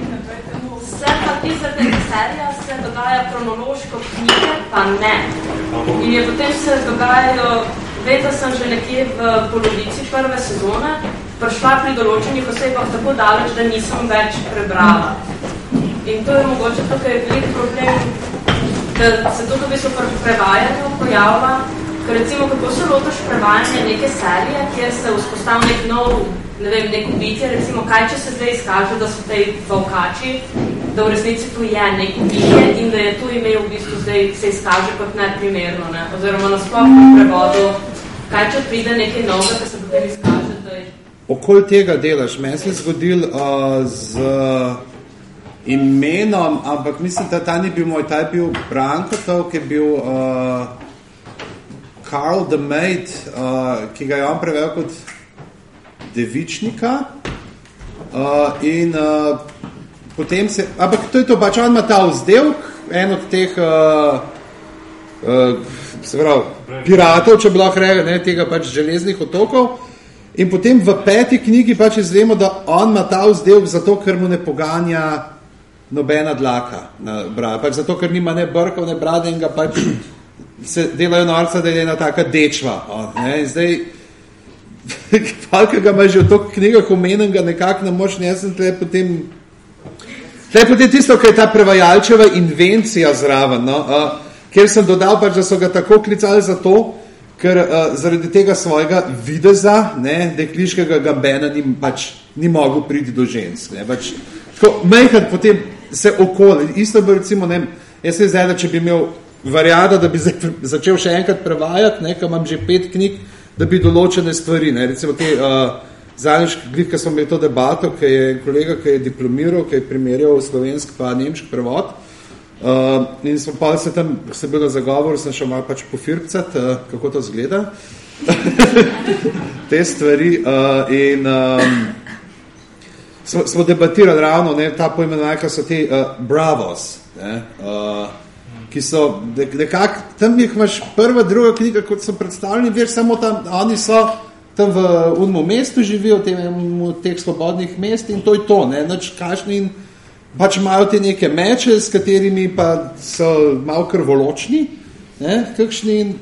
se pa pisate, da serija se dogaja kronološko knjige, pa ne. In je potem se dogajajo, vem, da sem že nekje v polovici prve sezone prišla pri določenih osebah tako daleč, da nisem več prebrala. In to je mogoče tukaj velik problem, da se to v bistvu prevajanju pojavlja, ker recimo kako se lotiš prevajanja neke serije, kjer se vzpostav nek nov, ne vem, nek ubitje, recimo kaj če se zdaj izkaže, da so tej volkači, da v resnici tu je nek ubitje in da je tu ime v bistvu zdaj se izkaže kot neprimerno, ne? oziroma nasploh v prevodu, kaj če pride nekaj novega, ki se potem izkaže, Okoli tega delaš. Meni se je zgodil uh, z imenom, ampak mislim, da ta ni bil moj, ta je bil Branko, to, ki je bil uh, Karl the Maid, uh, ki ga je on prevel kot devičnika. Uh, in uh, potem se, ampak to je to, pač on ima ta vzdelk, en od teh uh, uh, se pravi, piratov, če bi lahko rekel, ne, tega pač železnih otokov. In potem v peti knjigi pač izvemo, da on ima ta vzdelk zato, ker mu ne poganja nobena dlaka na brada. Pač zato, ker nima ne brkov, ne brade in ga pač se delajo norca, da je ena taka dečva. On, ne, in zdaj, Falka ga ima že v toliko knjigah omenjenega, nekako ne moš, jaz sem tle potem je potem tisto, kar je ta prevajalčeva invencija zraven, no, uh, ker sem dodal pač, da so ga tako klicali zato, ker uh, zaradi tega svojega videza, ne, dekliškega gambena ni, pač, ni mogel priti do žensk. Ne, pač, tako, mejhan potem se okoli, isto bi recimo, ne, jaz se zdaj, da če bi imel variada, da bi začel še enkrat prevajati, ne, ker imam že pet knjig, da bi določene stvari, ne, recimo te, uh, zadnjič, ko smo imeli to debato, ki je kolega, ki je diplomiral, ki je primerjal slovensk pa nemški prevod, uh, in smo pa se tam, se bilo zagovor, sem šel malo pač pofirpcat, uh, kako to zgleda, te stvari uh, in um, smo, smo debatirali ravno, ne, ta poimenovanje, ko so ti uh, bravos, ne, uh, ki so nek- nekako, tam jih imaš prva, druga knjiga, kot so predstavljeni, veš, samo tam, oni so tam v unmu mestu živijo, v teh svobodnih mest in to je to, ne, nič kašni in pač imajo te neke meče, s katerimi pa so malo krvoločni, ne, kakšni in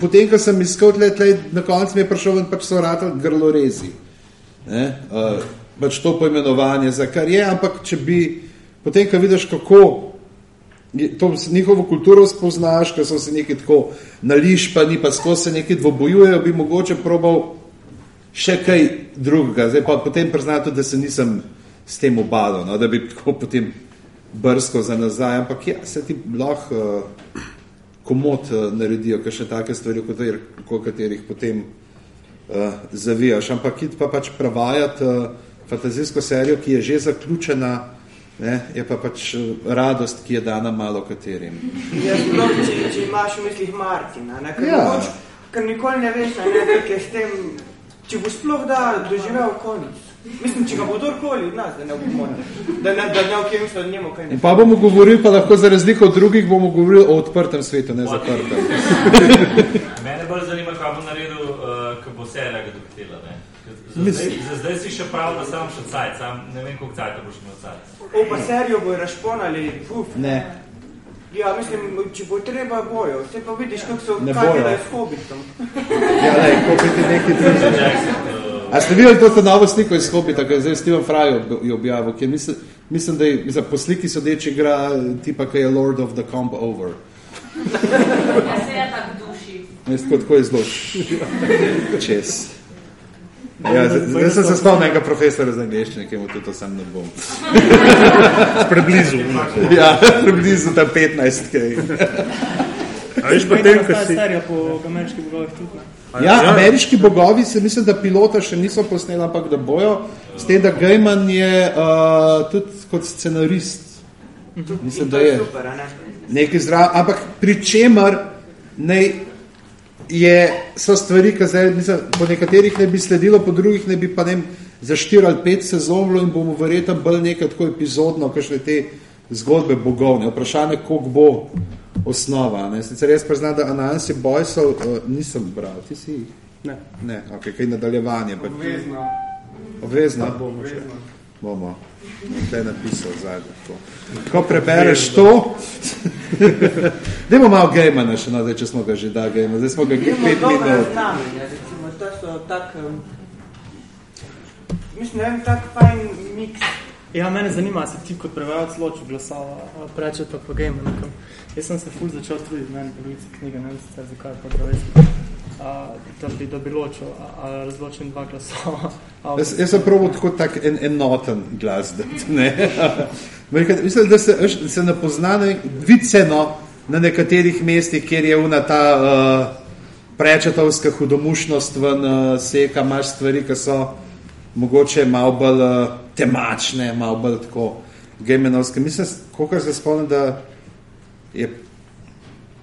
potem, ko sem iskal tle, tle, na koncu mi je prišel ven, pač so ratali grlorezi. Ne, uh, pač to poimenovanje, za kar je, ampak če bi, potem, ko vidiš, kako to njihovo kulturo spoznaš, ker so se neki tako nališpani, pa skozi se neki dvobojujejo, bi mogoče probal še kaj drugega. Zdaj pa potem priznam tudi, da se nisem s tem obadal, no, da bi tako potem brsko za nazaj, ampak ja, se ti lahko uh, komod uh, naredijo, ker še take stvari, kot katerih, kot katerih potem uh, zavijaš. Ampak iti pa pač prevajati uh, fantazijsko serijo, ki je že zaključena, ne, je pa pač radost, ki je dana malo katerim. Ja, sploh, če, če imaš v mislih Martina, ne? Ker, Ja. mogoče, ker nikoli ne veš, ne, kako je s tem, če bo sploh da doživel konec. Mislim, če ga bo kdorkoli od nas, da ne bomo, da ne, da ne okjem se od njemu kaj ne. Pa bomo govorili, pa lahko za razliko od drugih, bomo govorili o odprtem svetu, ne zaprtem. Mene bolj zanima, kaj bo naredil, uh, ko bo serija ga dohitela. ne. Za Mislim- zdaj, za zdaj si še prav, da sam še cajt, sam ne vem, koliko cajta boš imel cajt. O, pa serijo bojo razponali, uf. Ne. Ja, mislim, če bo treba bojo, vse pa vidiš, kako so kaj bojo. delajo s hobitom. Ja, lej, kupite neki drugega. A ste videli to ta novo sliko iz Hobita, ki je zdaj Steven Fry je objavil, ki je mislim, mislim, da je mislim, po sliki sodeč igra tipa, ki je Lord of the Comb Over. Ja, se je tak duši. Jaz tako, tako je zelo čez. Ja, zdaj sem se spomnil enega profesora za angliščine, ki mu tudi to sam ne bom. Preblizu. Ja, približno tam 15 kaj. A veš pa ko obstaja si... serija po ameriških bogovih tudi. ne? Ja, ameriški bogovi se mislim, da pilota še niso posneli, ampak da bojo. S tem, da Gaiman je uh, tudi kot scenarist. Mislim, In da je je. super, a ne? Nekaj zraven, ampak pri čemer naj je, so stvari, ki zdaj, mislim, po nekaterih ne bi sledilo, po drugih ne bi pa ne za štiri ali pet sezon bilo in bomo verjetno bolj nekaj tako epizodno, kakšne te zgodbe bogovne. Vprašanje, koliko bo osnova. Ne? Sicer jaz priznam, da Anansi Boysel uh, nisem bral, ti si jih? Ne. Ne, ok, kaj nadaljevanje. pa- Obvezno. Obvezno? Bomo še. Bomo. Te je napisal zadnje. Ko, ko prebereš to, dajmo malo gejmana še, no, zdaj, če smo ga že da gejma, zdaj smo ga Imamo pet minut. znamenja, recimo, to so tak, um, mislim, ne vem, tak fajn miks. Ja, mene zanima, se ti kot prevajalec ločil glasova, preče pa po game nekam. Jaz sem se ful začel truditi, meni polovici knjige, ne vem sicer zakaj, pa da a, da bi, da bi ločil, a, a razločim dva glasova. A, Jaz, jaz sem probal tako tak en, enoten glas dati, ne. Mislim, da se, se ne pozna, ne, vidi se no, na nekaterih mestih, kjer je una ta uh, prečetovska hudomušnost ven uh, seka, imaš stvari, ki so mogoče malo bolj uh, temačne, malo bolj tako gemenovske. Mislim, koliko se spomnim, da je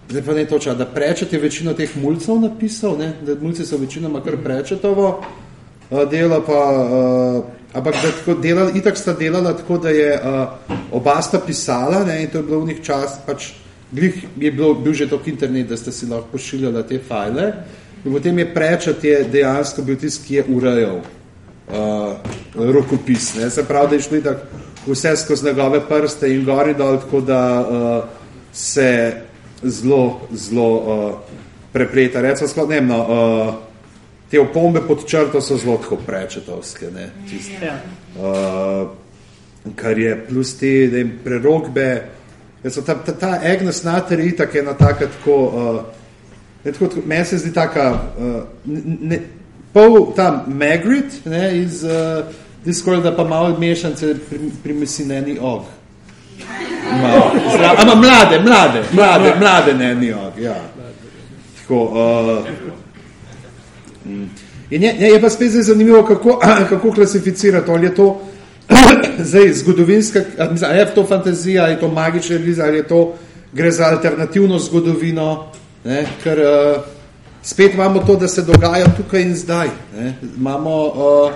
Zdaj pa ne točno, da prečet je večino teh mulcev napisal, ne? da mulci so večinoma kar prečetovo uh, delo, pa, uh, ampak da tako delala, itak sta delala tako, da je uh, oba sta pisala ne? in to je bilo v njih čas, pač glih je bilo, bil že tok internet, da sta si lahko pošiljala te fajle in potem je prečet je dejansko bil tist, ki je urejal uh, rokopis. Ne? Se pravi, da je šlo itak vse skozi njegove prste in gori dol, tako da uh, se zelo, zelo uh, prepleta. Recimo, sploh, ne no, uh, te opombe pod črto so zelo tako prečetovske, ne, tiste, Ja. uh, kar je plus te ne, prerogbe. Recimo, ta, ta, ta Agnes Natter je itak ena taka tako, uh, ne, tako, tako meni se zdi taka, uh, ne, pol ta Magritte ne, iz uh, Discorda pa malo mešance pri, primesineni og. Malo, Ama mlade, mlade, mlade, mlade ne, ni og, ja. Tako, uh, in je, je, pa spet zdaj zanimivo, kako, kako klasificirati, ali je to zdaj zgodovinska, a, mislim, a je to fantazija, ali je to magična realiza, ali je to gre za alternativno zgodovino, ne, ker uh, spet imamo to, da se dogaja tukaj in zdaj. Ne. Imamo uh,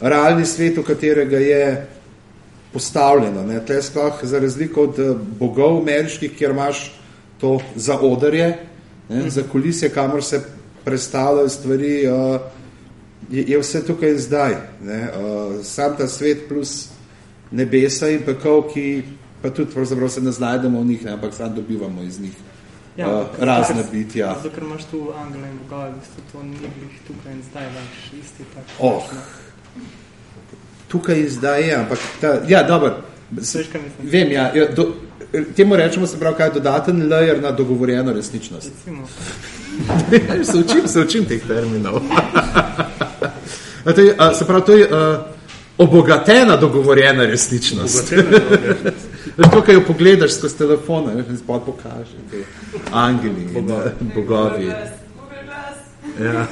realni svet, v katerega je postavljeno. Ne. Tle sploh za razliko od eh, bogov ameriških, kjer imaš to za odarje, ne, za kulisje, kamor se predstavljajo stvari, uh, je, je vse tukaj in zdaj. Ne. Uh, sam ta svet plus nebesa in pekel, ki pa tudi se ne znajdemo v njih, ne, ampak sam dobivamo iz njih Ja, uh, ampak razne zato, bitja. Zato, ker imaš tu angele in bogove, v bistvu to ni glih tukaj in zdaj več isti tak. Oh. Tukaj zdaj je, ampak ta, ja, dobro. Veš, kaj mislim? Vem, ja, ja do, temu rečemo se pravi, kaj je dodaten layer na dogovorjeno resničnost. Recimo, se učim, se učim teh terminov. a to je, a, se pravi, to je uh, obogatena dogovorjena resničnost. Veš, to, kaj jo pogledaš skozi telefone, veš, in spod pokaže angeli in eh, bogovi. Ja.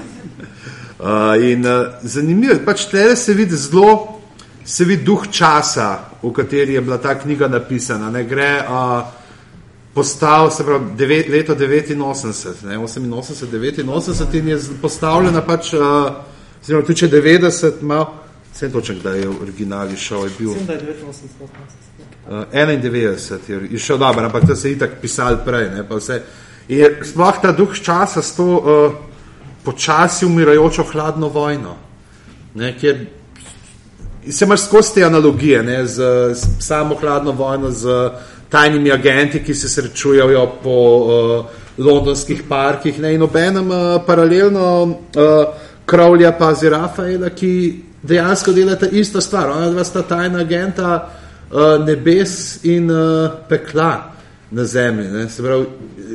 Uh, in uh, zanimivo je, pač tle se vidi zelo, se vidi duh časa, v kateri je bila ta knjiga napisana. Ne gre uh, postal, se pravi, devet, leto 89, ne, 88, 89 in je postavljena pač, uh, oziroma tudi če 90, malo, vse točno, kdaj je v originali šel, je bil mislim, da je 89, uh, 91, je, je šel dobro, ampak to se je itak pisal prej, ne, je sploh ta duh časa s to uh, počasi umirajočo hladno vojno, ne, kjer se imaš skozi te analogije, ne, z, z samo hladno vojno, z tajnimi agenti, ki se srečujejo po uh, londonskih parkih, ne, in obenem uh, paralelno uh, Kravlja pa z Rafaela, ki dejansko delata isto stvar. Ona dva sta tajna agenta uh, nebes in uh, pekla na zemlji. Ne. Se pravi,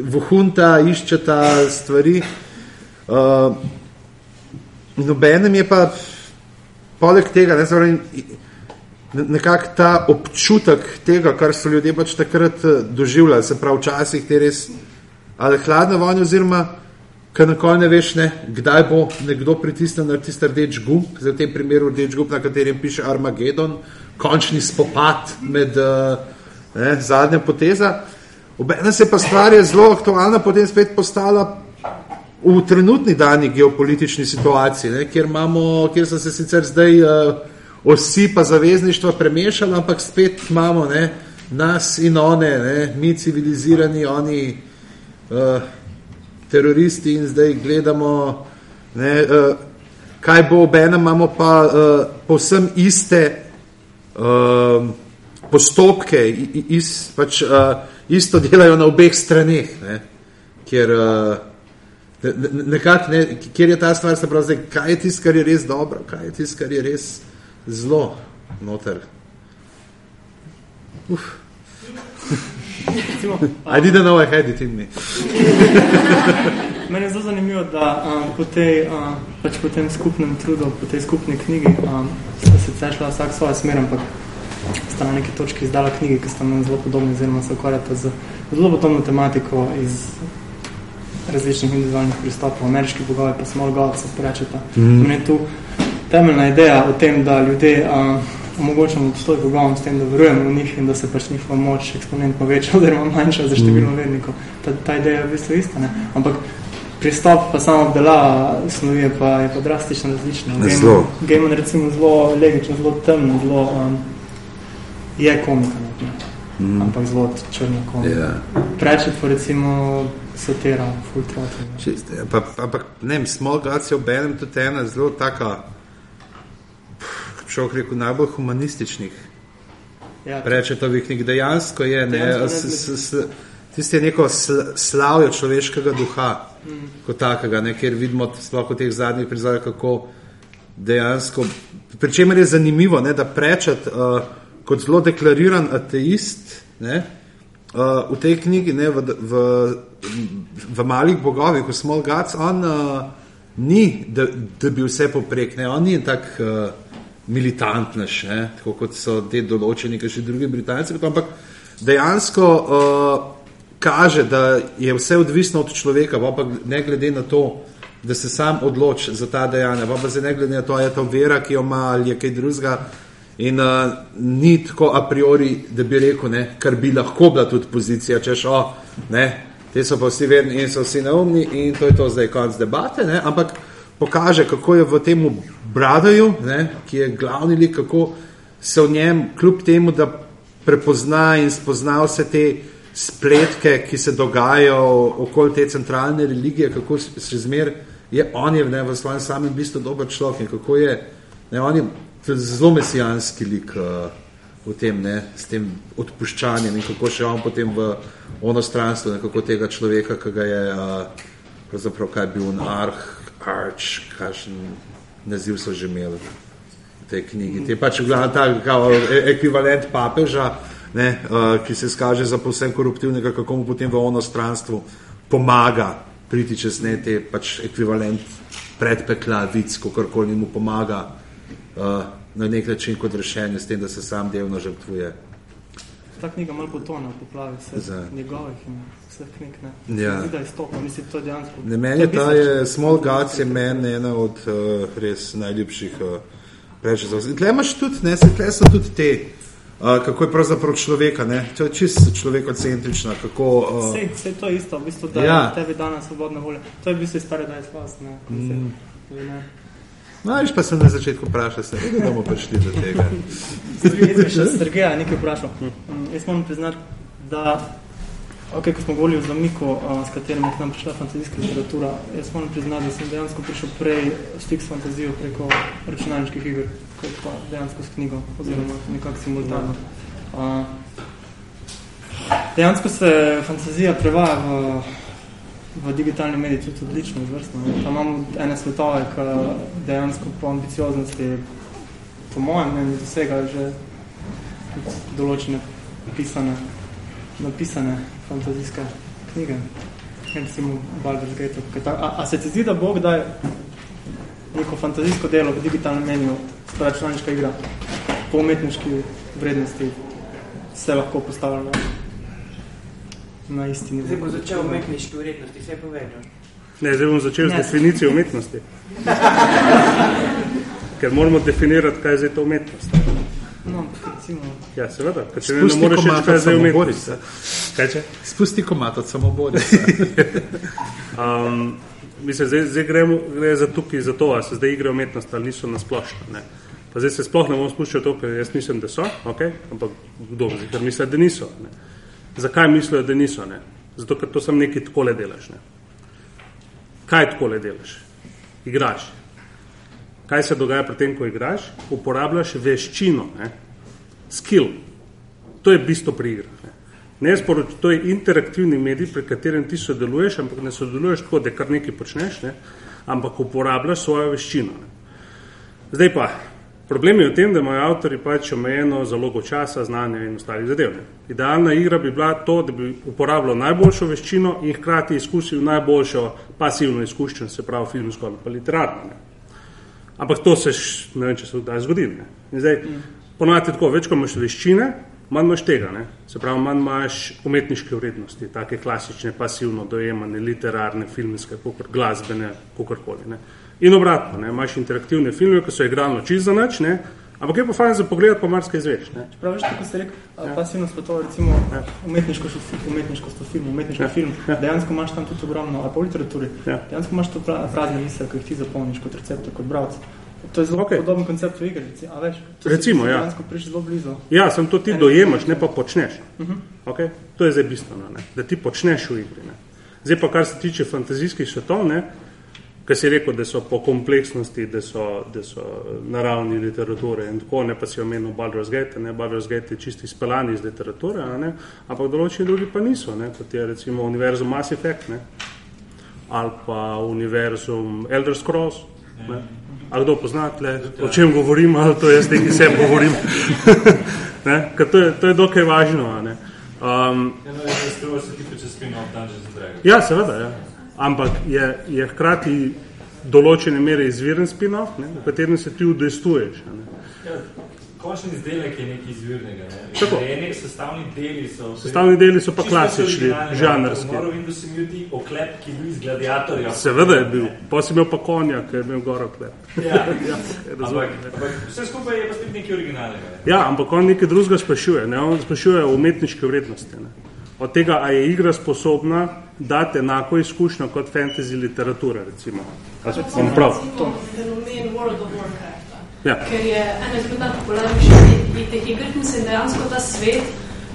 vohunta iščeta stvari. Uh, in obenem je pa poleg tega, ne, pravi, ne- nekako ta občutek tega, kar so ljudje pač takrat doživljali, se pravi, včasih te res, ali hladne vojne, oziroma, ker nikoli ne veš, ne, kdaj bo nekdo pritisnil na tisti rdeč gumb, za v tem primeru rdeč gumb, na katerem piše Armagedon, končni spopad med uh, ne, zadnja poteza. Obenem se pa stvar je zelo aktualna, potem spet postala v trenutni dani geopolitični situaciji, ne, kjer, imamo, kjer so se sicer zdaj uh, osi pa zavezništva premešali, ampak spet imamo ne, nas in one, ne, mi civilizirani, oni uh, teroristi in zdaj gledamo, ne, uh, kaj bo ob enem, imamo pa uh, povsem iste uh, postopke, is, pač, uh, isto delajo na obeh straneh, ne, kjer uh, nekako, ne, kjer je ta stvar, se pravi, zdaj, kaj je tisto, kar je res dobro, kaj je tisto, kar je res zelo noter. Uf. I didn't know I had it in me. Mene je zelo zanimivo, da um, po, tej, um, pač po tem skupnem trudu, po tej skupni knjigi, um, sta se šla vsak svojo smer, ampak sta na neki točki izdala knjigi, ki sta nam zelo podobni, oziroma se ukvarjata z zelo podobno tematiko iz različnih individualnih pristopov, ameriški bogovi pa small god se sprečeta. Mm. Je tu temeljna ideja o tem, da ljudje uh, omogočamo obstoj bogovom s tem, da verujemo v njih in da se pač njihova moč eksponentno večja oziroma manjša za število mm. vernikov. Ta, ta ideja je v bistvu ista, ne? ampak pristop pa samo obdela snovi je pa, je pa drastično različno. Game, game on recimo zelo legično, zelo temno, zelo um, je komika, ne? Mm. ampak zelo črna komika. Yeah. Preče pa recimo satira, full throttle. Ampak, ne vem, small gods je obenem tudi ena zelo taka, človek rekel, najbolj humanističnih. Ja, Reče to v knjigi, dejansko je, ne, tisti je neko sl slavjo človeškega duha, mm. kot takega, ne, kjer vidimo sploh v teh zadnjih prizorih, kako dejansko, pri čemer je zanimivo, ne, da prečet uh, kot zelo deklariran ateist, ne, uh, v tej knjigi, ne, v, v, v malih bogovih, v Small Gods, on uh, ni, da, da bi vse poprek, ne, on ni tak uh, militantnež, ne, tako kot so te določeni, ki še drugi Britanci, ampak dejansko uh, kaže, da je vse odvisno od človeka, pa ne glede na to, da se sam odloči za ta dejanja, pa pa ne glede na to, je to vera, ki jo ima ali je kaj drugega, In uh, ni tako a priori, da bi rekel, ne, kar bi lahko bila tudi pozicija, če šlo, te so pa vsi verni in so vsi neumni in to je to zdaj konc debate, ne, ampak pokaže, kako je v tem bradaju, ne, ki je glavni lik, kako se v njem, kljub temu, da prepozna in spozna vse te spletke, ki se dogajajo okoli te centralne religije, kako se zmer je on je ne, v svojem samem bistvu dober človek in kako je, ne, on je zelo mesijanski lik uh, v tem, ne, s tem odpuščanjem in kako še on potem v ono stranstvo, kako tega človeka, ki ga je, uh, pravzaprav kaj bil on arh, arč, kakšen naziv so že imeli v tej knjigi. Te pač glavno ta kao, e, ekvivalent papeža, ne, uh, ki se skaže za povsem koruptivnega, kako mu potem v ono stranstvo pomaga priti čez ne te pač ekvivalent predpekla, vic, kakorkoli mu pomaga uh, na nek način kot rešenje s tem, da se sam delno žrtvuje. Ta knjiga malo potona v poplavi vse njegovih in vseh knjig, ne? Ja. Zdi, da je stopno, mislim, to dejansko... Ne, meni je ta je, Small Gods je meni ena od uh, res najljubših uh, reči. Tle imaš tudi, ne, se tle so tudi te, uh, kako je pravzaprav človeka, ne? To je čisto človekocentrična, kako... Uh, vse, vse to isto, v bistvu, da ja. tebi dana svobodna volja. To je v bistvu iz Paradise Lost, ne? Mm. ne? No, viš pa sem na začetku vprašal, se da bomo prišli do tega. Jaz bi še Sergeja nekaj vprašal. Um, jaz moram priznati, da ok, ko smo govorili o zamiku, uh, s katerim je k nam prišla fantazijska literatura, jaz moram priznati, da sem dejansko prišel prej stik s fantazijo preko računalniških igr, kot pa dejansko s knjigo, oziroma nekako simultano. Uh, dejansko se fantazija prevaja v v digitalni mediji tudi odlično izvrstno. Tam imamo ene svetove, ki dejansko po ambicioznosti, po mojem mnenju, dosega že določene pisane, napisane fantazijske knjige. Recimo Baldur's Gate. A, a se ti zdi, da Bog daje neko fantazijsko delo v digitalnem meniju, spračlanička igra, po umetniški vrednosti se lahko postavlja na na isti nivo. Zdaj bom začel umetniški vrednosti, vse povedal. Ne, zdaj bom začel z definicijo umetnosti. Ker moramo definirati, kaj je zdaj to umetnost. No, recimo. Ja, seveda, ker če ne, ne moreš reči, kaj je zdaj samo umetnost. Borisa. Kaj če? Spusti komat od samoborisa. Um, mislim, zdaj, zdaj gremo, gre za tukaj, za to, ali se zdaj igre umetnost ali niso nasplošno. Ne. Pa zdaj se sploh ne bom spuščal to, ker jaz mislim, da so, okay? ampak kdo ker misli, da niso. Ne. Zakaj mislijo, da niso? Ne? Zato, ker to sem nekaj takole delaš. Ne. Kaj takole delaš? Igraš. Kaj se dogaja pri tem, ko igraš? Uporabljaš veščino, ne? skill. To je bistvo pri igrah. Ne? Ne sporoč, to je interaktivni medij, pri katerem ti sodeluješ, ampak ne sodeluješ tako, da kar nekaj počneš, ne? ampak uporabljaš svojo veščino. Ne? Zdaj pa, problem je v tem, da imajo avtori pač omejeno zalogo časa, znanja in ostalih zadev. Idealna igra bi bila to, da bi uporabljal najboljšo veščino in hkrati izkusil najboljšo pasivno izkušnjo, se pravi filmsko ali pa literarno. Ne? Ampak to se, š, ne vem, če se kdaj zgodi. Ne? In zdaj, ponovadi je tako, več ko imaš veščine, manj imaš tega, ne? se pravi, manj imaš umetniške vrednosti, take klasične, pasivno dojemane, literarne, filmske, kakor glasbene, kakorkoli. ne. In obratno, ne? imaš interaktivne filme, ki so igralno čist za nič, ne? ampak je pa fajn za pogled, pa marsikaj izveš. Ne? Prav, veš, tako se rekel, ja. pasivnost pa to, recimo, ja. umetniško, umetniškost v filmu, umetniški ja. film, ja. dejansko imaš tam tudi ogromno, ali pa v literaturi, ja. dejansko imaš to pra, prazne misle, ki jih ti zapolniš kot recepte, kot bralc. To je zelo okay. podoben koncept v igri, a veš? Recimo, ja. Dejansko prišli zelo blizu. Ja, sem to ti dojemaš, ne pa počneš. Uh -huh. okay? To je zdaj bistveno, ne? da ti počneš v igri. Ne? Zdaj pa, kar se tiče fantazijskih svetov, ne? Kaj si rekel, da so po kompleksnosti, da so, da so naravni literature in tako, ne pa si omenil Baldur's Gate, ne, Baldur's Gate je čisti spelani iz literature, ne, ampak določeni drugi pa niso, ne, kot je recimo univerzum Mass Effect, ne, ali pa univerzum Elder Scrolls, ne. A kdo pozna tle, o čem govorim, ali to jaz nekaj sem govorim. ne, ker to je, to je dokaj važno, ne. Um, Ja, no, jaz se ti peče spin-off Dungeons and Dragons. Ja, seveda, ja. Ampak je, je hkrati določene mere izviren spin-off, ne, v katerem se ti Ne. Ja, končni izdelek je nekaj izvirnega. Ne? Tako. Je nek sestavni deli so. Sestavni deli so pa klasični, žanrski. Moral vem, da si imel ti oklep, ki je bil iz gladiatorja. Seveda je bil, pa si imel pa konja, ki je imel goro klep. Ja. ja, ampak, ampak vse skupaj je pa spet nekaj originalnega. Ne? ja, ampak on nekaj drugega sprašuje, ne? on sprašuje o umetniške vrednosti. Ne? Od tega, a je igra sposobna dati enako izkušnjo kot fantasy literatura, recimo. A sem prav? fenomen World of Warcraft. Ja. Ker je ena izmed najpopularnejših teh iger in se je dejansko ta svet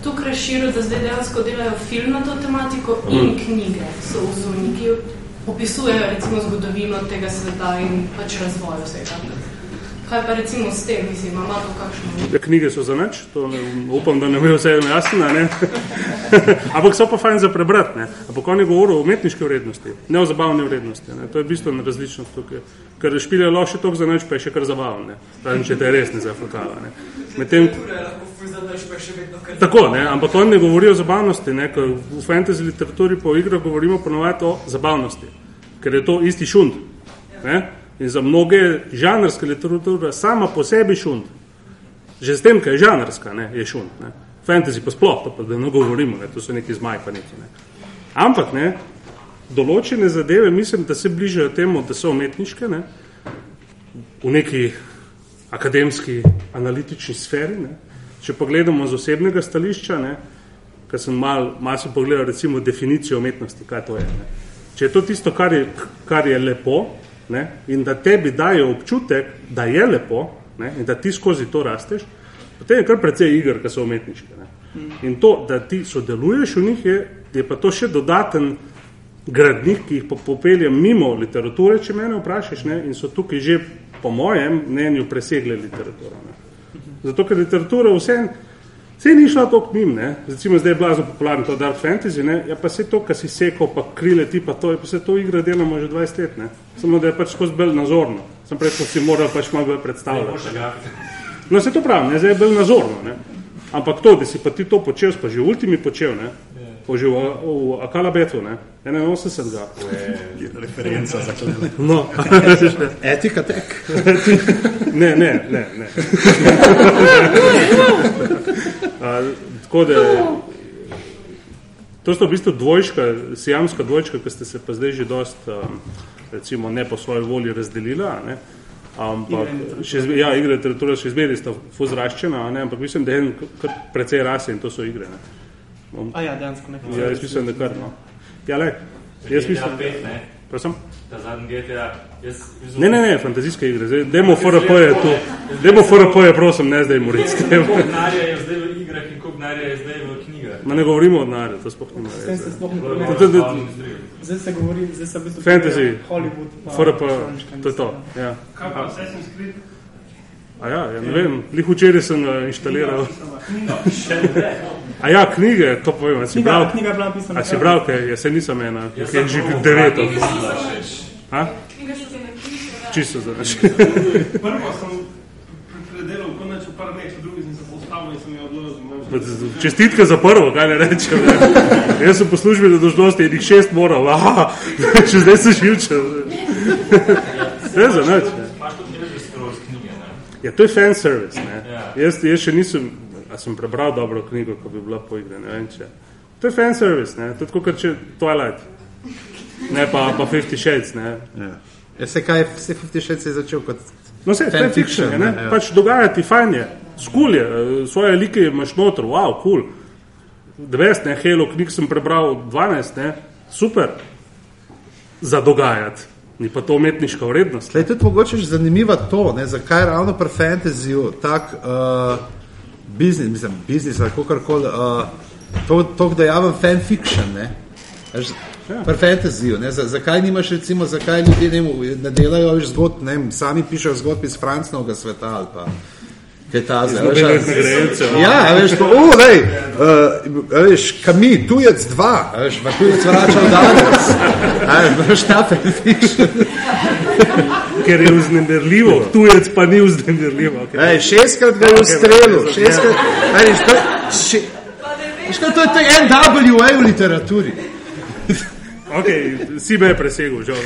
tukaj razširil, da zdaj dejansko delajo film na to tematiko in Mhm. knjige so vzorni, ki opisujejo recimo zgodovino tega sveta in pač razvoj vsega. Kaj pa recimo s tem, mislim, ima to kakšno Ja, knjige so za nič, to ne, upam, da ne bo vse jasno, ne? ampak so pa fajn za prebrati. Ne? Ampak on je govoril o umetniški vrednosti, ne o zabavni vrednosti. Ne? To je bistvena različnost tukaj. Ker špilje lahko še toliko za nič, pa je še kar zabavno. Pravim, če te je res ne zafrkava. Ne? Medtem, je je tako, ne? ampak on ne govori o zabavnosti, ne? ker v fantasy literaturi po igrah govorimo ponovadi o zabavnosti, ker je to isti šund. Ne? In za mnoge žanrske literature sama po sebi šund. Že s tem, ker je žanrska, ne, je šund. Ne. Fantasy pa sploh, to pa da ne govorimo, ne, to so neki zmaj pa neki. Ne. Ampak ne, določene zadeve mislim, da se bližajo temu, da so umetniške, ne, v neki akademski, analitični sferi. Ne. Če pogledamo z osebnega stališča, ne, ker sem mal, mal sem pogledal recimo definicijo umetnosti, kaj to je. Ne. Če je to tisto, kar je, kar je lepo ne, in da tebi daje občutek, da je lepo ne, in da ti skozi to rasteš, potem je kar precej iger, ki so umetniške. Ne. In to, da ti sodeluješ v njih, je, je pa to še dodaten gradnik, ki jih popelje mimo literature, če mene vprašaš, ne, in so tukaj že po mojem mnenju presegle literaturo. Ne. Zato, ker literatura vse, vse ni šla toliko mim, ne. recimo zdaj je blazno popularno to dark fantasy, ne. ja pa se to, kar si sekal, pa krile ti pa to, je pa se to igra delamo že 20 let, ne. samo da je pač skozi bolj nazorno, sem prej si moral pač malo bolj predstavljati. No, se to pravi, ne, zdaj je bolj nazorno, ne. ampak to, da si pa ti to počel, pa že v ultimi počel, ne, pa že v, v Akalabetu, ne, 81 ga. Referenca za klene. No. Etika tek. ne, ne, ne. ne. A, tako da, to sta v bistvu dvojčka, sijamska dvojčka, ki ste se pa zdaj že dost, um, recimo, ne po svoji volji razdelila. Ne. Ampak še zmeraj, ja, igre literature še zmeraj sta fuzraščena, a ne, ampak mislim, da je en kar precej rase in to so igre. Ne. A ja, dejansko nekaj. Ja, jaz mislim, da kar. No. Ja, le, jaz mislim, GTA 5, ne? Prosim? Ta zadnji GTA. Jaz, Ne, ne, ne, fantazijske igre. Zdaj, demo FRP je tu. Demo FRP je, prosim, ne zdaj moriti s tem. Koliko denarja je zdaj v igrah in koliko denarja je zdaj v knjigah? Ma ne govorimo o denarju, to sploh nima S tem se sploh ne To. To- to- industrija. Zdaj se govori, zdaj se v bistvu Fantasy, Hollywood. pa FRP, to je to. Ja. Kaj pa Assassin's Creed? A ja, ja, ne vem, lih včeraj sem ga inštaliral. Še ne. A ja, knjige, to povem, a si Knjiga, bral? knjiga je bila napisana. A si bral, kaj, jaz se nisem ena, Jaz je sem že devet. A? Čisto za naš. Prvo sem pre- predelal konec v par dneh, drugi sem se postavil in sem jo odložil. Čestitke za prvo, kaj ne rečem. Jaz sem po službeni dožnosti enih šest moral, aha, še zdaj se živčem. Ne za nič. ne. Imaš tudi Elder Scrolls knjige, ne? Ja, to je fan service. Ne. Ja. Jaz, jaz še nisem, a sem prebral dobro knjigo, ko bi bila po igre, ne vem če. To je fan service, ne. tudi kot če Twilight. Ne pa, pa Fifty Shades, ne. Ja. Jaz se kaj, vse 50 Shades je začel kot No, vse, fan fiction, je, ne? ja. Pač dogajati, fajn je, skul je, eh, svoje like imaš noter, wow. Cool. 20, ne, Halo knjig sem prebral 12, ne, super. Za dogajati, ni pa to umetniška vrednost. Tlej, tudi mogoče že zanimivo to, ne, zakaj ravno pri fantasyju tak uh, biznis, mislim, biznis ali kakorkoli, uh, to, to dejaven fanfiction, ne. Veš, Ja. Pri fantasyju, ne, za, zakaj nimaš recimo, zakaj ljudje ne, ne delajo več zgodb, ne, sami pišejo zgodb iz francnovega sveta ali pa kaj ta zdaj. Nobene a- nagrajence. Ja, veš, to, uh, lej, uh, a veš, kami, tujec dva, veš, pa tujec vračal danes. Veš, ta fanfiction. Ker je vznemirljivo, tujec pa ni vznemirljivo. Okay. Ej, šestkrat ga je ustrelil, šestkrat. Ej, veš, to, še, je to NWA v literaturi. Okay, si me je presegel, žal.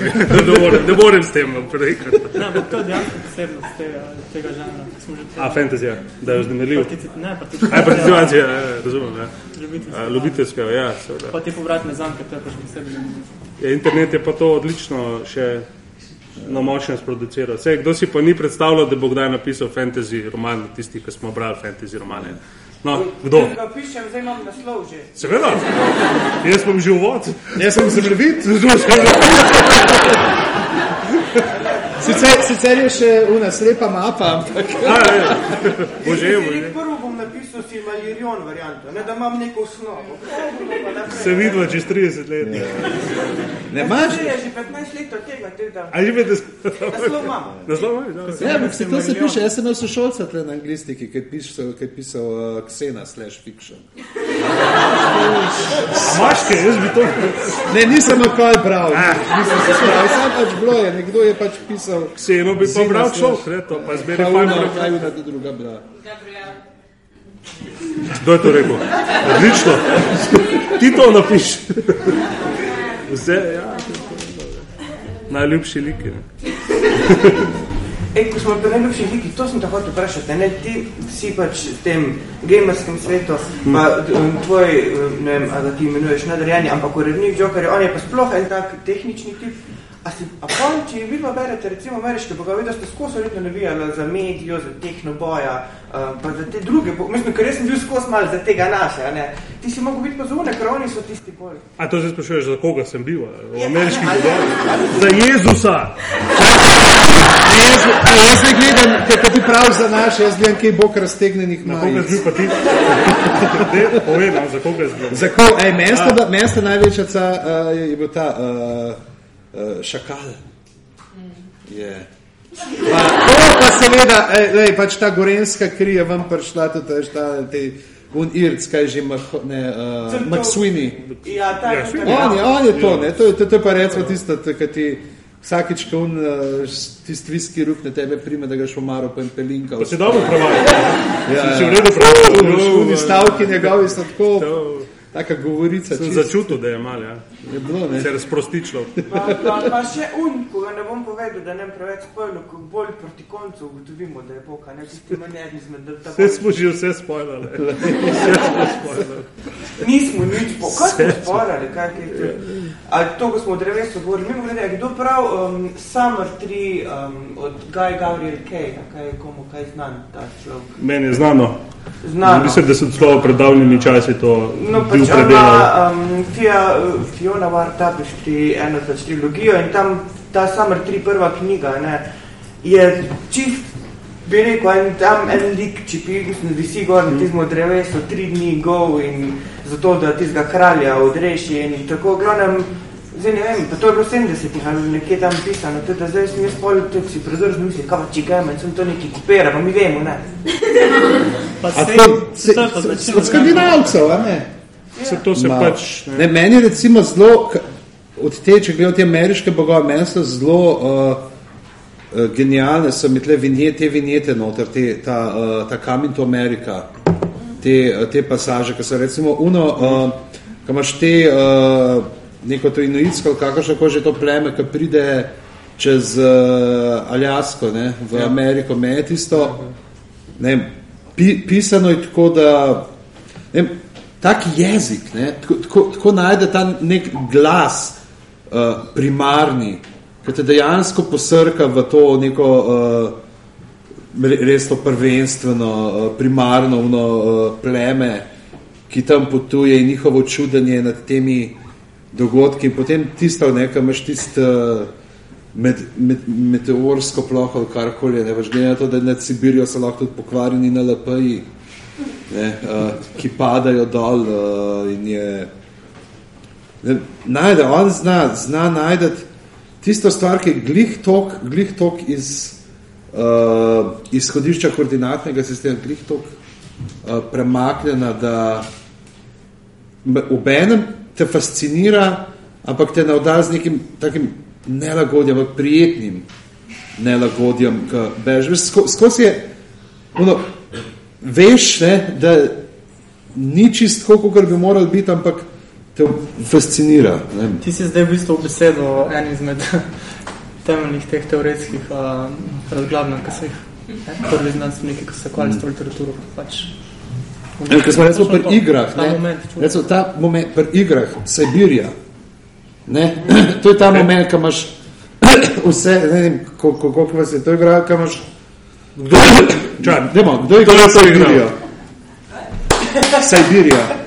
Ne morem, ne morem s tem prekati. Ne, ampak to je dejansko posebnost tega, tega žanra. ki smo že A, fantasy, ja, da je vznemirljiv. Partici- Ne, participacija. Aj, participacija, ja, ja, razumem, ja. Ljubiteljska. A, Ljubiteljska, ja, seveda. Pa te povratne zanke, to je pač zanimivo. Ja, internet je pa to odlično še na močno sproduciral. Sej, kdo si pa ni predstavljal, da bo kdaj napisal fantasy roman, tisti, ki smo brali fantasy romane. No, kdo? Jaz ga pišem, zdaj imam naslov že. Seveda, jaz sem že uvod. Jaz sem zemljevid. Sicer, sicer je še una slepa mapa, ampak A, ja, Bože, Zdaj, bože. Bom napisal Silmarillion varianto, ne da imam neko osnovo. Se vidva čez 30 let. ne imaš. Je že 15 let od tega, tega. A že veste, Naslov imam. naslov imaš? Ja, ampak se to se piše, jaz sem imel sošolca tle na anglistiki, ki je pisal, ki je pisal uh, Xena slash fiction. Imaš kaj, jaz bi to... Ne, nisem okaj bral, nisem se spravil, sam pač bilo je, nekdo je pač pisal. Kseno bi pa bral človek, ne, to pa zberi Pa fajn una, kaj una ta druga bila. Gabriel. Kdo je to rekel? Odlično. Ti to napiši. Vse, ja. Najljubši liki. Ne? Ej, ko smo pri najljubših likih, to sem te hotel vprašati, ne, ti si pač v tem gamerskem svetu, pa d- tvoj, ne vem, a da ti imenuješ nadarjanje, ampak urednik Jokerja, on je pa sploh en tak tehnični tip. A si, a pol, če vi pa berete recimo ameriške bogove, da ste skozi verjetno navijali za medijo, za tehnoboja, uh, pa za te druge, bo- mislim, ker jaz sem bil skozi malo za tega naše, a ne. Ti si mogel biti pa zunaj, ker oni so tisti bolj. A to zdaj sprašuješ, za koga sem bil? V Ja, ameriških bogovih? Za Jezusa! Jaz, a jaz ne gledam, kako ti prav za naše, jaz gledam, kje bok raztegnenih Za koga majic. si bil pa ti? Ne, nam, za koga si bil. Za ko, ej, meni sta največja ca, uh, je, je bil ta uh, šakal. Je. Pa, to pa seveda, ej, lej, pač ta gorenska kri je vam prišla, tudi veš, ta, te, un irc, kaj že, Mah, ne, uh, to- McSweeney. Ja, ta, Ja, ta, svi- On je, on je to, ne, to, je- to, to je pa recimo tisto, ki ti vsakič, ko un uh, tisti viski ruk na tebe prime, da ga še omaro pa in pelinka. Pa si dobro prevajal. Ja, Si v redu prevajal. Oni stavki njegovi so tako, To taka govorica. Sem čisto. začutil, da je mal, ja. Je bilo, ne. Se je razprostičilo. Pa, pa, pa še un, ko ga ne bom povedal, da ne bom preveč spojil, ko bolj proti koncu ugotovimo, da je Bog, a ne tisti manjer izmed, da ta Vse smo že vse spojljali. Vse smo spojljali. Nismo nič, po, kaj smo sporali, kaj je to? A to, ko smo o drevesu govorili, mimo grede, kdo prav um, Summer 3 um, od Guy Gabriel Kay, kaj je komu kaj znan ta človek? Meni je znano. Znano. Mislim, da so celo pred davnimi časi to No, bil pač ona predelal. ima um, Fia, Fiona War Tapestry, eno pač trilogijo in tam ta Summer 3 prva knjiga, ne, je čist, bi rekel, en, tam en lik čipi, mislim, da visi gor na tizmo drevesu, tri dni go in zato, da tizga kralja odreši in tako, glavnem, zdaj ne vem, pa to je bilo v 70-ih ali nekje tam pisano, tudi da zdaj sem jaz pol, tudi si predržno mislim, kaj pa čigajme, sem to neki kopira, pa mi vemo, ne. Pa A sej- to- sej se- to je pa se- značilno. Od skandinavcev, a ne? Se to se Ma- pač... Ne, meni recimo zelo, od te, če gledajo te ameriške bogove, meni so zelo uh, uh, genialne, so mi tle vinjete, te vinjete noter, te, ta, uh, ta Coming to America, te, uh, te pasaže, ki so recimo uno, uh, ko imaš te, uh, neko to inuitsko, kakršno koli že to pleme, ki pride čez uh, Aljasko, ne, v ja. Ameriko, me je tisto, ne pi, pisano je tako, da ne tak jezik, ne, tako, tako, tako najde ta nek glas uh, primarni, ki te dejansko posrka v to neko uh, res to prvenstveno, uh, primarno ono, uh, pleme, ki tam potuje in njihovo čudenje nad temi dogodki. In potem tisto, nekaj imaš tisto uh, med, med, meteorsko ploho karkoli, ne veš, glede na to, da nad Sibirijo so lahko tudi pokvarjeni na LPI, ne, uh, ki padajo dol uh, in je ne, najde, on zna, zna najdeti tisto stvar, ki je glih tok, glih tok iz uh, izhodišča koordinatnega sistema, glih tok uh, premaknjena, da v enem te fascinira, ampak te navda z nekim takim nelagodjem, ampak prijetnim nelagodjem, ki bež. Sko, skozi je, ono, veš, ne, da ni čist tako, kot bi moral biti, ampak te fascinira. Ne. Ti si zdaj v bistvu besedo en izmed temeljnih teh teoretskih uh, razglabljanj, ki so jih prvi znanstveniki, ki se kvali s to literaturo, pač Ja, Ker smo recimo pri igrah, ta ne, moment čutim. recimo ta moment pri igrah, Sibirija, ne, to je ta moment, ko imaš vse, ne vem, koliko vas je to igral, ko imaš, Kdo, čak, Demo, kdo je Kdo igral je to igral? Sibirijo? Sibirija.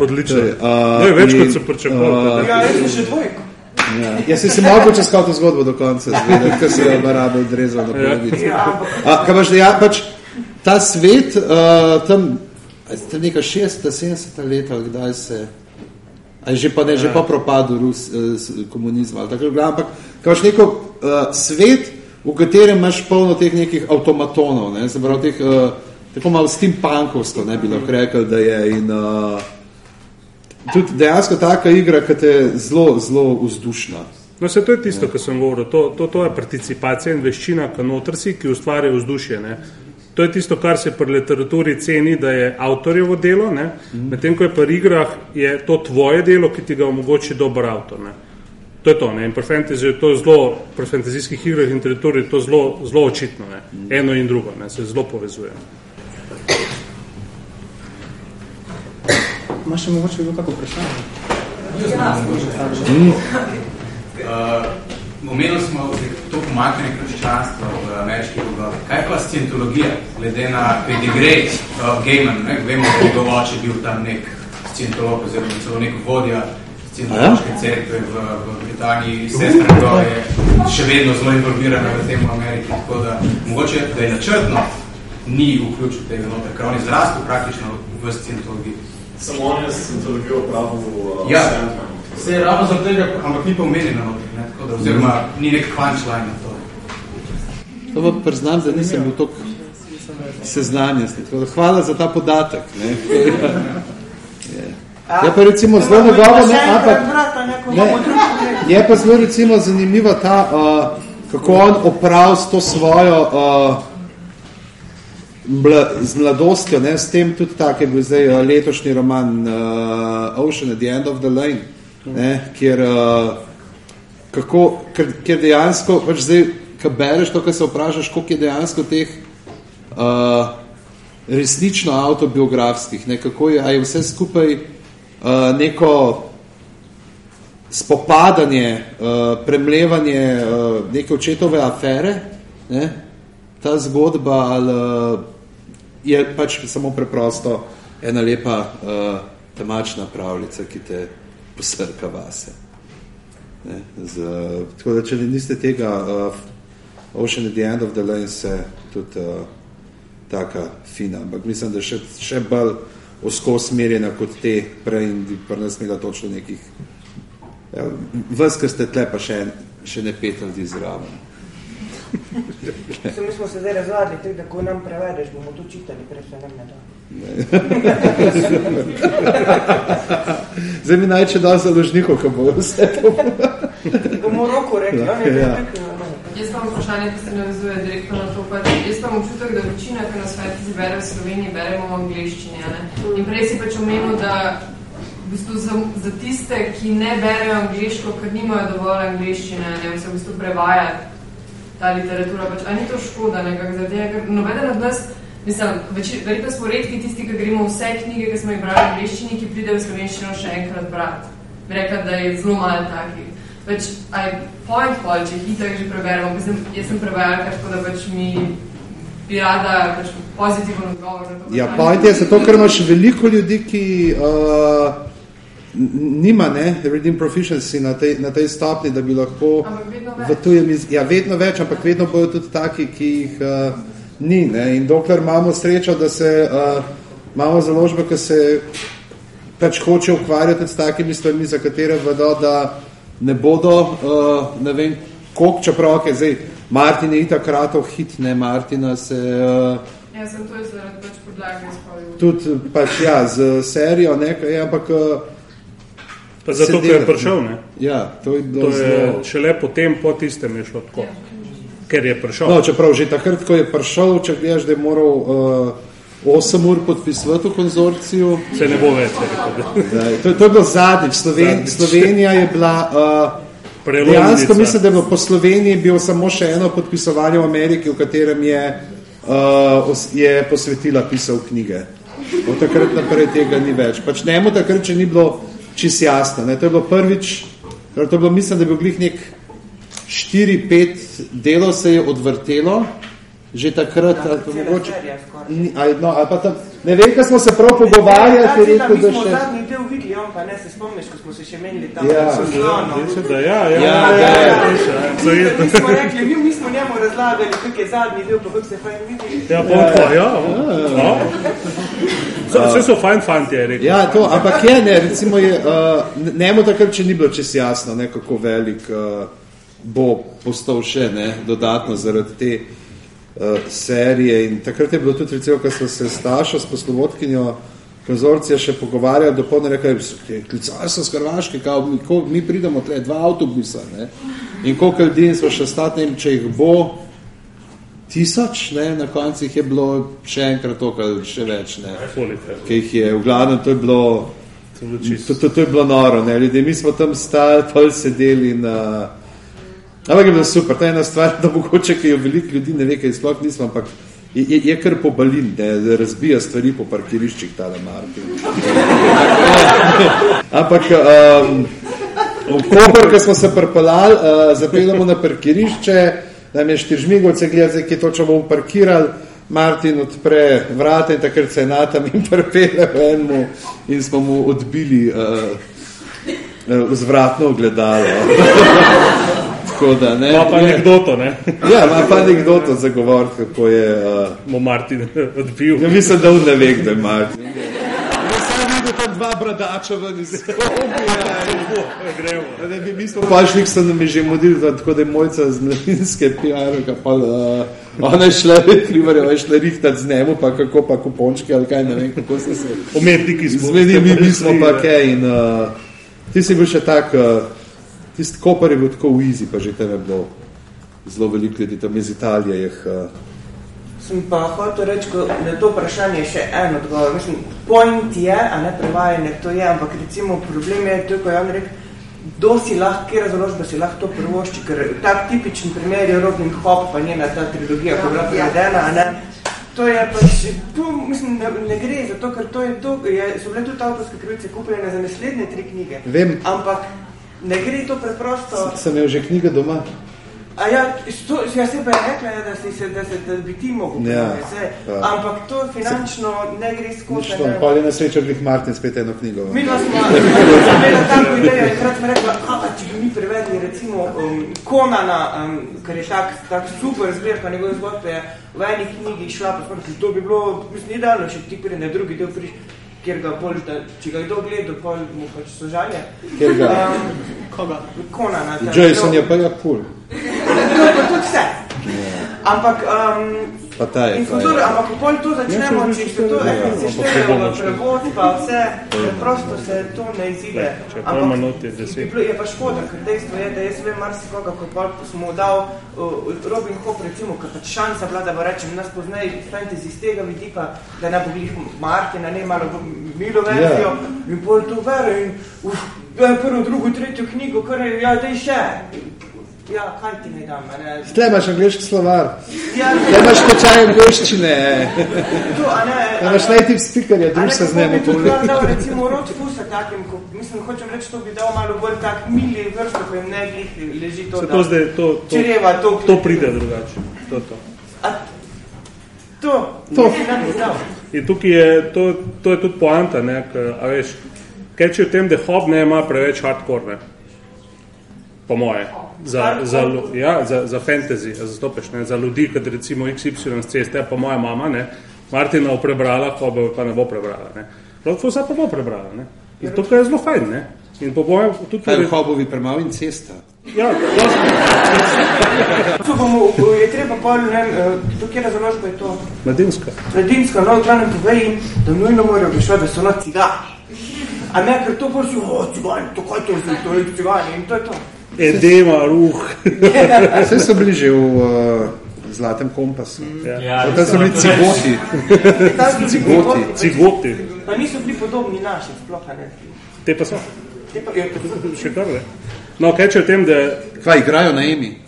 odlično. To je, a, No, je več, in, kot sem pričakoval. a, Ja, jaz sem še dvojko. Ja. Jaz sem si mogel čez to zgodbo do konca zvedeti, ker se je barabe odrezal na polovico. Ja, ampak A, kaj pač, ja, pač ta svet, uh, tam, je to neka 60, 70 leta, kdaj se, a je že pa ne, že pa propadel Rus, uh, komunizma, tako, ampak kaj pač neko uh, svet, v katerem imaš polno teh nekih avtomatonov, ne, se pravi teh, uh, tako malo steampunkovsko, ne bi lahko rekel, da je in uh, tudi dejansko taka igra, ki te je zelo, zelo vzdušna. No, se to je tisto, kar sem govoril. To, to, to je participacija in veščina, ki noter si, ki ustvarja vzdušje. Ne. To je tisto, kar se pri literaturi ceni, da je avtorjevo delo, ne. medtem ko je pri igrah je to tvoje delo, ki ti ga omogoči dober avtor. Ne. To je to. Ne. In pri fantasy je to zelo, pri fantazijskih igrah in literaturi je to zelo, zelo očitno. Ne. Eno in drugo ne, se zelo povezuje. Imaš še mogoče kdo kako vprašanje? Uh, Omenili smo to pomakanje krščanstva v ameriških bogovih. Kaj pa scientologija, glede na pedigree uh, Gaiman, ne? vemo, da je njegov oče bil tam nek scientolog oziroma celo nek vodja scientološke cerkve v, v Britaniji, sestra njegova je še vedno zelo involvirana v tem v Ameriki, tako da mogoče, da je načrtno ni vključil tega noter, ker on je zrastel praktično v scientologiji. Samo on je scientologijo pravil uh, Ja, se je ravno zaradi tega, ampak ni pa omenjeno noter, ne, tako da, oziroma ni nek punchline na to. To pa priznam, da nisem bil toliko seznanjen s tem. Tako da Hvala za ta podatek. Ne. Je. Je pa recimo zelo njegovo, ne, ampak ne, je pa zelo recimo zanimiva ta, uh, kako on oprav s to svojo uh, mla, z mladostjo, ne, s tem tudi tak je bil zdaj uh, letošnji roman uh, Ocean at the End of the Lane, ne, kjer uh, kako, ker, ker dejansko, pač zdaj, ko bereš to, ko se vprašaš, koliko je dejansko teh uh, resnično autobiografskih, ne, kako je, a je vse skupaj uh, neko spopadanje, uh, premlevanje uh, neke očetove afere, ne, ta zgodba, ali uh, je pač samo preprosto ena lepa uh, temačna pravljica, ki te posrka vase. Ne, z, tako da, če niste tega uh, Ocean at the End of the Lane se tudi uh, taka fina, ampak mislim, da še, še bolj osko smerjena kot te prej in bi pa nas imela točno nekih ja, vas, ker ste tle, pa še, še ne pet ljudi zraven. Mi smo se zdaj razvadili, tako da ko nam prevedeš, bomo to čitali, prej se nam ne da. Zdaj mi najče da založnikov, ko bo vse to. bomo roko rekli, Ja, on je ja. Jaz imam vprašanje, ki se navezuje direktno na Pač, jaz imam občutek, da večina, ki nas fantasy bere v Sloveniji, beremo v angliščini. Ne? In prej si pač omenil, da v bistvu za, za tiste, ki ne berejo angliško, ker nimajo dovolj angliščine, ne vem, se v bistvu prevaja ta literatura. Pač, a ni to škoda nekako za tega, ker nobeden od nas, mislim, verjetno smo redki tisti, ki gremo vse knjige, ki smo jih brali v angliščini, ki pridejo v slovenščino še enkrat brati. Bi rekla, da je zelo malo takih. Pač, aj point pol, če itak že preberemo, mislim, jaz sem prevajalka, tako da pač mi bi rada pač pozitiven odgovor na to. Ja, point je zato, ker imaš veliko ljudi, ki uh, nima ne, reading proficiency na tej, na tej stopni, da bi lahko v več. tujem iz... Ja, vedno več, ampak vedno bojo tudi taki, ki jih uh, ni. Ne? In dokler imamo srečo, da se uh, imamo založbe, ki se pač hoče ukvarjati s takimi stvarmi, za katere vedo, da ne bodo, uh, ne vem, koliko, čeprav, okay, zdaj, Martin je itak kratov hit, ne, Martina se... Uh, Ja, sem to je zaradi pač podlage izpovedal. tudi pač ja, z serijo, nekaj, ampak uh, Pa zato, ker je prišel, ne? Ja, to je bilo To je zelo... šele potem, po tistem je šlo tako. Ker je prišel. No, čeprav že takrat, ko je prišel, če gledaš, da je moral uh, 8 ur podpisovati v konzorciju. Se ne bo več rekel. Da, to, to je bilo zadnjič. Sloven, Zadnjič. Slovenija je bila... Uh, Prelomnica. dejansko mislim, da je bilo po Sloveniji bilo samo še eno podpisovanje v Ameriki, v katerem je, uh, je posvetila pisal knjige. Od takrat naprej tega ni več. Pač njemu takrat, če ni bilo čist jasno. Ne? To je bilo prvič, to je bilo, mislim, da je bil glih nek 4-5 delov se je odvrtelo, že takrat, Ja, ali pa cela mogoče, ni, ali, no, ali pa tam, ne vem, kaj smo se prav pogovarjali, je Ja, rekel, mi da smo še... zadnji del videli, on pa ne se spomniš, ko smo se še menili tam. Ja. Mislim, da ja, ja, Ja, ja, ja, ja, ja. ja, ja, Mi smo rekli, mi, mi smo njemu razlagali, kako je zadnji del, pa kako se fajn vidi. Ja, pa on pa, ja, ja. So- Vse so fajn fanti, je rekel. Ja, to, ampak je, ne, recimo je, uh, njemu takrat, če ni bilo čest jasno, ne, kako velik uh, bo postal še, ne, dodatno zaradi te uh, serije in takrat je bilo tudi, recimo, ko smo se s Tašo, s poslovodkinjo konzorcija še pogovarjali, do polne rekli, klicali so z Hrvaške, kao, mi, ko, mi pridemo tle, dva avtobusa, ne, in koliko ljudi smo še vem, če jih bo tisoč, ne, na koncu jih je bilo še enkrat toliko, ali še več, ne, ki jih je, v glavnem, to je bilo, to, to, to je bilo noro, ne, ljudje, mi smo tam stali, pol sedeli in, uh, ampak je bilo super, to je ena stvar, da mogoče, ki jo veliko ljudi ne ve, kaj sploh nismo, ampak je, je, je kar pobalin, ne, da razbija stvari po parkiriščih tale Martin. ampak, um, v Koper, ko smo se pripelali, uh, zapeljamo na parkirišče, nam je štiržmigovce gledati, zdaj, kje točno bomo parkirali, Martin odpre vrata in takrat se je natam in prepele v enemu in smo mu odbili uh, uh, vzvratno ogledalo. Tako da, ne. Ima pa je- anekdoto, ne? Ja, ima pa anekdoto za govor, kako je... Uh, Mo Martin odbil. Ja, mislim, da on ne ve, kdo je Martin. Tam dva bradača ven iz Gremo. Ne bi mislil, pašnik so nam že modili, tako da je mojca z mladinske PR-ka, pa uh, ona je šla, krivarja, je šla rihtati z njemu, pa kako pa kupončki ali kaj, ne vem, kako so se Umetniki smo. zmenili, mi, mi smo pa kaj in uh, ti si bil še tak, uh, tisti kopar je bil tako v easy, pa že tam je bilo zelo veliko ljudi, tam iz Italije jih uh, Sem pa hotel reči, na to vprašanje še en odgovor. Mislim, point je, a ne prevajanje, to je, ampak recimo problem je, to je, ko je on rekel, kdo si lahko, kje razložba si lahko to prvošči, ker tak tipičen primer je Robin Hood, pa njena ta trilogija, ko je bila prevedena, a ne. To je pač, tu, mislim, ne, ne gre za to, ker to je to, je, so bile tudi avtorske krivice kupljene za naslednje tri knjige. Vem. Ampak ne gre to preprosto. Sem imel že knjige doma. A ja, to, ja se pa je rekla, ja, da, si se, da, se, da bi ti mogel Ja, se, ja. ampak to finančno ne gre skozi. Nič, ne. pa je na srečo Grih Martin spet eno knjigo. Mi dva smo imeli tako idejo in krat smo rekla, a, če bi mi prevedli recimo um, Konana, um, ker je tak, tak super zbirka njegove zgodbe, je v eni knjigi šla, pa smo rekli, to bi bilo, mislim, idealno, še ti pride na drugi del priš, kjer ga bolj, da, če ga kdo gleda, pol mu pač so žalje. Kjer ga? Um, Koga? Konana. ta- Jason je pa ja cool. To je pa tudi vse. Ampak, um, Pa ta je. in pa je. ampak ko pol to začnemo, Ja, če se to ja, ampak seštejejo bomo v prevod, pa vse, preprosto se to ne izide. Če je pol minut, je deset. je pa škoda, ker dejstvo je, da jaz vem marsikoga, ko pol smo dal uh, Robin Hood, recimo, ker pač šansa bila, da bo rečem, nas poznaj fantasy z tega vidika, da ne bo glih Martina, ne malo milo verzijo, Ja. in pol to vere in uf, prvo, drugo, tretjo knjigo, kar je, ja, daj še. Ja, kaj ti ne dam, a ne? Tle imaš angliški slovar. Ja, Tle imaš tečaj angliščine. To, a ne, Tle imaš native speakerja, druž se z njemu bi tudi dal, recimo rod fusa takim, ko, mislim, hočem reči, to bi dal malo bolj tak mili vrsto, ko jim ne glih leži to, Se to zdaj, to, to, čreva, to, to pride drugače. To, to. to, To. nam izdal. In tukaj je, to, to je tudi poanta, ne, k, a veš, kaj če v tem, da hob ne ima preveč hardcore, ne, po moje, za, za, ja, za, za fantasy, a zastopeš, ne, za ljudi, kad recimo XY z ceste, pa moja mama, ne, Martina bo prebrala, hoba pa ne bo prebrala, ne. Rodfusa pa bo prebrala, ne. In tukaj je zelo fajn, ne. In po mojem tudi... Kaj je hobovi premalo in cesta? Ja, To bomo, je treba pol, ne vem, eh, to kjera založba je to? Mladinska. Mladinska, no, v glavnem povej jim, da nujno morajo prišla, da so na cigani. A ne, ker to bolj si, o, cigani, to kaj to je, to je cigani in to je to. Edema, ruh. Vse so bili že v uh, Zlatem kompasu. Ja. Tam so bili cigoti. Cigoti. Cigoti. Pa niso bili podobni naši, sploh ne. Te pa so. Te pa, ja, Še kar ne. No, kaj če o tem, da... Kaj, igrajo na Emi?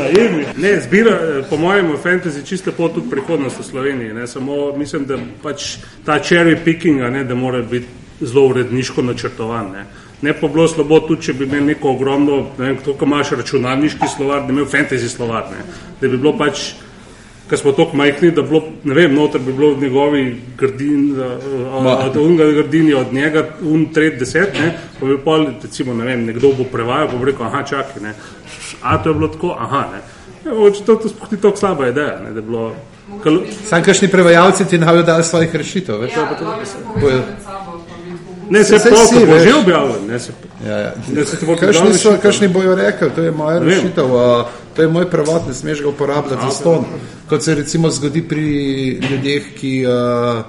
Najemi. Ne, zbira, eh, po mojem, v fantasy čisto po tudi prihodnost v Sloveniji. Ne, samo mislim, da pač ta cherry picking, a ne, da mora biti zelo uredniško načrtovan. Ne. Ne pa bilo slabo tudi, če bi imel neko ogromno, ne vem, to, ko imaš računalniški slovar, da bi imel fantasy slovar. Ne. Da bi bilo pač, ker smo tako majhni, da bi bilo, ne vem, noter bi bilo v njegovi grdin, od unga grdini od njega, un tret deset, ne, pa bi pol, recimo, ne vem, nekdo bo prevajal, pa bi rekel, aha, čakaj, ne, a to je bilo tako, aha, ne. Ja, mogoče to, to sploh ni tako slaba ideja, ne, da je bilo... Kal, Sam kakšni prevajalci ti ne dali svojih rešitev, veš? Ja, Bojo- ne, se pol, si, bo že objavljen, ne, se, Ja, ja. ne, se Kakšni, so, kakšni bojo rekli, to je moja rešitev, a, to je moj prevod, ne smeš ga uporabljati za ston. Kot se recimo zgodi pri ljudeh, ki uh,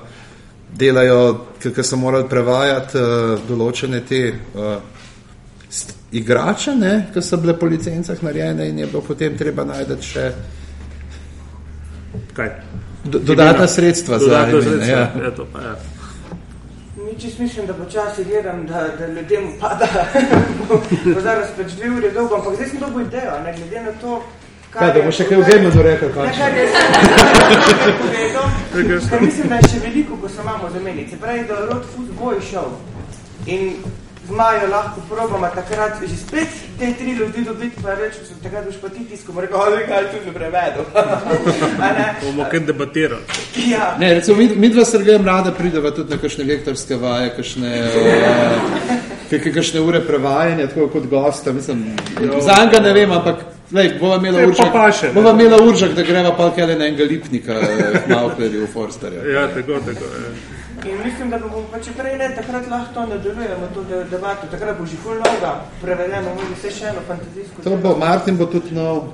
delajo, ki, so morali prevajati uh, določene te uh, st- igrače, ne, ki so bile po licencah narejene in je bilo potem treba najti še Kaj? do, dodatna sredstva za Dodatna imena, sredstva, ja. eto pa, ja. Nič jaz mislim, da počasi gledam, da, da ljudem pada. bo zaraz pač dve uri dolgo, ampak zdaj sem dobil idejo, ne glede na to, Kaj, da bo še kaj v Gamenu rekel, Ne, končno. kar je povedal, ker mislim, da je še veliko, ko se imamo zameniti. Se pravi, da rod fut bo išel in z Majo lahko probamo takrat že spet te tri ljudi dobiti, pa reči, so takrat boš pa ti tisko, bo rekel, oj, kaj tu ne prevedel. Bomo kaj debatirali. Ja. Ne, recimo, mi, mi dva Sergejem rada prideva tudi na kakšne lektorske vaje, kakšne, kakšne ure prevajanja, tako kot gosta, mislim, za enega ne vem, ampak Lej, bova imela uržak, paše, bova imela uržak, da greva pa kaj na enega lipnika, eh, Mauklerju v Forsterju. Ja, tako, tako. Ja. In mislim, da bomo pa če prej ne, takrat lahko to nadaljujemo, to de- debato, takrat bo že ful novega prevedeno, bo vse še eno fantazijsko. To bo, Martin bo tudi nov.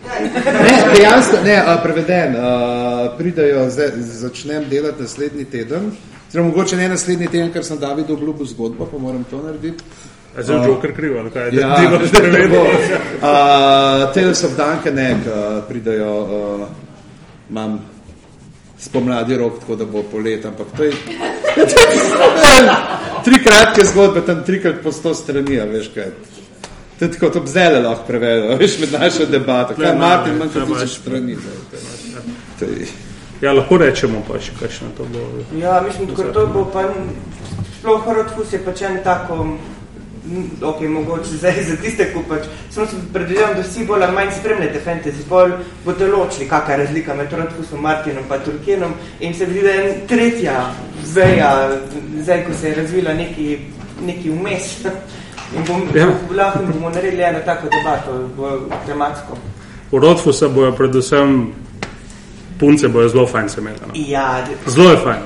Ne, dejansko, ne, a, preveden, a, pridajo, zdaj, začnem delati naslednji teden, oziroma mogoče ne naslednji teden, ker sem Davidu obljubil zgodbo, pa moram to narediti. A zdaj A, Joker kriv, ali kaj? Ja, Da delaš prevedbo. uh, Tales of Dunkenek uh, pridajo, uh, imam spomladi rok, tako da bo polet, ampak to je tri kratke zgodbe, tam trikrat po sto strani, a veš kaj. To je tako, to bi zdaj lahko prevedel, veš, med našo debato. Kaj ne, Martin, ne, manj kot tisoč je- strani. je- je- Ja, lahko rečemo pa še kakšno to bo. Ja, mislim, da to bo pa sploh Horotfus je pač en tako, ok, mogoče zdaj za tiste, ko pač, samo se predvidevam, da vsi bolj ali manj spremljate fantasy, bolj boste ločili, kakšna je razlika med Horotfusom, Martinom pa Tolkienom in se vidi, da je tretja veja, zdaj, ko se je razvila neki, neki vmes. In bom, Ja. lahko bomo naredili eno tako debato, tematsko. V Rodfusa bojo predvsem punce bojo zelo fajn se imeli. no. Ja, Zelo je fajn.